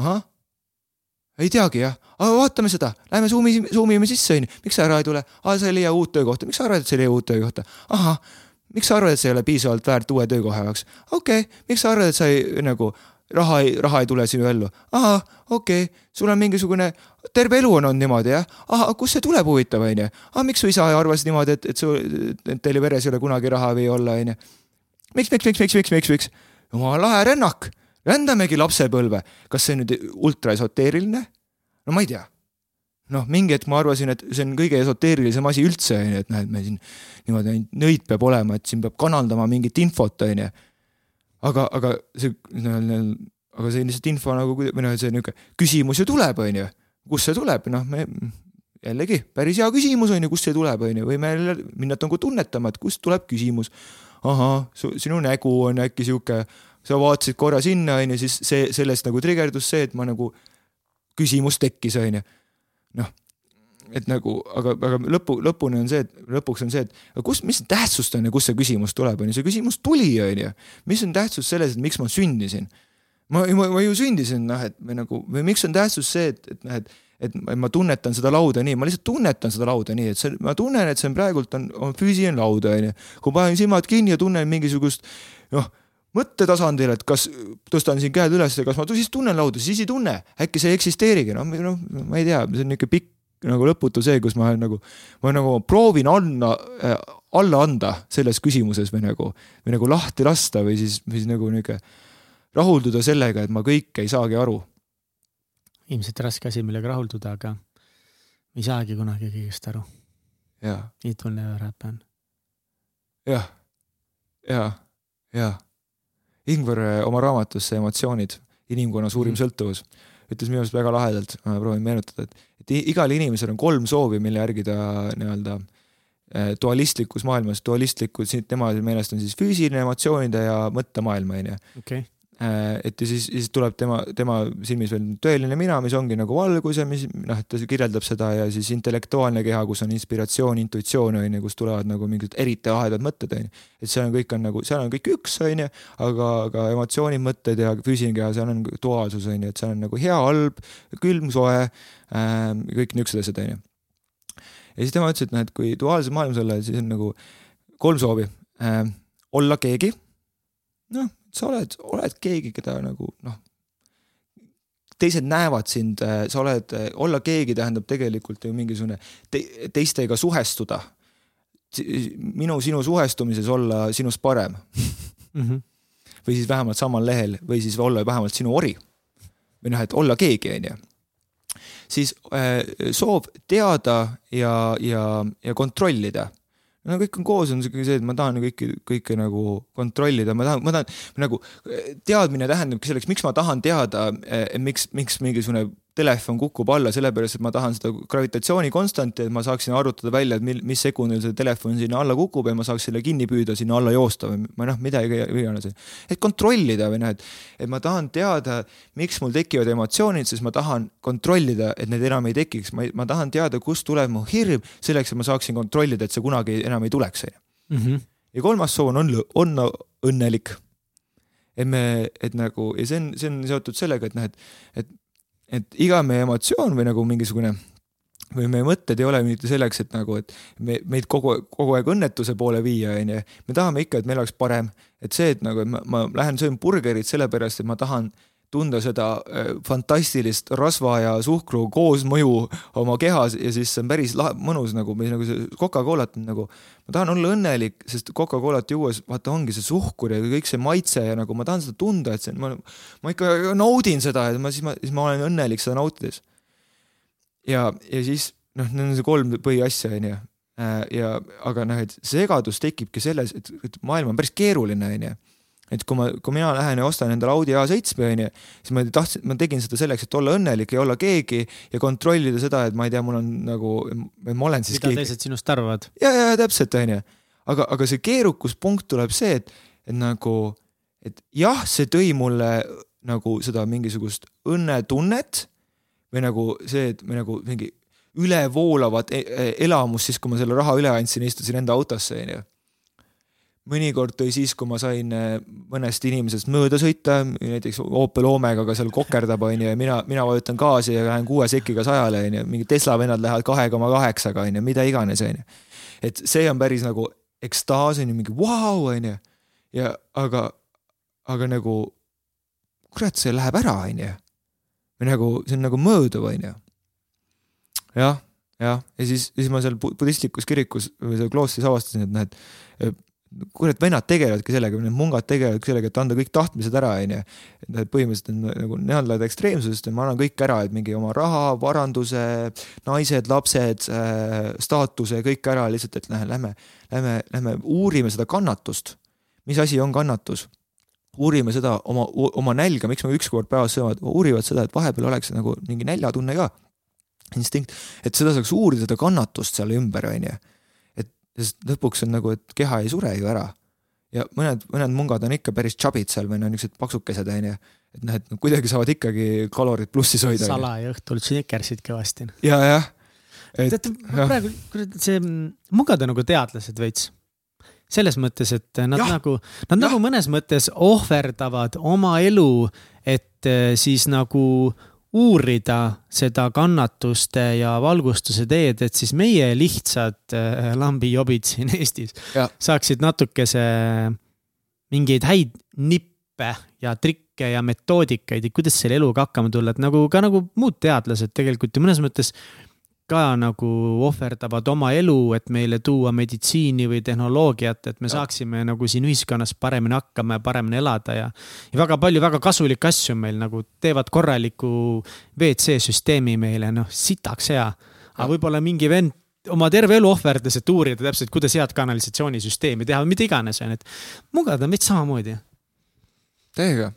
ahah, ei teagi jah, aga vaatame seda, lähme Zoomi, Zoom ime sisse onju, miks sa ära ei tule, aa sa ei leia uut töökohta, miks sa arvad, et sa ei leia uut töökohta, ahah, miks sa arvad, et sa ei ole piisavalt väärt uue töökoha jaoks, okei. Okay., miks sa arvad, et sa ei nagu raha ei, raha ei tule sinu ellu, ahah, okei. Okay., sul on mingisugune, terve elu on olnud niimoodi jah, ahah, kust see tuleb, huvitav onju, ah miks su isa arvas niimoodi, et, et su, et teil veres ei ole kunagi raha või olla onju. miks, miks, miks, miks, miks, miks, miks, jumala lahe rännak rändamegi lapsepõlve, kas see nüüd ultra esoteeriline? no ma ei tea. noh, mingi hetk ma arvasin, et see on kõige esoteerilisem asi üldse, on ju, et noh, et me siin niimoodi ainult nõid peab olema, et siin peab kanaldama mingit infot, on ju. aga, aga see, aga see lihtsalt info nagu, või noh, see niisugune küsimus ju tuleb, on ju. kust see tuleb, noh, me jällegi päris hea küsimus on ju, kust see tuleb, on ju, võime jälle minna nagu tunnetama, et kust tuleb küsimus. ahah, sinu nägu on äkki sihuke sa vaatasid korra sinna, on ju, siis see, sellest nagu trigerdus see, et ma nagu, küsimus tekkis, on ju. noh, et nagu, aga, aga lõpu, lõpuni on see, et lõpuks on see, et kus, mis tähtsust on ja kust see küsimus tuleb, on ju, see küsimus tuli, on ju. mis on tähtsus selles, et miks ma sündisin? ma, ma, ma ju sündisin, noh, et või nagu, või miks on tähtsus see, et, et noh, et et ma tunnetan seda lauda nii, ma lihtsalt tunnetan seda lauda nii, et see, ma tunnen, et see on praegult on, on füüsiline laud, on ju. kui panen silmad kinni ja tunnen mingisugust noh mõttetasandil, et kas tõstan siin käed üles ja kas ma siis tunnen lauda, siis ei tunne, äkki see ei eksisteerigi, noh, noh, ma ei tea, see on niisugune pikk nagu lõputu see, kus ma nagu, ma nagu proovin anna äh,, alla anda selles küsimuses või nagu, või nagu lahti lasta või siis, või siis nagu niisugune rahulduda sellega, et ma kõike ei saagi aru. ilmselt raske asi, millega rahulduda, aga ei saagi kunagi kõigest aru. It will never happen. jah, ja, ja Ingvar eh, oma raamatus Emotsioonid, inimkonna suurim mm. sõltuvus, ütles minu arust väga lahedalt, ma proovin meenutada, et, et igal inimesel on kolm soovi, mille järgi ta nii-öelda eh, dualistlikus maailmas, dualistlikud, tema meelest on siis füüsiline, emotsioonide ja mõttemaailm, on ju. Äh, et ja siis, siis tuleb tema, tema silmis veel tõeline mina, mis ongi nagu valgus ja mis noh, et ta kirjeldab seda ja siis intellektuaalne keha, kus on inspiratsioon, intuitsioon on ju, kust tulevad nagu mingid eriti lahedad mõtted on ju. et seal on kõik on nagu, seal on kõik üks on ju, aga, aga emotsioonid, mõtted ja füüsiline keha, seal on duaalsus on ju, et seal on nagu hea, halb, külm, soe ähm,, kõik niisugused asjad on ju. ja siis tema ütles, et noh, et kui duaalses maailmas olla, siis on nagu kolm soovi ähm,. olla keegi, noh sa oled, oled keegi, keda nagu noh, teised näevad sind, äh, sa oled, äh, olla keegi tähendab tegelikult ju mingisugune te, teistega suhestuda. minu sinu suhestumises olla sinust parem mm. -hmm. või siis vähemalt samal lehel või siis olla vähemalt sinu ori. või noh, et olla keegi, on ju. siis äh, soov teada ja, ja, ja kontrollida no kõik on koos, on siuke see, et ma tahan kõike, kõike nagu kontrollida, ma tahan, ma tahan nagu teadmine tähendabki selleks, miks ma tahan teada, eh, miks, miks mingisugune telefon kukub alla sellepärast, et ma tahan seda gravitatsioonikonstanti, et ma saaksin arvutada välja, et mil, mis sekundil see telefon sinna alla kukub ja ma saaks selle kinni püüda, sinna alla joosta või ma noh, midagi iganes. et kontrollida või noh, et, et ma tahan teada, miks mul tekivad emotsioonid, siis ma tahan kontrollida, et need enam ei tekiks, ma, ma tahan teada, kust tuleb mu hirm, selleks, et ma saaksin kontrollida, et see kunagi enam ei tuleks, on ju. Mhm. ja kolmas soov on, on õnnelik et me, et nagu ja see on, see on seotud sellega, et noh, et, et et iga meie emotsioon või nagu mingisugune või meie mõtted ei ole mitte selleks, et nagu, et me, meid kogu, kogu aeg õnnetuse poole viia, onju. me tahame ikka, et meil oleks parem, et see, et nagu, et ma, ma lähen söön burgerit sellepärast, et ma tahan tunda seda äh, fantastilist rasva ja suhkru koosmõju oma kehas ja siis see on päris lahe, mõnus nagu, või nagu see Coca-Colat nagu, ma tahan olla õnnelik, sest Coca-Colat juues vaata ongi see suhkur ja kõik see maitse ja nagu ma tahan seda tunda, et see, ma, ma ikka naudin seda, et ma siis ma, siis ma olen õnnelik seda nautides. ja, ja siis noh, need on see kolm põhiasja, onju. Äh, ja aga noh, et segadus tekibki selles, et, et maailm on päris keeruline, onju et kui ma, kui mina lähen ja ostan endale Audi A7 onju, siis ma tahtsin, ma tegin seda selleks, et olla õnnelik ja olla keegi ja kontrollida seda, et ma ei tea, mul on nagu, ma olen siis mida keegi. teised sinust arvavad. ja, ja täpselt onju, aga, aga see keerukuspunkt tuleb see, et, et nagu, et jah, see tõi mulle nagu seda mingisugust õnnetunnet või nagu see, et või nagu mingi ülevoolavat e-, e-, elamust siis, kui ma selle raha üle andsin, istusin enda autosse onju mõnikord tõi siis, kui ma sain äh, mõnest inimesest mööda sõita, näiteks Opel Omegaga seal kokerdab, onju, ja mina, mina vajutan gaasi ja lähen kuue sekiga sajale, onju, mingi Tesla vennad lähevad kahe koma kaheksaga, onju, mida iganes, onju. et see on päris nagu ekstaas, onju, mingi vau, onju. ja aga, aga nagu kurat, see läheb ära, onju. või nagu, see on nagu mööduv, onju. jah, jah, ja siis, siis ma seal budistlikus kirikus või seal kloostris avastasin, et noh, et kurat, vennad tegelevadki sellega, need mungad tegelevadki sellega, et anda kõik tahtmised ära, onju. et põhimõtteliselt on nagu, nemad lähevad ekstreemsusest ja ma annan kõik ära, et mingi oma raha, varanduse, naised, lapsed äh,, staatuse, kõik ära lihtsalt, et lähme, lähme, lähme, lähme uurime seda kannatust. mis asi on kannatus? uurime seda oma, oma nälga, miks me üks kord päevas söövad, uurivad seda, et vahepeal oleks nagu mingi näljatunne ka. instinkt, et seda saaks uurida, seda kannatust seal ümber, onju sest lõpuks on nagu, et keha ei sure ju ära. ja mõned, mõned mungad on ikka päris chubby'd seal või no niisugused paksukesed onju. et noh, et nad kuidagi saavad ikkagi kalorid plussis hoida. sala ja õhtul snickersid kõvasti. ja, jah. teate, praegu, kurat, see, mungad on nagu teadlased veits selles mõttes, et nad ja. nagu, nad ja. nagu mõnes mõttes ohverdavad oma elu, et eh, siis nagu uurida seda kannatuste ja valgustuse teed, et siis meie lihtsad äh, lambijobid siin Eestis ja. saaksid natukese mingeid häid nippe ja trikke ja metoodikaid, et kuidas selle eluga hakkama tulla, et nagu ka nagu muud teadlased tegelikult ju mõnes mõttes ka nagu ohverdavad oma elu, et meile tuua meditsiini või tehnoloogiat, et me ja. saaksime nagu siin ühiskonnas paremini hakkama ja paremini elada ja. ja väga palju väga kasulikke asju meil nagu teevad korraliku WC süsteemi meile, noh sitaks hea. aga võib-olla mingi vend oma terve elu ohverdas, et uurida täpselt, kuidas head kanalisatsioonisüsteemi teha või mida iganes, on ju, et mugada meid samamoodi. täiega,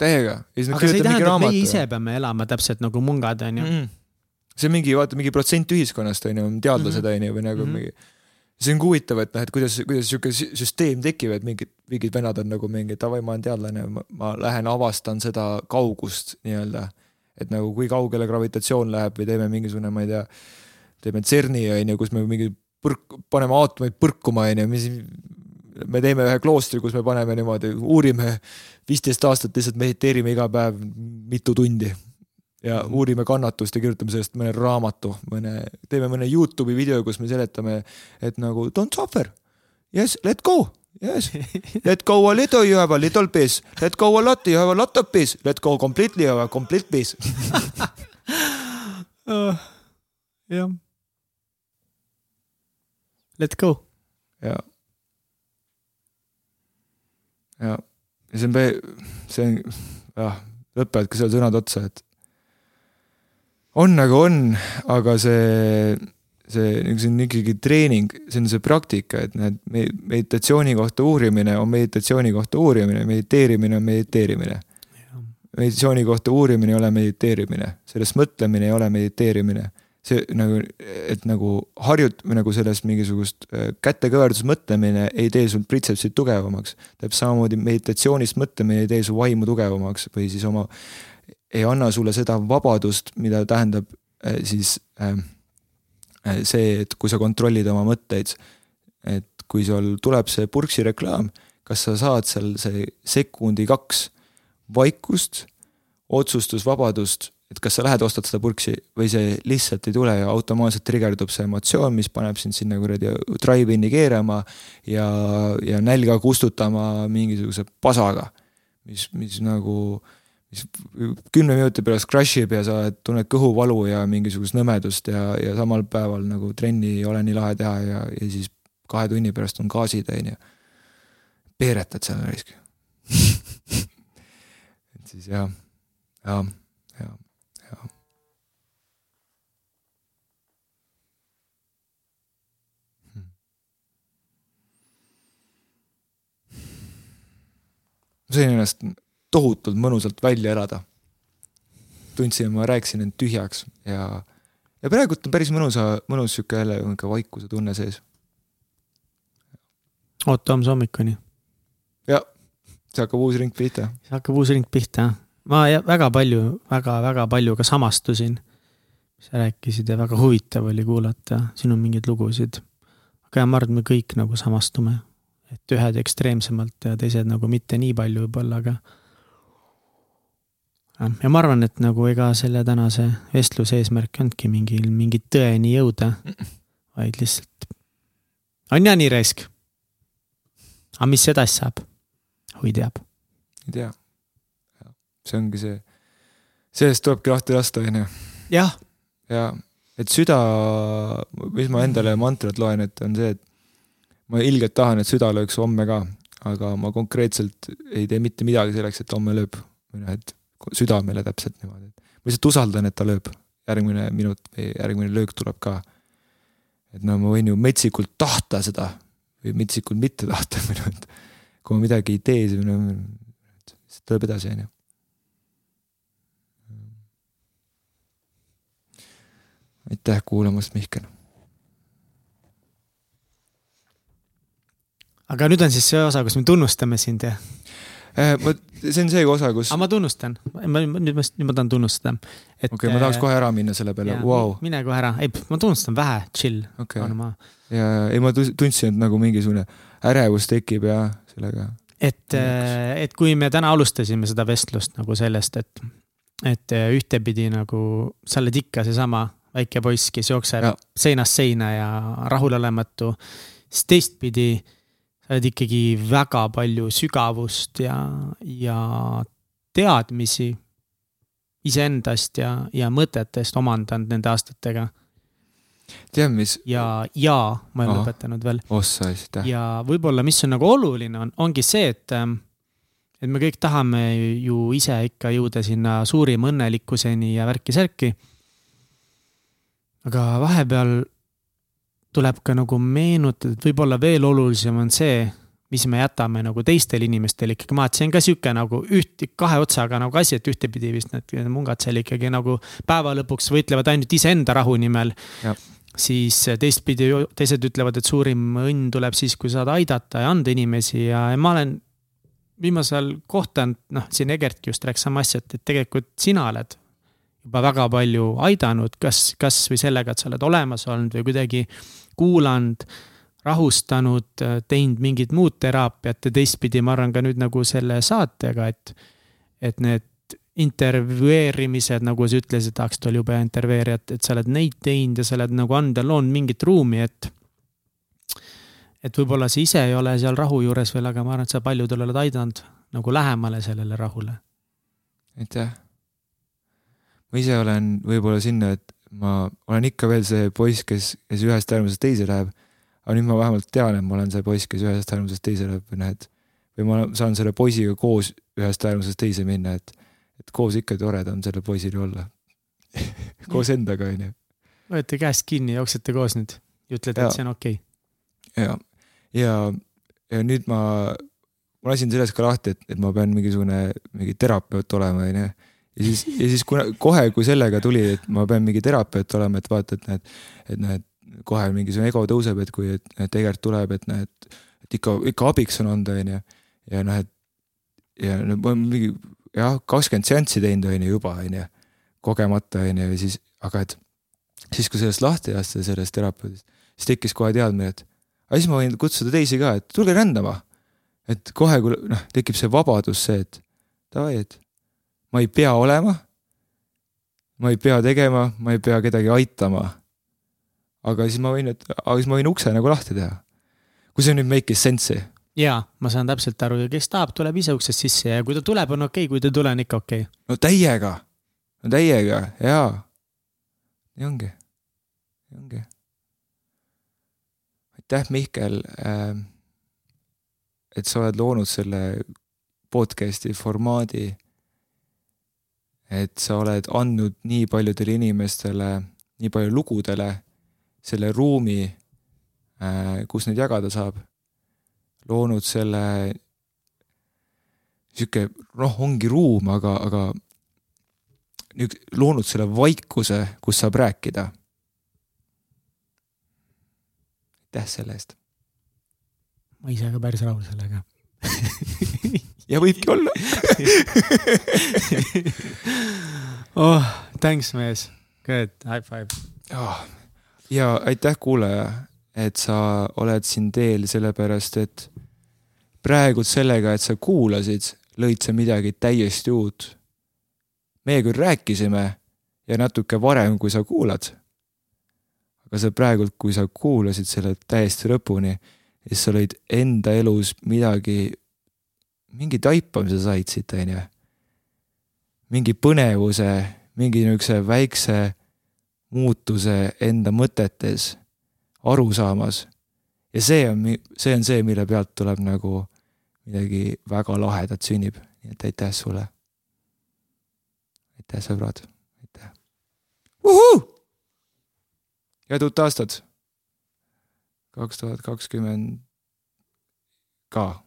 täiega. aga see ei tähenda, et meie ise peame elama täpselt nagu mungad, on ju mm. See on mingi, vaata mingi protsent ühiskonnast on ju, teadlased mhm. on ju, või nagu mm -hmm. mingi. see on huvitav, et noh, et kuidas, kuidas sihuke süsteem tekib, et mingid, mingid vennad on nagu mingi davai, ma olen teadlane, ma lähen avastan seda kaugust nii-öelda. et nagu kui kaugele gravitatsioon läheb või teeme mingisugune, ma ei tea, teeme CERN-i on ju, kus me mingi põrk, paneme aatomeid põrkuma on ju, mis me teeme ühe kloostri, kus me paneme niimoodi, uurime viisteist aastat lihtsalt mediteerime iga päev mitu tundi ja mm. uurime kannatust ja kirjutame sellest mõne raamatu, mõne, teeme mõne Youtube'i video, kus me seletame, et nagu don't suffer. Yes, let go. Yes, let go a little, you have a little peace. Let go a lot, you have a lot of peace. Let go completely, you have a complete peace uh,. jah. Let go. ja. ja, ja see on, see on, jah, lõpevadki seal sõnad otsa, et on nagu on, aga see, see, see on ikkagi treening, see on see praktika, et näed, meditatsiooni kohta uurimine on meditatsiooni kohta uurimine, mediteerimine on mediteerimine. meditatsiooni kohta uurimine ei ole mediteerimine, sellest mõtlemine ei ole mediteerimine. see nagu, et nagu harjut-, nagu sellest mingisugust äh, kätekõverdus mõtlemine ei tee sul pritsepsit tugevamaks. täpselt samamoodi meditatsioonist mõtlemine ei tee su vaimu tugevamaks või siis oma, ei anna sulle seda vabadust, mida tähendab äh, siis äh, äh, see, et kui sa kontrollid oma mõtteid. et kui sul tuleb see purksi reklaam, kas sa saad seal see sekundi kaks vaikust, otsustusvabadust, et kas sa lähed, ostad seda purksi või see lihtsalt ei tule ja automaatselt trigerdub see emotsioon, mis paneb sind sinna kuradi drive-in'i keerama ja, ja nälga kustutama mingisuguse pasaga. mis, mis nagu, mis kümne minuti pärast crash ib ja sa tunned kõhuvalu ja mingisugust nõmedust ja, ja samal päeval nagu trenni ei ole nii lahe teha ja, ja siis kahe tunni pärast on gaasid, on ju. peeretad seal raisk siis jah, ja, ja, ja. ma sain ennast tohutult mõnusalt välja elada. tundsin, ma rääkisin end tühjaks ja, ja praegult on päris mõnusa, mõnus sihuke jälle nihuke vaikuse tunne sees. oota homse hommikuni. jah siis hakkab uus ring pihta. siis hakkab uus ring pihta, ma väga palju väga,, väga-väga palju ka samastusin. sa rääkisid ja väga huvitav oli kuulata sinu mingeid lugusid. aga ma arvan, et me kõik nagu samastume, et ühed ekstreemsemalt ja teised nagu mitte nii palju võib-olla, aga. Ja ma arvan, et nagu ega selle tänase vestluse eesmärk ei olnudki mingil, mingi tõeni jõuda, vaid lihtsalt on ja nii raisk. aga mis edasi saab? oi teab. ei tea. see ongi see, sellest tulebki lahti lasta, on ju. jah. ja et süda, mis ma endale mantrat loen, et on see, et ma ilgelt tahan, et süda lööks homme ka, aga ma konkreetselt ei tee mitte midagi selleks, et homme lööb. või noh, et südamele täpselt niimoodi, ma lihtsalt usaldan, et ta lööb. järgmine minut või järgmine löök tuleb ka. et no ma võin ju metsikult tahta seda või metsikult mitte tahta, et kui ma midagi ei tee, siis no, tuleb edasi, on ju. aitäh kuulamast, Mihkel. aga nüüd on siis see osa, kus me tunnustame sind, jah? Äh, vot see on see osa, kus. aga ma tunnustan, ma nüüd ma, nüüd ma tahan tunnustada. okei okay,, ma tahaks kohe ära minna selle peale, vau. mine kohe ära, ei, ma tunnustan vähe, chill okay.. ja, ei ma tundsin, et nagu mingisugune ärevus tekib ja sellega. et, äh, et kui me täna alustasime seda vestlust nagu sellest, et, et äh, ühtepidi nagu sa oled ikka seesama väike poiss, kes jookseb ja. seinast seina ja rahulolematu, siis teistpidi sa oled ikkagi väga palju sügavust ja, ja teadmisi iseendast ja, ja mõtetest omandanud nende aastatega tead, mis. ja, ja ma ei lõpetanud veel. ossa, aitäh. ja võib-olla, mis on nagu oluline, on, ongi see, et, ähm, et me kõik tahame ju ise ikka jõuda sinna suurima õnnelikkuseni ja värki-särki. aga vahepeal tuleb ka nagu meenutada, et võib-olla veel olulisem on see, mis me jätame nagu teistele inimestele ikkagi maha, et see on ka sihuke nagu üht, kahe otsaga nagu asi, et ühtepidi vist need mungad seal ikkagi nagu päeva lõpuks võitlevad ainult iseenda rahu nimel. Siis teistpidi teised ütlevad, et suurim õnn tuleb siis, kui saad aidata ja anda inimesi ja, ja ma olen viimasel kohtunud, noh, siin Egertki just rääkis sama asja, et, et tegelikult sina oled juba väga palju aidanud, kas, kasvõi sellega, et sa oled olemas olnud või kuidagi kuulanud, rahustanud, teinud mingit muud teraapiat ja teistpidi ma arvan ka nüüd nagu selle saatega, et, et need intervjueerimised, nagu sa ütlesid, tahaks tal jube intervjueerijat, et sa oled neid teinud ja sa oled nagu anda loonud mingit ruumi, et. et võib-olla sa ise ei ole seal rahu juures veel, aga ma arvan, et sa paljudel oled aidanud nagu lähemale sellele rahule. aitäh. Ma ise olen võib-olla sinna, et ma olen ikka veel see poiss, kes, kes ühest äärmusest teise läheb. aga nüüd ma vähemalt tean, et ma olen see poiss, kes ühest äärmusest teise läheb või noh, et või ma saan selle poisiga koos ühest äärmusest teise minna, et et koos ikka tore on sellel poisil ju olla koos endaga, onju. võtate käest kinni, jooksete koos nüüd ja ütlete, et see on okei okay.. ja, ja, ja nüüd ma, ma lasin sellest ka lahti, et, et ma pean mingisugune, mingi terapeut olema, onju. Ja siis, ja siis kuna kohe, kui sellega tuli, et ma pean mingi terapeut olema, et vaata, et näed, et näed, kohe mingisugune ego tõuseb, et kui, et, et Egert tuleb, et näed, et ikka, ikka abiks on olnud, onju. ja noh, et ja no ma mingi jah, kakskümmend seanssi teinud, onju juba, onju. kogemata, onju, ja siis, aga et siis, kui sellest lahti lasta, sellest terapeudist, siis tekkis kohe teadmine, et aga siis ma võin kutsuda teisi ka, et tulge rändama. et kohe, kui noh, tekib see vabadus, see, et davai, et ma ei pea olema. ma ei pea tegema, ma ei pea kedagi aitama. aga siis ma võin, et, aga siis ma võin ukse nagu lahti teha. kui see nüüd make'is sense'i. jaa, ma saan täpselt aru ja kes tahab, tuleb ise uksest sisse ja kui ta tuleb, on okei okay,, kui ta ei tule, on ikka okei okay.. no täiega, no täiega, jaa. nii ongi, nii ongi aitäh, Mihkel, ähm, et sa oled loonud selle podcast'i formaadi. Et sa oled andnud nii paljudele inimestele, nii palju lugudele selle ruumi, äh, kus neid jagada saab. loonud selle sihuke noh, ongi ruum, aga, aga loonud selle vaikuse, kus saab rääkida aitäh selle eest. ma ise ka päris rahul sellega ja võibki olla. Oh, thanks mees, good, high five. Oh.. ja aitäh, kuulaja, et sa oled siin teel, sellepärast et praegult sellega, et sa kuulasid, lõid sa midagi täiesti uut. meie küll rääkisime ja natuke varem, kui sa kuulad. Aga sa praegult, kui sa kuulasid selle täiesti lõpuni, siis sa lõid enda elus midagi, mingi taipamise said siit, on ju. mingi põnevuse, mingi niisuguse väikse muutuse enda mõtetes, arusaamas. ja see on, see on see, mille pealt tuleb nagu midagi väga lahedat sünnib, nii et aitäh sulle. aitäh, sõbrad, aitäh. head uut aastat kaks tuhat kakskümmend ka.